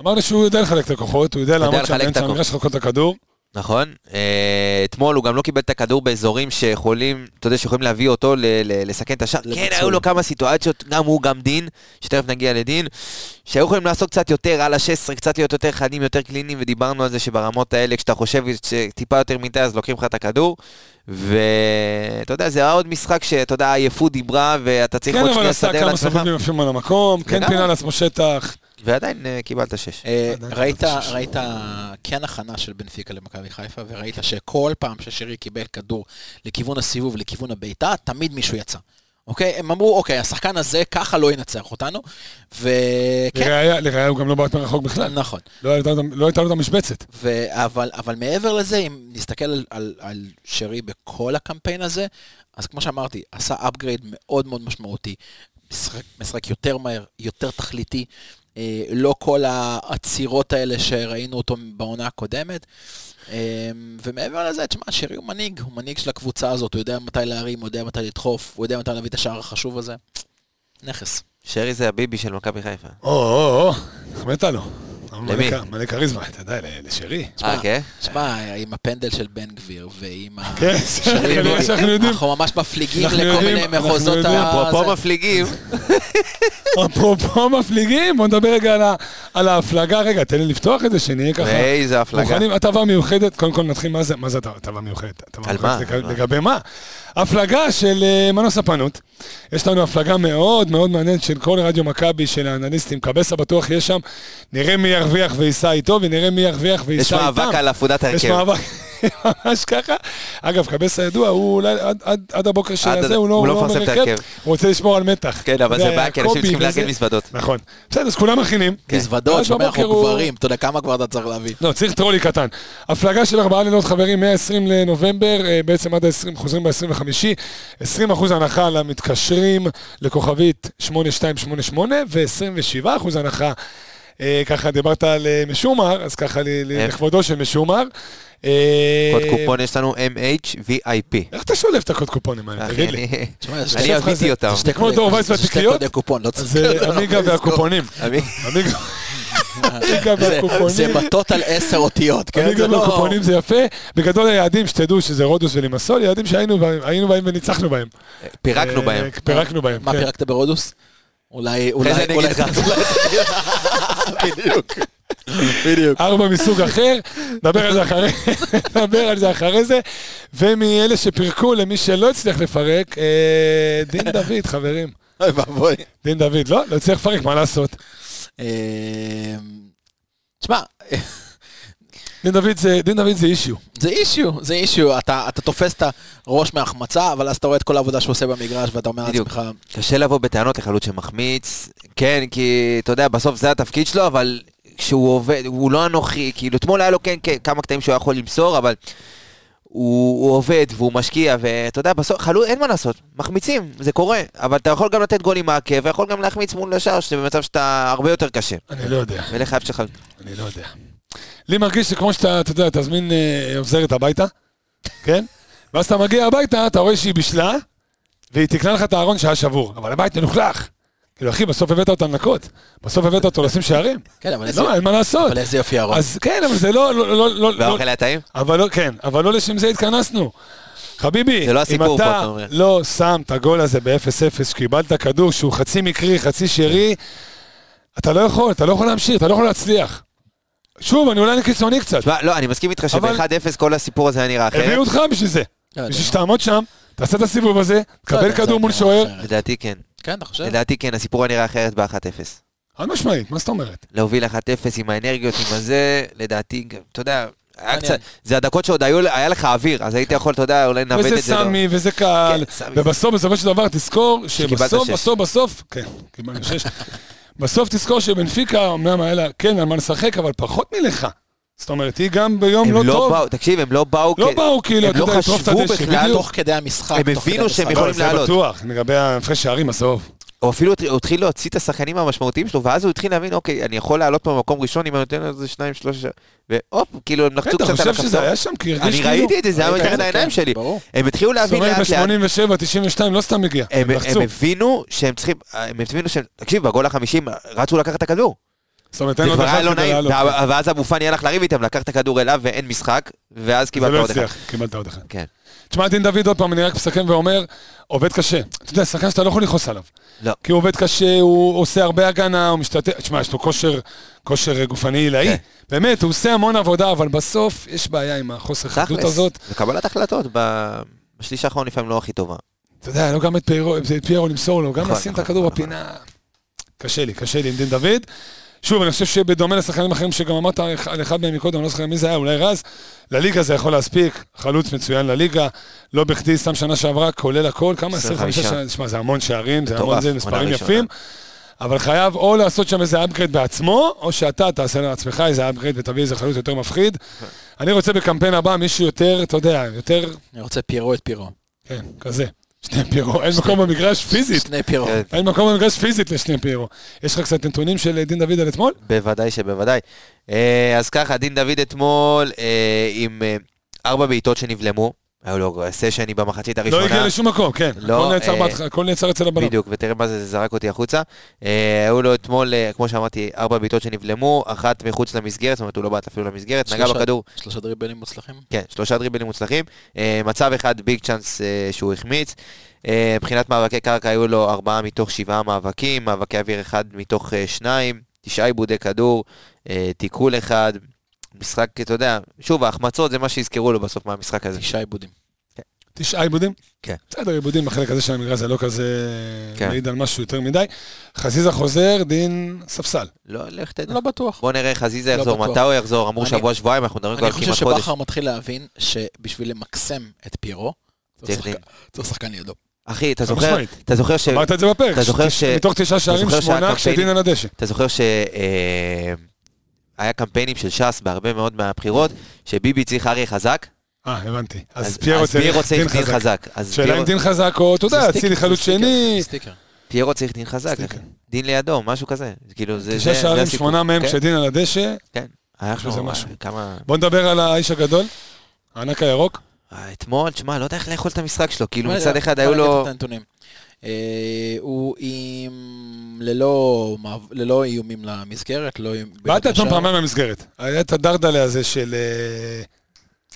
אמרנו שהוא יודע לחלק את הכוחות, הוא יודע לעמוד שם באמצע. המגרש לחכות את הכדור. נכון. אה, אתמול הוא גם לא קיבל את הכדור באזורים שיכולים, אתה יודע, שיכולים להביא אותו לסכן את השער. כן. היו לו כמה סיטואציות, גם הוא, גם דין, שתכף נגיע לדין, שהיו יכולים לעשות קצת יותר על ה-16, קצת להיות יותר חדים, יותר קליניים, ודיברנו על זה שברמות האלה, כשאתה חושב שטיפה יותר מדי, אז לוקחים לך את הכדור. ואתה יודע, זה היה עוד משחק שאתה יודע, העייפות דיברה, ואתה צריך כן, עוד אבל שנייה עשה לסדר כמה לעצמך, סבבים יפים על המקום, כן. פינה לעצמו שטח. ועדיין אה, קיבלת שש. אה, ראית. ראית כן הכנה של בנפיקה למכבי חיפה, וראית שכל פעם ששירי קיבל כדור לכיוון הסיבוב, לכיוון הבעיטה, תמיד מישהו יצא. אוקיי? הם אמרו, אוקיי, השחקן הזה ככה לא ינצח אותנו, וכן, לראיה, לראיה הוא גם לא בעט מרחוק בכלל. נכון. לא הייתה לו- לא את המשבצת. אבל, מעבר לזה, אם נסתכל על, על, על שרי בכל הקמפיין הזה, אז כמו שאמרתי, עשה upgrade מאוד מאוד משמעותי. משחק, משחק יותר מהר, יותר תכליתי, אה, לא כל העצירות האלה שראינו אותו בעונה הקודמת. אה, ומעבר לזה, תשמע, שרי הוא מנהיג, הוא מנהיג של הקבוצה הזאת, הוא יודע מתי להרים, הוא יודע מתי לדחוף, הוא יודע מתי להביא את השער החשוב הזה. נכס. שרי זה הביבי של מכבי חיפה. או, או, או, החמאת לו. מלא למי? מלא כריזמה, אתה יודע, ל- לשרי. אה, כן? שמע, עם הפנדל של בן גביר ועם ה... כן. אנחנו ממש מפליגים לכל מיני מחוזות. ה... אפרופו זה. מפליגים, אפרופו מפליגים, בוא נדבר רגע על ההפלגה. רגע, תן לי לפתוח את זה, שנהיה ככה. ואיזה הפלגה. מוכנים, הטבה מיוחדת, קודם כל נתחיל, מה זה, מה זה הטבה- מיוחדת? על מה? לג- לגבי מה? הפלגה של אה, מנוס הפנות. יש לנו הפלגה מאוד מאוד מעניינת של כל רדיו מכבי, של האנליסטים. קבסה בטוח יהיה שם. נראה מי ירוויח וייסע איתו, ונראה מי ירוויח יש וייסע איתם. מאבק על עפודת יש הרכב. מאבק, ממש ככה. אגב, קבסה ידוע, הוא אולי עד- עד- עד הבוקר של הזה, הוא לא הוא לא הוא לא מפרסם את ההרכב. הוא רוצה לשמור על מתח. כן, אבל זה בעיה, כי אנשים צריכים לארגן. מזוודות. נכון. בסדר, אז כולם מכינים. מזוודות, ואז שומע, אנחנו גברים, אתה יודע כמה כבר אתה צריך להביא. לא, צריך טרולי קטן. הפלגה של ארבעה לילות חברים, 120 לנובמבר, אה, בעצם עד ה-20, חוזרים ב-25, 20 אחוז הנחה למתקשרים לכוכבית 8288, ו-27 אחוז הנחה, אה, ככה דיברת על אה, משומר, אז ככה ל-? לכבודו של משומר. אה, קוד קופון יש לנו MHVIP. איך אתה שולף את הקוד קופונים האלה? תגיד לי. אני אביתי אותם. זה שתי כמו קודי- דור וייס זה שתי והתקריות? קודי קופון, לא צריך... זה עמיגה לזכור. והקופונים. עמיגה זה-. בטוטל עשר אותיות, כן? עמיגה זה לא... והקופונים זה יפה. בגדול היעדים, שתדעו שזה רודוס ולימסול, יעדים שהיינו בהם- וניצחנו בהם. פירקנו אה, בהם. פירקנו בהם, מה, כן. פירקת ברודוס? אולי... אולי... אני אולי-. אולי- בדיוק. בדיוק. ארבע מסוג אחר, נדבר על זה אחרי, נדבר על זה אחרי זה. ומאלה שפירקו, למי שלא הצליח לפרק, אה, דין דוד, חברים. אוי ואבוי. דין דוד, לא? לא הצליח לפרק, מה לעשות? תשמע, דין דוד זה, דין דוד זה אישיו. זה אישיו, זה אישיו, אתה, אתה תופס את הראש מהחמצה, אבל אז אתה רואה את כל העבודה שהוא עושה במגרש, ואתה אומר. לעצמך, קשה לבוא בטענות לחלוץ שמחמיץ, כן, כי אתה יודע, בסוף זה התפקיד שלו, אבל כשהוא עובד, הוא לא אנוכי, כאילו אתמול היה לו כן כן, כמה קטעים שהוא יכול למסור, אבל הוא, הוא עובד והוא משקיע, ואתה יודע, בסוף, חלוץ, אין מה לעשות, מחמיצים, זה קורה, אבל אתה יכול גם לתת גולים מהעקב, ויכול גם להחמיץ מול השאר, שזה במצב שאתה הרבה יותר קשה. אני לא יודע, ולך חייב שלך, אני לא יודע. לי מרגיש שכמו שאתה, אתה יודע, תזמין אה, עוזרת הביתה, כן? ואז אתה מגיע הביתה, אתה רואה שהיא בישלה, והיא תקנה לך את הארון שהיה שבור, אבל הבית מלוכלך. כאילו, אחי, בסוף הבאת אותה לנקות, בסוף הבאת אותו לשים שערים. כן, אבל איזה, לא, אין מה לעשות. אבל איזה יופי ארון. אז כן, אבל זה לא, לא, לא, לא, לא, והאוכל היה טעים? אבל לא, כן, אבל לא לשם זה התכנסנו. חביבי, זה לא אם פה, אתה אומר. לא שם את הגול הזה ב-0-0, שקיבלת כדור שהוא חצי מקרי, חצי שרי, אתה לא יכול, אתה לא יכול להמשיך, אתה לא יכול להצליח. שוב, אני אולי קיצוני קצת. תשמע, לא, אני מסכים איתך אבל- שב-1-0 כל הסיפור הזה היה נראה הביאו אחרת. אותך בשביל זה. לא. בשביל שתעמוד שם, תעשה את הסיבוב הזה, לא תקבל יודע, כדור מול שוער. לדעתי כן. כן, אתה חושב? לדעתי כן, הסיפור היה נראה אחרת ב-1-0. חד משמעית, מה זאת אומרת? להוביל 1-0 עם האנרגיות, עם הזה, לדעתי, אתה יודע, היה. קצת, זה הדקות שעוד היו, היה לך אוויר, אז היית יכול, אתה יודע, אולי לנווט וזה את זה. לא. סמי, וזה קהל, כן. ובסוף, בסופו של דבר, תזכור שבסוף. בסוף, בסוף, כן, קיבלנו שש. בסוף תזכור שבנפיקה, אמנם היה לה, כן, על מה לשחק, אבל פחות מלך. זאת אומרת, היא גם ביום לא לא טוב. באו, תקשיב, הם לא באו, לא כ- באו, כאילו, הם אתה לא חשבו בכלל, בדיוק. תוך כדי המשחק. הם תוך כדי הבינו שהם. יכולים לא, זה לעלות. בטוח, לגבי ההפרש שערים, עזוב. או אפילו הוא התחיל להוציא את השחקנים המשמעותיים שלו, ואז הוא התחיל להבין, אוקיי, אני יכול לעלות במקום ראשון אם אני נותן לו איזה שניים, שלושה, והופ, כאילו הם לחצו אתה קצת על חושב הכפתור. שזה היה שם? כי הרגיש אני כאילו... ראיתי את זה, זה היה ראית מתחת זה, העיניים כן, שלי. הם התחילו זאת להבין אומרת, לאט לאט. ב-87, 92 לא סתם הגיע. הם הם הם לחצו. הבינו שהם צריכים, הם הבינו שהם, תקשיב, בגול החמישים רצו לקחת את הכדור. זאת אומרת, זה אין היה אחד לא נעים. וה- ואז אבו פאני הלך לריב איתם, לקח את הכדור אליו ואין משחק, ואז זה קיבלת לא עוד אחד. הצליח, קיבלת עוד אחד. כן. תשמע, דין דוד, עוד פעם, אני רק מסכם ואומר, עובד קשה. אתה יודע, שחקן שאתה לא יכול לכעוס עליו. לא. כי הוא עובד קשה, הוא עושה הרבה הגנה, הוא משתתף, תשמע, יש לו כושר, כושר גופני עילאי. כן. באמת, הוא עושה המון עבודה, אבל בסוף יש בעיה עם החוסר חדות הזאת. וקבלת החלטות בשליש האחרון לפעמים לא הכי טובה. אתה יודע, לא גם את פיירו, את פיירו למסור לו, גם נכון, לשים את נכון, הכדור נכון, בפינה. קשה לי, קשה לי עם דין דוד. שוב, אני חושב שבדומה לשחקנים אחרים שגם אמרת על אחד מהם מקודם, אני לא זוכר מי זה היה, אולי רז, לליגה זה יכול להספיק, חלוץ מצוין לליגה, לא בכדי, סתם שנה שעברה, כולל הכל, כמה? 25 25. שנה, תשמע, זה המון שערים, זה המון זה, מספרים. יפים, אבל חייב או לעשות שם איזה upgrade בעצמו, או שאתה תעשה לעצמך איזה upgrade ותביא איזה חלוץ יותר מפחיד. אני רוצה בקמפיין הבא מישהו יותר, אתה יודע, יותר, אני רוצה פירו את פירו. כן, כזה. שני פירו, אין מקום במגרש פיזית. שני פירו. כן. אין מקום במגרש פיזית לשני פיירו. יש לך קצת נתונים של דין דוד על אתמול? בוודאי שבוודאי. אה, אז ככה, דין דוד אתמול אה, עם אה, ארבע בעיטות שנבלמו. היו לו סשני במחצית לא הראשונה. הגיע לשום מקום, כן. לא, הכל נעצר אה, בהתחלה, הכל נעצר אצל הבלם. בדיוק, ותראה מה זה, זה זרק אותי החוצה. אה, היו לו אתמול, אה, כמו שאמרתי, ארבע בעיטות שנבלמו, אחת מחוץ למסגרת, זאת אומרת, הוא לא בעט אפילו למסגרת, נגע שלושה- בכדור, שלושה דריבלים מוצלחים? כן, שלושה דריבלים מוצלחים. אה, מצב אחד ביג צ'אנס אה, שהוא החמיץ. אה, מבחינת מאבקי קרקע היו לו ארבעה מתוך שבעה מאבקים, מאבקי אוויר אחד מתוך אה, שניים, תשעה עיבודי כדור, אה, תיקול אחד. משחק, אתה יודע, שוב, ההחמצות זה מה שיזכרו לו בסוף מהמשחק הזה. תשעה עיבודים. תשעה עיבודים? כן. בסדר, עיבודים בחלק הזה של המגרש זה לא כזה כן. מעיד על משהו יותר מדי. חזיזה חוזר, דין ספסל. לא, לך תדע. לא בטוח. בוא נראה איך חזיזה לא יחזור. מתי הוא יחזור, אמרו אני- שבוע שבועיים, אנחנו מדברים כבר אני חושב כמעט חודש. שבכר מתחיל להבין שבשביל למקסם את פיירו, צריך שחקן- לידו. אחי, אתה זוכר. אתה זוכר ש... אמרת את זה בפרק. מתוך תשעה שערים, שמונה כשדין על הדשא. אתה זוכר ש... היה קמפיינים של ש"ס בהרבה מאוד מהבחירות, שביבי צריך אריה חזק, אה, הבנתי. אז פיירו צריך דין חזק. חזק. אז שאלה אם דין חזק או, אתה יודע, אצילי חלוץ שני. פיירו צריך דין חזק. דין לידו, משהו כזה. כאילו, זה... תשעה שערים. שמונה מהם כן, כשדין על הדשא. כן. היה לו משהו. כמה... בוא נדבר על האיש הגדול, הענק הירוק. אה, אתמול, תשמע, לא יודע איך לאכול את המשחק שלו. כאילו, בוא מצד אחד היו לו... אה, הוא עם... ללא ללא איומים למסגרת, לא איום... אתמול השער. פעמיים במסגרת. היה את הדרדלה הזה של אה,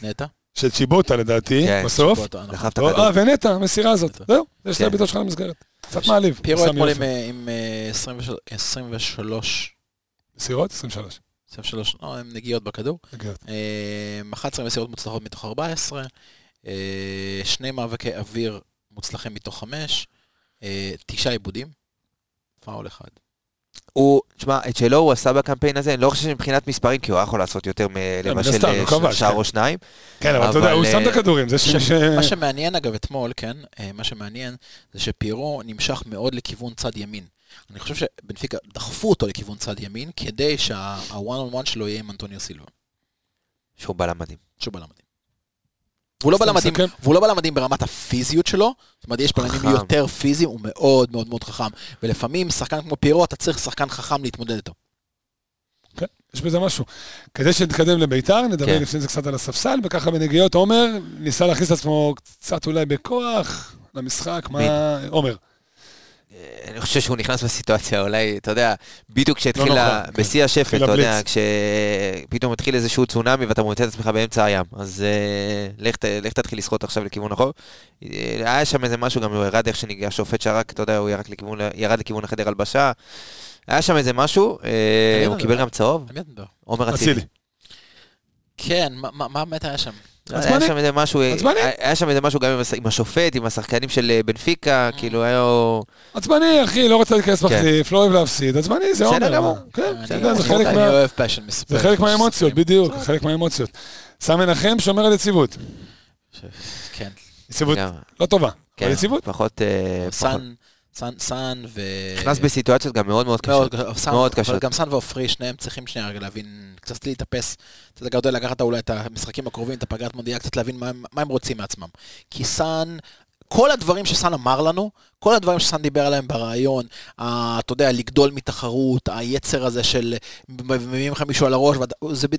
נטע? של צ'יבוטה לדעתי, כן, בסוף. צ'יבוטה, נכון. אה, ונטע, המסירה הזאת. זהו, זה שתי כן. הבעיטות שלך למסגרת. קצת מעליב. פיירו סמי אתמול. עם, אה, עם אה, 23 23, מסירות? 23. 23, לא, עם נגיעות בכדור. נגיעות. אה, 11 מסירות מוצלחות מתוך 14, אה, שני מאבקי אוויר מוצלחים מתוך 5, תשעה עיבודים, פאול אחד. הוא, תשמע, את שלו הוא עשה בקמפיין הזה, אני לא חושב שמבחינת מספרים, כי הוא היה יכול לעשות יותר מלבשל אה, כבש, שער כן. או שניים. כן, אבל אתה יודע, הוא שם את אה, הכדורים, זה שמי ש... מה שמעניין אגב אתמול, כן, אה, מה שמעניין זה שפיירו נמשך מאוד לכיוון צד ימין. אני חושב שבנפיקה דחפו אותו לכיוון צד ימין, כדי שה-one on one שלו יהיה עם אנטוניו סילבה, שהוא בלם מדהים. שהוא בלם מדהים. והוא לא בלם מדהים? והוא לא בלם מדהים ברמת הפיזיות שלו, זאת אומרת, יש בלמים. יותר פיזיים, הוא מאוד מאוד מאוד חכם. ולפעמים שחקן כמו פיירו, אתה צריך שחקן חכם להתמודד איתו. כן, יש בזה משהו. כדי שנתקדם לביתר, נדבר כן. לפני זה קצת על הספסל, וככה בנגיעות עומר ניסה להכניס את עצמו קצת אולי בכוח למשחק, מה... עומר. אה, אני חושב שהוא נכנס בסיטואציה, אולי, אתה יודע, בדיוק כשהתחיל, ה- כן. בשיא השפל, אתה יודע. כשפתאום התחיל איזשהו צונאמי ואתה מוצא את עצמך באמצע הים. אז אה, לך לך תתחיל לשחות עכשיו לכיוון החור. אה, היה שם איזה משהו, גם הוא ירד איך שניגע, השופט שרק, אתה יודע, הוא ירד לכיוון, ירד לכיוון החדר הלבשה. היה שם איזה משהו, אה, הוא. קיבל גם צהוב? עומר אצילי. כן, מה- מה מה באמת היה שם? היה עצבני. שם איזה משהו, עצבני. היה שם איזה משהו גם עם הש- עם השופט, עם השחקנים של אה, בנפיקה, כאילו היה... עצבני, אחי, לא רוצה להיכנס מחליף, לא אוהב להפסיד, עצבני, זה בסדר עומר. גמור. מה? כן, אני- זה חלק אני מה- אוהב passion מספר. זה חלק מהאמוציות, בדיוק, חלק מהאמוציות. סם מנחם שומר על יציבות. כן. יציבות לא טובה, כן, אבל יציבות. פחות... סאן, סאן, ו... נכנס בסיטואציות גם מאוד מאוד מאוד, קשות. סאן, מאוד אבל קשות. גם סאן ועופרי, שניהם צריכים שנייה רגע להבין, קצת להתאפס. אתה יודע, גדול לקחת אולי את המשחקים הקרובים, את הפגרת מונדיאל, קצת להבין מה, מה הם רוצים מעצמם. כי סאן, כל הדברים שסאן אמר לנו, כל הדברים שסאן דיבר עליהם בריאיון, ה- אתה יודע, לגדול מתחרות, היצר הזה של מביאים לך מישהו על הראש, זה בד-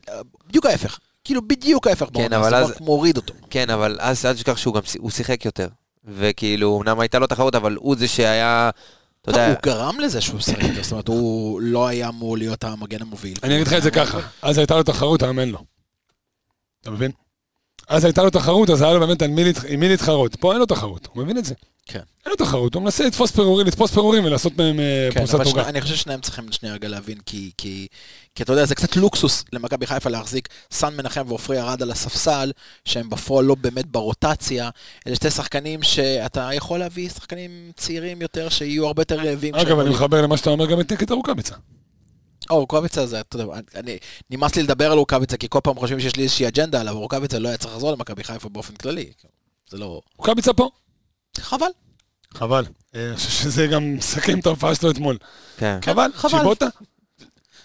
בדיוק ההפך. כאילו בדיוק ההפך. בעונה, אבל זה אז- רק מוריד אותו. כן, אבל אז אל תשכח שהוא גם הוא שיחק יותר. וכאילו, אמנם הייתה לו תחרות, אבל הוא זה שהיה, אתה יודע, הוא גרם לזה שהוא שיחק יותר, זאת אומרת, הוא לא היה אמור להיות המגן המוביל. אני אגיד לך את זה ככה, אז הייתה לו תחרות, היום אין לו. אתה מבין? אז הייתה לו תחרות, אז היה לו באמת עם מי להתחרות. פה אין לו תחרות, הוא מבין את זה. כן. אין לו תחרות, הוא מנסה לתפוס פירורים, לתפוס פירורים ולעשות מהם אה, כן, פרוסת עוגה. אני חושב ששניהם צריכים שנייה רגע להבין, כי, כי, כי אתה יודע, זה קצת לוקסוס למכבי חיפה להחזיק סן מנחם ועופרי ארד על הספסל, שהם בפועל לא באמת ברוטציה. אלה שתי שחקנים שאתה יכול להביא שחקנים צעירים יותר, שיהיו הרבה יותר רעבים. אגב, אני. מחבר למה שאתה אומר גם את ניקית רוקאביצה. או, רוקאביצה זה, אתה יודע, אני, נמאס לי לדבר על רוקאביצה, כי כל פעם חושבים שיש לי איזושהי אג'נדה עליו, רוקאביצה לא היה צריך לחזור למכבי חיפה באופן כללי. זה לא... רוקאביצה פה. חבל. חבל. אה, אני חושב שזה גם מסכם את ההופעה שלו אתמול. כן. חבל, חבל. שיבוטה.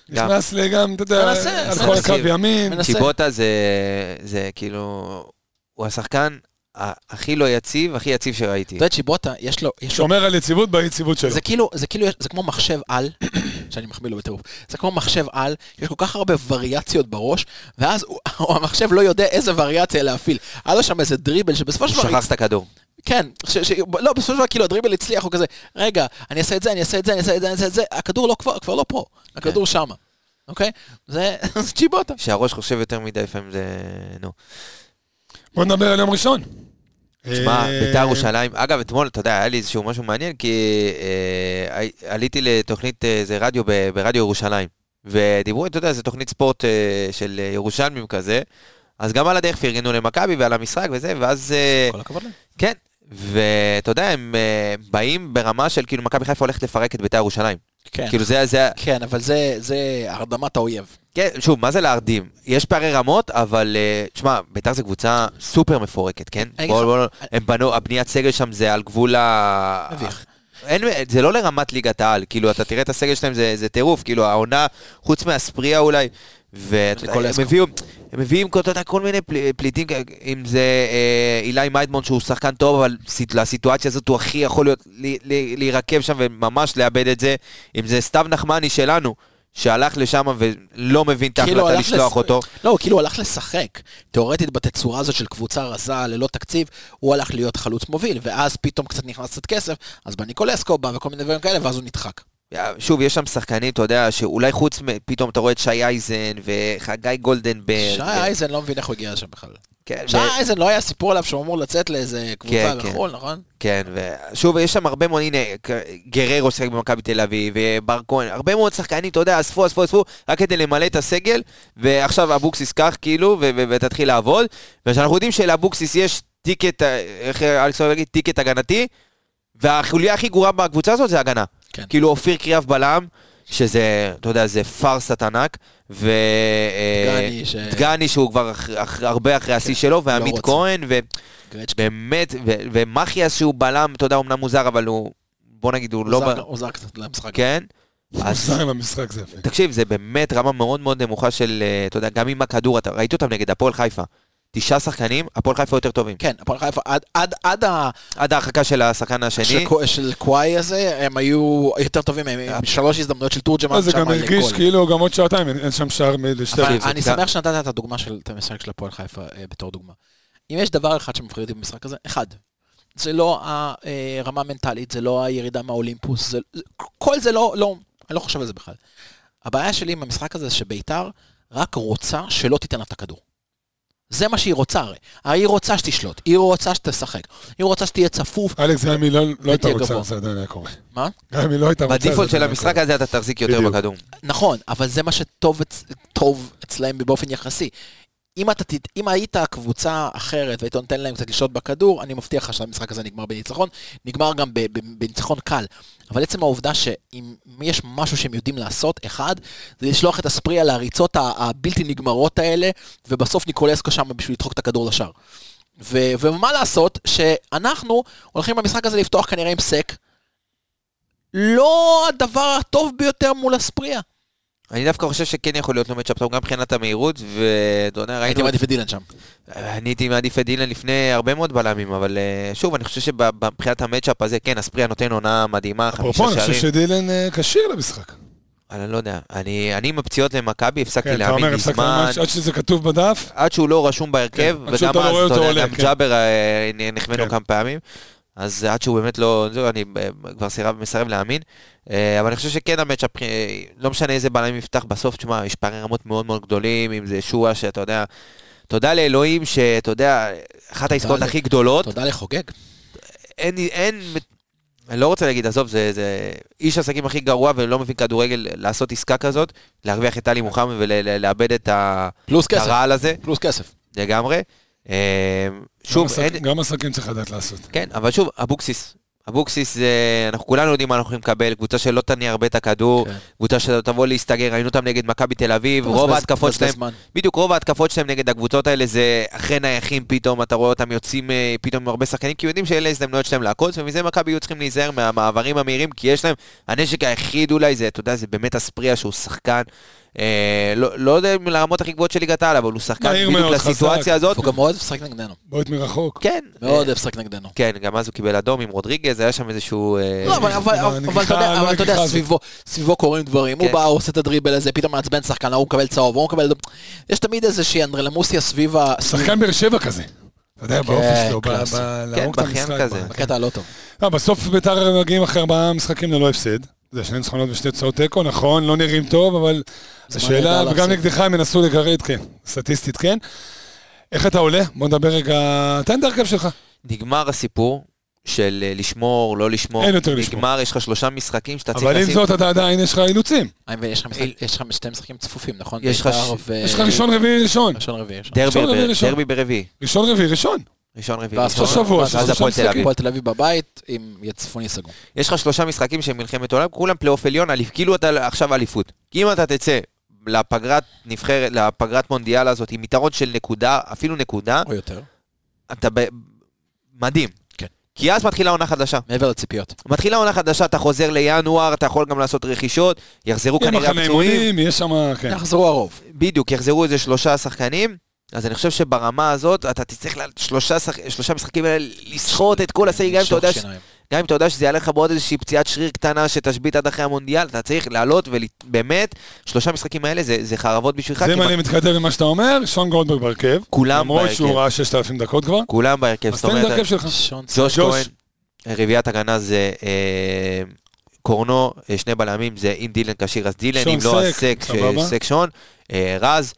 נכנס לגam, אתה יודע, מנסה, על. כל הקו ימין. מנסה. צ'יבוטה זה, זה כאילו, הוא השחקן הכי לא יציב, הכי יציב שראיתי. אתה יודע, צ'יבוטה, יש לו... יש לו שומר על יציבות ביציבות שלו. זה כאילו, זה כאילו, זה כמו מחשב על, שאני מחמיא לו בטירוף. זה כמו מחשב על, יש כל כך הרבה וריאציות בראש, ואז הוא- המחשב לא יודע איזה וריאציה להפעיל. היה לו שם איזה דריבל שבסופו של דבר... שכח את הכדור. כן, ש, ש, לא, בסופו של דבר כאילו הדריבל הצליח, הוא כזה, רגע, אני אעשה את זה, אני אעשה את זה, אני אעשה את זה, אני אעשה את זה, הכדור לא כבר, כבר לא פה, הכדור שמה, אוקיי? זה זה צ'יבוטה. שהראש חושב יותר מדי לפעמים זה... נו. בוא נדבר על יום ראשון. תשמע, אה, בית"ר ירושלים, אגב, אתמול, אתה יודע, היה לי איזשהו משהו מעניין, כי אה, הי- עליתי לתוכנית, אה, זה רדיו, ב- ברדיו ירושלים, ודיברו, אתה יודע, זו תוכנית ספורט אה, של אה, ירושלמים כזה, אז גם על הדרך פרגנו למכבי ועל המשחק וזה, ואז... אה, כל הכבוד להם. כן, ואתה יודע, הם אה, באים ברמה של כאילו מכבי חיפה הולכת לפרק את בית"ר ירושלים. כן, כאילו זה, זה, כן, אבל זה, זה הרדמת האויב. כן, שוב, מה זה להרדים? יש פערי רמות, אבל אה, תשמע, בית"ר זה קבוצה סופר מפורקת, כן? בוא, בוא, הם בנו, הבניית סגל שם זה על גבול ה... מביך. אין, זה לא לרמת ליגת העל, כאילו, אתה תראה את הסגל שלהם, זה, זה טירוף, כאילו, העונה, חוץ מהספריה אולי, ואתה יודע, הם. הביאו, הם מביאים כל, אתה יודע, כל מיני פל, פליטים, אם זה אה, אילי מיידמון שהוא שחקן טוב, אבל סיט- לסיטואציה הזאת הוא הכי יכול להיות, להירקב שם וממש לאבד את זה, אם זה סתיו נחמני שלנו, שהלך לשם ולא מבין את כאילו ההחלטה לשלוח לס- אותו. לא, הוא כאילו הלך לשחק. תאורטית בתצורה הזאת של קבוצה רזה ללא תקציב, הוא הלך להיות חלוץ מוביל, ואז פתאום קצת נכנס קצת כסף, אז בניקולסקו בא וכל מיני דברים כאלה, ואז הוא נדחק. שוב, יש שם שחקנים, אתה יודע, שאולי חוץ, פתאום אתה רואה את שי אייזן וחגי גולדנברג. שי ו- אייזן לא מבין איך הוא הגיע לשם בכלל. כן, שי ו- אייזן לא היה סיפור עליו שהוא אמור לצאת לאיזה קבוצה כן, כן. בחו"ל, נכון? כן, ושוב, יש שם הרבה מאוד, הנה, גררו שיחק במכבי תל אביב, ובר כהן, הרבה מאוד שחקנים, אתה יודע, אספו, אספו, אספו, רק כדי למלא את הסגל, ועכשיו אבוקסיס קח, כאילו, ו- ו- ותתחיל לעבוד, ושאנחנו יודעים שלאבוקסיס יש ticket, אה, איך אלכס אוהב להגיד, ticket הגנתי, והחוליה הכי גרועה בקבוצה הזאת זה הגנה. כן. כאילו אופיר קריאף בלם, שזה, אתה יודע, זה פארסת ענק, ו... אה, דגני ש- דגני שהוא כבר אח- אח- הרבה אחרי השיא שלו, ועמית רוצה. כהן, ו... גרצ'קי. באמת, ו- ומחיאס שהוא בלם, אתה יודע, אמנם מוזר, אבל הוא, בוא נגיד, הוא לא... הוא ב- זר- הוא זר קצת למשחק. כן? אז מוזר למשחק זה יפה. תקשיב, זה באמת רמה מאוד מאוד נמוכה של, אה, אתה יודע, גם עם הכדור, אתה ראית אותם נגד הפועל חיפה. תשעה שחקנים, הפועל חיפה יותר טובים. כן, הפועל חיפה, עד- עד- עד ה... עד ההרחקה של השחקן השני. של של קוואי הזה, הם היו יותר טובים, הם עם שלוש הזדמנויות של תורג'מן לא, זה גם הרגיש. כאילו גם עוד שעתיים, אין שם שער לשתי. אני זה- שמח שנתת את הדוגמה של את המשחק של הפועל חיפה אה, בתור דוגמה. אם יש דבר אחד שמפחיד אותי במשחק הזה, אחד, זה לא הרמה המנטלית, זה לא הירידה מהאולימפוס, זה- זה- כל זה לא, לא, אני לא חושב על זה בכלל. הבעיה שלי עם המשחק הזה, שביתר רק רוצה שלא תיתן לה את הכדור. זה מה שהיא רוצה הרי. היא רוצה שתשלוט, היא רוצה שתשחק, היא רוצה שתהיה צפוף. אלכס, גם אם היא לא לא הייתה רוצה, גבוה. זה עדיין היה קורה. מה? גם אם היא לא הייתה רוצה, זה בדיפולט של עדיין היה המשחק. הזה אתה תחזיק יותר. בכדור. נכון, אבל זה מה שטוב אצ... טוב אצלהם באופן יחסי. אם, אתה, אם היית קבוצה אחרת והיית נותן להם קצת לשלוט בכדור, אני מבטיח לך שהמשחק הזה נגמר בניצחון, נגמר גם בניצחון קל. אבל עצם העובדה שאם יש משהו שהם יודעים לעשות, אחד, זה לשלוח את הספריה להריצות ה- הבלתי נגמרות האלה, ובסוף ניקולסקו שם בשביל לדחוק את הכדור לשער. ו- ומה לעשות, שאנחנו הולכים במשחק הזה לפתוח כנראה עם סק, לא הדבר הטוב ביותר מול הספריה. אני דווקא חושב שכן יכול להיות לו מצ'אפ טוב גם מבחינת המהירות, ואתה יודע, הייתי ראינו... מעדיף את דילן שם. אני הייתי מעדיף את דילן לפני הרבה מאוד בלמים, אבל אה, שוב, אני חושב שמבחינת המצ'אפ הזה, כן, אספריה נותן עונה מדהימה, חמישה אפרופו, אני חושב שערים. שדילן אה, כשיר למשחק. אני לא יודע, אני אני עם הפציעות למכבי הפסקתי כן, אתה להאמין אומר, הפסקת מזמן, עד שזה כתוב בדף, עד שהוא לא רשום בהרכב, כן, וגם לא אז, אתה אותו יודע, גם כן. ג'אבר אה, נחמנו כן. כמה פעמים, אז עד שהוא באמת לא, אני אה, כבר סירב- מסרב להאמין, אה, אבל אני חושב שכן המצ'אפ, אה, לא משנה איזה בלם יפתח בסוף, תשמע, יש פערי רמות מאוד מאוד גדולים, אם זה שואה שאתה יודע, תודה לאלוהים שאתה יודע, אחת העסקאות הכי גדולות, תודה לחוגג. אין, אין, אני לא רוצה להגיד, עזוב, זה, זה איש עסקים הכי גרוע ולא מבין כדורגל לעשות עסקה כזאת, להרוויח את טלי מוחמד ולאבד את. הרעל הזה, פלוס כסף. לגמרי. אה, שוב, גם אין, עסק- גם עסקים צריך לדעת לעשות. כן, אבל שוב, אבוקסיס. אבוקסיס, זה, אנחנו כולנו יודעים מה אנחנו יכולים לקבל, קבוצה שלא תניע הרבה את הכדור, כן. קבוצה שתבוא להסתגר, ראינו אותם נגד מכבי תל אביב, רוב ההתקפות שלהם, בדיוק רוב ההתקפות שלהם נגד הקבוצות האלה זה אחרי נייחים פתאום, אתה רואה אותם יוצאים אה, פתאום עם הרבה שחקנים, כי יודעים שאלה ההזדמנויות שלהם לעקוץ, ומזה מכבי יהיו צריכים להיזהר מהמעברים המהירים, כי יש להם, הנשק היחיד אולי זה, אתה יודע, זה באמת אספריה שהוא שחקן לא לא יודע אם לרמות הכי גבוהות של ליגת העל, אבל הוא שחקן בדיוק מאוד, לסיטואציה חזק. הזאת. הוא גם מאוד לשחק נגדנו. בועט מרחוק. כן. מאוד אה, לשחק נגדנו. כן, גם אז הוא קיבל אדום עם רודריגז, היה שם איזשהו... אה, לא, אבל- אתה יודע, לא אבל אתה יודע. סביבו- סביבו קורים דברים. הוא כן. בא, הוא עושה את הדריבל הזה, פתאום מעצבן שחקן, ההוא מקבל צהוב, ההוא מקבל... יש תמיד איזושהי אנדרלמוסיה סביב ה... שחקן באר שבע כזה. אתה יודע, באופי שלו, כן, להרוג את בכיין המשחק. כזה. ב- בקטע הלא טוב. בסוף ביתר מגיעים אחרי ארבעה משחקים ללא הפסד. זה שני ניצחונות ושתי תוצאות תיקו, נכון, לא נראים טוב, אבל השאלה, וגם. נגדך הם ינסו לגרד, כן, סטטיסטית כן. איך אתה עולה? בוא נדבר רגע, תן את ההרכב שלך. נגמר הסיפור של אה, לשמור, לא לשמור. אין יותר לשמור. נגמר, יש לך שלושה משחקים שאתה צריך אבל עם לשים... זאת, אתה עדיין, יש לך אילוצים. אה, יש לך שתי משחקים צפופים, נכון? יש לך בית"ר ש- ו- יש לך ראשון, רביעי, ראשון. ראשון רביעי. ראשון. דרבי ראשון, רביעי, ב- ראשון. דרבי ברביעי. ראשון, רביעי, ראשון. ראשון רביעי. ואז ראשון. שבוע, ואז הפועל תל אביב. הפועל תל אביב בבית עם צפוני סגור. יש לך שלושה משחקים שהם מלחמת עולם, כולם פלייאוף עליון, כאילו אתה עכשיו אליפות. כי אם אתה תצא לפגרת נבחרת, לפגרת מונדיאל הזאת עם יתרון של נקודה, אפילו נקודה, או יותר. אתה ב... מדהים. כן. כי אז מתחילה עונה חדשה. מעבר לציפיות. מתחילה עונה חדשה, אתה חוזר לינואר, אתה יכול גם לעשות רכישות, יחזרו יהיה כנראה מחנה הפצועים. אימונים, יש שם, כן. יחזרו הרוב. בדיוק, יחזרו איזה שלושה שחקנים. אז אני חושב שברמה הזאת, אתה תצטרך ל- שלושה, שח... משחקים האלה לסחוט את כל הסגל, גם אם אתה יודע ש... גם אם אתה יודע שזה יעלה לך בעוד איזושהי פציעת שריר קטנה שתשבית עד אחרי המונדיאל, אתה צריך לעלות ובאמת, שלושה משחקים האלה זה, זה חרבות בשבילך. זה אם אני מתכתב עם מה שאתה אומר, שון גולדברג בהרכב. כולם למרות בהרכב. שהוא ראה 6,000 דקות כבר. כולם בהרכב, אז זאת תן את אומרת, ההרכב שלך. שון ג'וש ג'וש. כהן, רביעיית הגנה זה אה, קורנו, אה, שני בלמים זה אם דילן כשיר אז דילן, אם לא אז סק, סק, סק שון, אה, רז,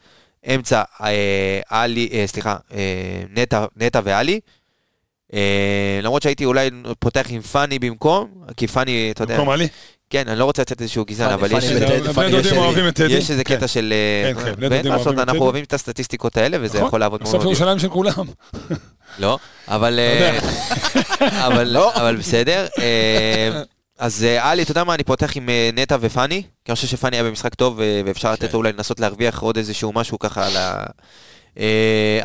אמצע אה, עלי, אה, סליחה, אה, נטע- נטע ועלי. אה, למרות שהייתי אולי פותח עם פאני במקום, כי פאני, אתה יודע, במקום עלי. כן, אני לא רוצה לצאת איזשהו גזען, אבל יש איזה... פאני בני דודים יש אוהבים את טדי. יש איזה כן. קטע של... כן, כן, ואין דודים מה לעשות, אוהבים את אנחנו. אוהבים את הסטטיסטיקות האלה, וזה נכון. יכול לעבוד מאוד. בסוף ירושלים של כולם. לא, אבל... אבל אבל בסדר. אז אה, עלי, אתה יודע מה, אני פותח עם אה, נטע ופאני, כי אני חושב שפאני היה במשחק טוב, אה, ואפשר לתת כן. לו אולי לנסות להרוויח עוד איזשהו משהו ככה על ה...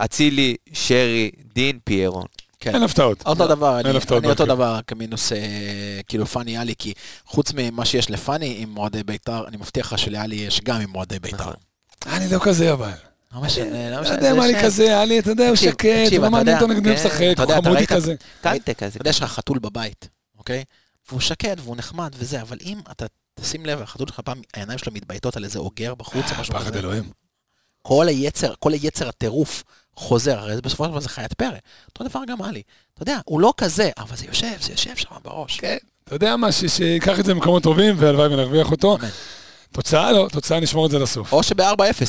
אצילי, שרי, דין, פיירון. כן. אין הפתעות. אותו דבר, אין אני אני אותו בהרכב. דבר כמינוס כאילו פאני עלי, כי חוץ ממה שיש לפאני עם אוהדי בית"ר, אני מבטיח לך שלעלי יש גם עם אוהדי בית"ר. נכון. אני לא כזה אבל. לא משנה, לא לא משנה. יודע זה מה לי. כזה, עלי, אתה יודע, הוא שקט, לא אתה מעניין יודע, אותו נגד מי כן, משחק, אתה הוא יודע, אתה חמודי כזה. אתה יודע, יש לך חתול בבית, אוקיי? והוא שקט והוא נחמד וזה, אבל אם אתה תשים לב, החתול שלך פעם, העיניים שלו מתבייתות על איזה אוגר בחוץ או משהו פחד כזה. אלוהים. כל היצר, כל היצר הטירוף חוזר, הרי בסופו של דבר זה חיית פרא. אותו דבר גם עלי. אתה יודע, הוא לא כזה, אבל זה יושב, זה יושב שם בראש. כן. אתה יודע מה, ש- שייקח את זה למקומות טובים, והלוואי ונרוויח אותו. אמן. תוצאה לא, תוצאה נשמור את זה לסוף. או שב-4-0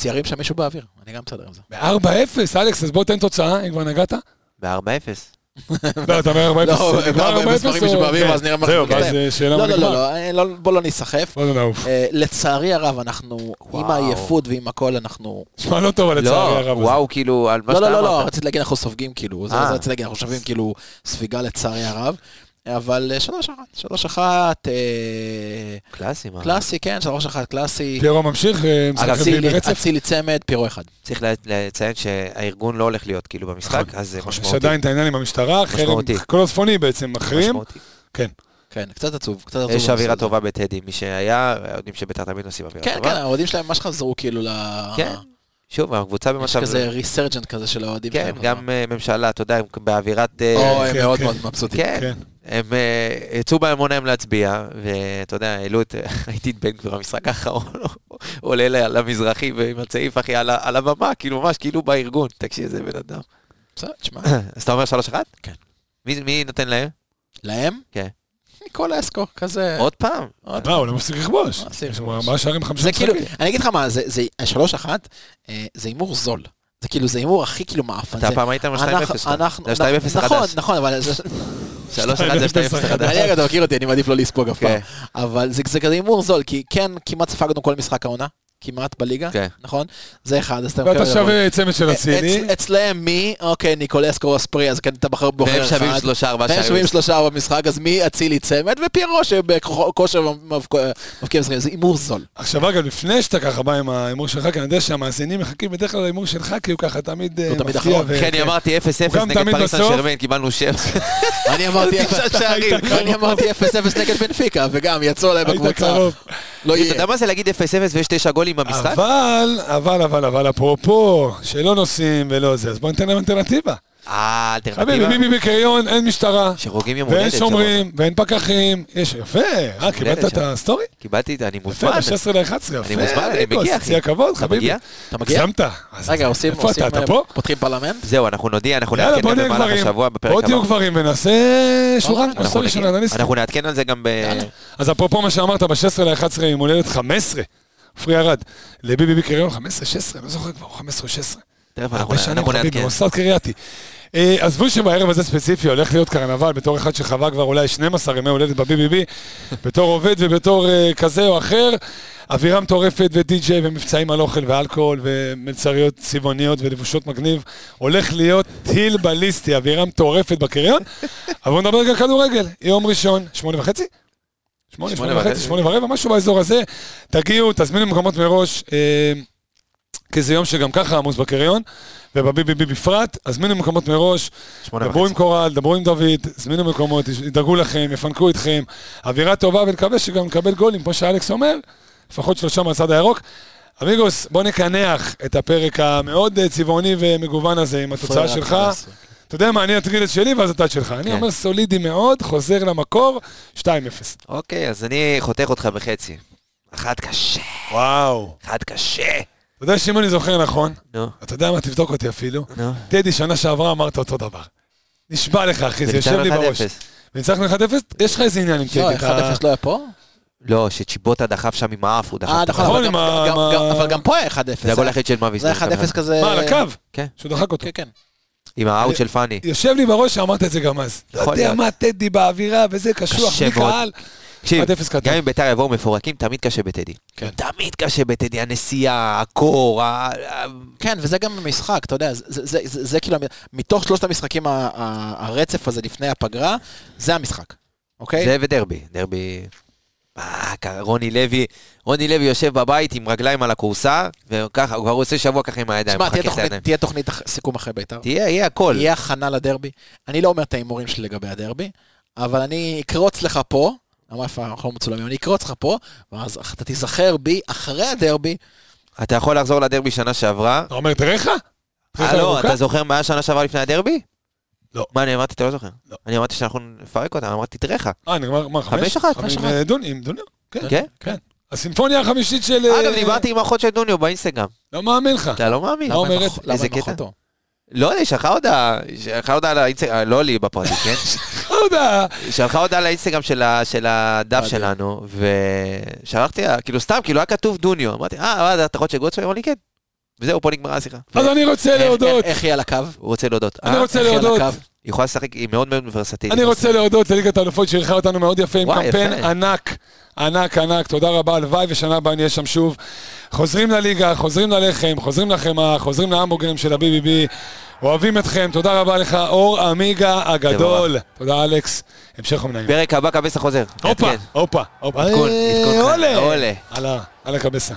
ירים שם מישהו באוויר, אני גם בסדר עם זה. ב-4-0, אלכס, אז בוא תן תוצאה, אם כבר נגעת. ב-4-0. לא, אתה אומר 4-0. לא, נגמר ב-4-0 4-0 מרים מישהו או- באוויר, כן. ואז נראה מה זהו. ואז אה, שאלה לא, מה לא, לא, נגמר. לא, אה, לא, בוא לא ניסחף. בוא נעוף. אה, לצערי הרב, אנחנו, עם. העייפות ועם הכל, אנחנו... שמע לא טוב, אבל לצערי הרב. לא. וואו, כאילו, על מה לא, שאתה לא, לא, לא, אמרת. רציתי להגיד, אנחנו סופגים כאילו. זה רציתי להגיד, אנחנו שווים כאילו ספיגה לצערי הרב. אבל אה, שלוש אחת, שלוש אחת, אה, קלאסי, מה? קלאסי, כן, שלוש אחת קלאסי. פיירו ממשיך, אה, משחק רביעי ברצף. אצילי צמד, פירו אחד. צריך לציין שהארגון לא הולך להיות כאילו במשחק, אז זה נכון, יש משמעותי. עדיין את העניין עם המשטרה. כל הצפוני בעצם מחרים. משמעותי. כן, קצת עצוב, קצת עצוב. יש אווירה. טובה בטדי, מי שהיה, יודעים שביתר תמיד עושים אווירה כן, כן, טובה. האוהדים שלהם ממש חזרו כאילו ל... כן, שוב, הקבוצה יש במצב... כזה ריסרג'נט כזה של האוהדים כן. גם אה, ממשלה, אתה יודע, באווירת... אה, או, הם כן, מאוד כן. מאוד מבסוטים. כן, כן. הם אה, יצאו בהמוניהם להצביע, ואתה יודע, העלו את... ראיתי את בן גביר במשחק האחרון, עולה למזרחי ועם הצעיף, אחי, על הבמה, כאילו ממש, כאילו בארגון. תקשיב, זה בן אדם. בסדר, תשמע. אז אתה אומר 3-1? כן. מי נותן להם? להם? כן. ניקול אסקו, כזה. עוד פעם? עוד לא, הוא לא מפסיק לכבוש. יש לכבוש. ארבעה שערים בחמישה זה כאילו, משחקים. אני אגיד לך מה, זה, זה, שלוש אחת, אה, זה הימור זול. זה כאילו, זה הימור הכי כאילו מאפן. אתה פעם היית עם ה-2-0 אנחנו- שלך. אנחנו- זה ה-2-0 נכון, החדש. נכון, אבל זה... 3-1 זה 2-0 החדש. אני אגב, אתה מכיר אותי, אני מעדיף לא לספוג אף פעם. כן. אבל זה זה כזה הימור זול, כי כן, כמעט ספגנו כל משחק העונה, כמעט בליגה, כן. נכון? זה אחד, אז אתה ואתה שווה צמד של אצילי. אצ- אצלם מי, אוקיי, ניקולסקו או אספרי, אז כן, אתה בחר בוחר והם אחד. שווים שלושה, ארבעה והם שערים. שווים שלושה במשחק, אז מי אצילי צמד, ופיירו שבכושר מבקיע משחקים, זה הימור זול. עכשיו אגב, לפני שאתה ככה בא עם ההימור שלך, כי אני יודע שהמאזינים מחכים בדרך כלל להימור שלך, כי הוא ככה תמיד אה, מפתיע. כן, אני אמרתי 0-0 הוא גם נגד פריס סן. שרמן, קיבלנו שם. אני אמרתי תשעה שערים. אני אמרתי 0-0 נגד בנפיקה, וגם יצאו עליי בקבוצה. לא אתה. יודע מה זה להגיד 0-0 ויש תשע גולים עם המשחק? אבל, אבל, אבל, אבל, אפרופו, שלא נוסעים ולא זה, אז בוא ניתן להם אלטרנטיבה. אה, חביבי, אלטרנטיבה? ביבי בקריון, אין משטרה. שרוגים יום ואין הולדת. שומרים, ואין פקחים. יש, יפה. אה, קיבלת את. הסטורי? קיבלתי את זה, אני יפה, מוזמן. ב-16 ל-11. יפה. אני מוזמן, אני מגיע, אחי. הכבוד, חביבי. אתה מגיע? הגזמת. רגע, עושים, איפה אתה? אתה אה, פה? פותחים פרלמנט? זהו, אנחנו נודיע, אנחנו נעדכן גם במהלך. השבוע בפרק בוא הבא. תהיו גברים ונעשה שולחן, אנחנו נעדכן על זה גם ב... אז אפרופו מה שאמרת, ב-16 ל-11 יום הולדת 15, עופרי ארד, לביבי בקריון 15, 16, לא זוכר כבר, 15 או 16. תכף אנחנו הרבה שנים חביבי. מוסד קרייתי. עזבו שבערב הזה ספציפי הולך להיות קרנבל בתור אחד שחווה כבר אולי 12 ימי הולדת ב-BBB, בתור עובד ובתור אה, כזה או אחר, אווירה מטורפת ודי-ג'יי ומבצעים על אוכל ואלכוהול ומלצריות צבעוניות ולבושות מגניב, הולך להיות טיל בליסטי, אווירה מטורפת בקריון, אבל בואו נדבר רגע כדורגל, יום ראשון, שמונה וחצי? שמונה, שמונה וחצי. שמונה ורבע, משהו באזור הזה. תגיעו, תזמינו מקומות מראש, אה, כי זה יום שגם ככה עמוס בקריון, ובביבי בפרט, הזמינו מקומות מראש, שמונה דברו עם וחצי. קורל, דברו עם דוד, הזמינו מקומות, ידאגו לכם, יפנקו אתכם, אווירה טובה ונקווה שגם נקבל גולים, כמו שאלכס אומר, לפחות שלושה מהצד הירוק. אמיגוס, בוא נקנח את הפרק המאוד אה, צבעוני ומגוון הזה עם התוצאה שלך. אתה יודע מה, אני אתחיל את שלי ואז אתה את שלך. אני כן. אומר סולידי מאוד, חוזר למקור, 2-0. אוקיי, אז אני חותך אותך בחצי. אחת קשה, וואו. אחת קשה. אתה יודע שאם אני זוכר נכון, נו, אתה יודע מה, תבדוק אותי אפילו, נו. טדי שנה שעברה אמרת אותו דבר. נשבע לך, אחי, זה יושב לי וניצחנו בראש. 1-0. וניצחנו 1-0, יש לך איזה עניין עם טדי. לא, 1-0 אתה- לא היה פה? לא, שצ'יבוטה דחף שם עם האף, הוא דחף. אה, את נכון. נכון, אבל עם גם- פה היה 1-0. זה הגול היחיד של מאביס. זה היה 1-0 כזה... מה, על הקו? כן, שהוא דחק אותו. כן, כן. עם האאוט של פאני. יושב לי בראש שאמרת את זה גם אז. לא יודע. מה, טדי באווירה וזה, קשוח, בלי. קהל. תקשיב, 1-0 קטן. גם אם ביתר יבואו מפורקים, תמיד קשה בטדי. כן. תמיד קשה בטדי, הנסיעה, הקור, ה- כן, וזה גם המשחק, אתה יודע, זה, זה, זה, זה, כאילו, מתוך שלושת המשחקים, הרצף הזה לפני הפגרה, זה המשחק, אוקיי? זה ודרבי. דרבי... אה, כ- רוני לוי, רוני לוי יושב בבית עם רגליים על הכורסה, וככה, הוא כבר עושה שבוע ככה עם הידיים, תשמע, תהיה. תהיה תוכנית סיכום אחרי בית"ר. תהיה, יהיה הכל. יהיה הכנה לדרבי. אני לא אומר את ההימורים שלי לגבי הדרבי, אבל אני אקרוץ לך פה, למה איפה אנחנו מצולמים, אני אקרוץ לך פה, ואז אתה תיזכר בי אחרי הדרבי, אתה יכול לחזור לדרבי שנה שעברה. אתה אומר, תראה לך? אה, לא? אתה זוכר מה היה שנה שעברה לפני הדרבי? לא. מה אני אמרתי, אתה לא זוכר? לא. אני אמרתי שאנחנו נפרק אותם, אמרתי, תראה לך. אה, נגמר, מה, חמש? חמש אחת, חמש עם אחת. עם דוניו? כן, כן? כן. הסימפוניה החמישית של... אגב, אה, דיברתי עם האחות של דוניו באינסטגרם. לא מאמין לך. אתה לא מאמין. מה אומרת? איזה קטע? לא, היא שלחה הודעה, היא שלחה הודעה לאינסטגרם, לא לי בפרטי, כן? יודע. היא שלחה הודעה לאינסטגרם של הדף מדהים. שלנו, ושלחתי לה, כאילו סתם, כאילו היה כתוב דוניו. אמרתי, אה, אתה אחות של גולדסווי? אמרה לי, כן. וזהו, פה נגמרה השיחה. אז אני רוצה להודות. איך- היא על הקו? הוא רוצה להודות. אני אה? רוצה להודות. היא יכולה לשחק, היא מאוד מאוד ורסטילית. אני רוצה להודות לליגת האלופות שאירחה אותנו מאוד יפה עם קמפיין. ענק, ענק, ענק, תודה רבה, הלוואי ושנה הבאה נהיה שם שוב. חוזרים לליגה, חוזרים ללחם, חוזרים לחמאה, חוזרים להמבורגרים של ה-BBB. אוהבים אתכם, תודה רבה לך, אור עמיגה הגדול. תודה אלכס, המשך נעים. פרק הבא קבסה חוזר. הופה. הופה, הופה. עדכון, עדכון. עולה. עולה. על ה- על הקבסה.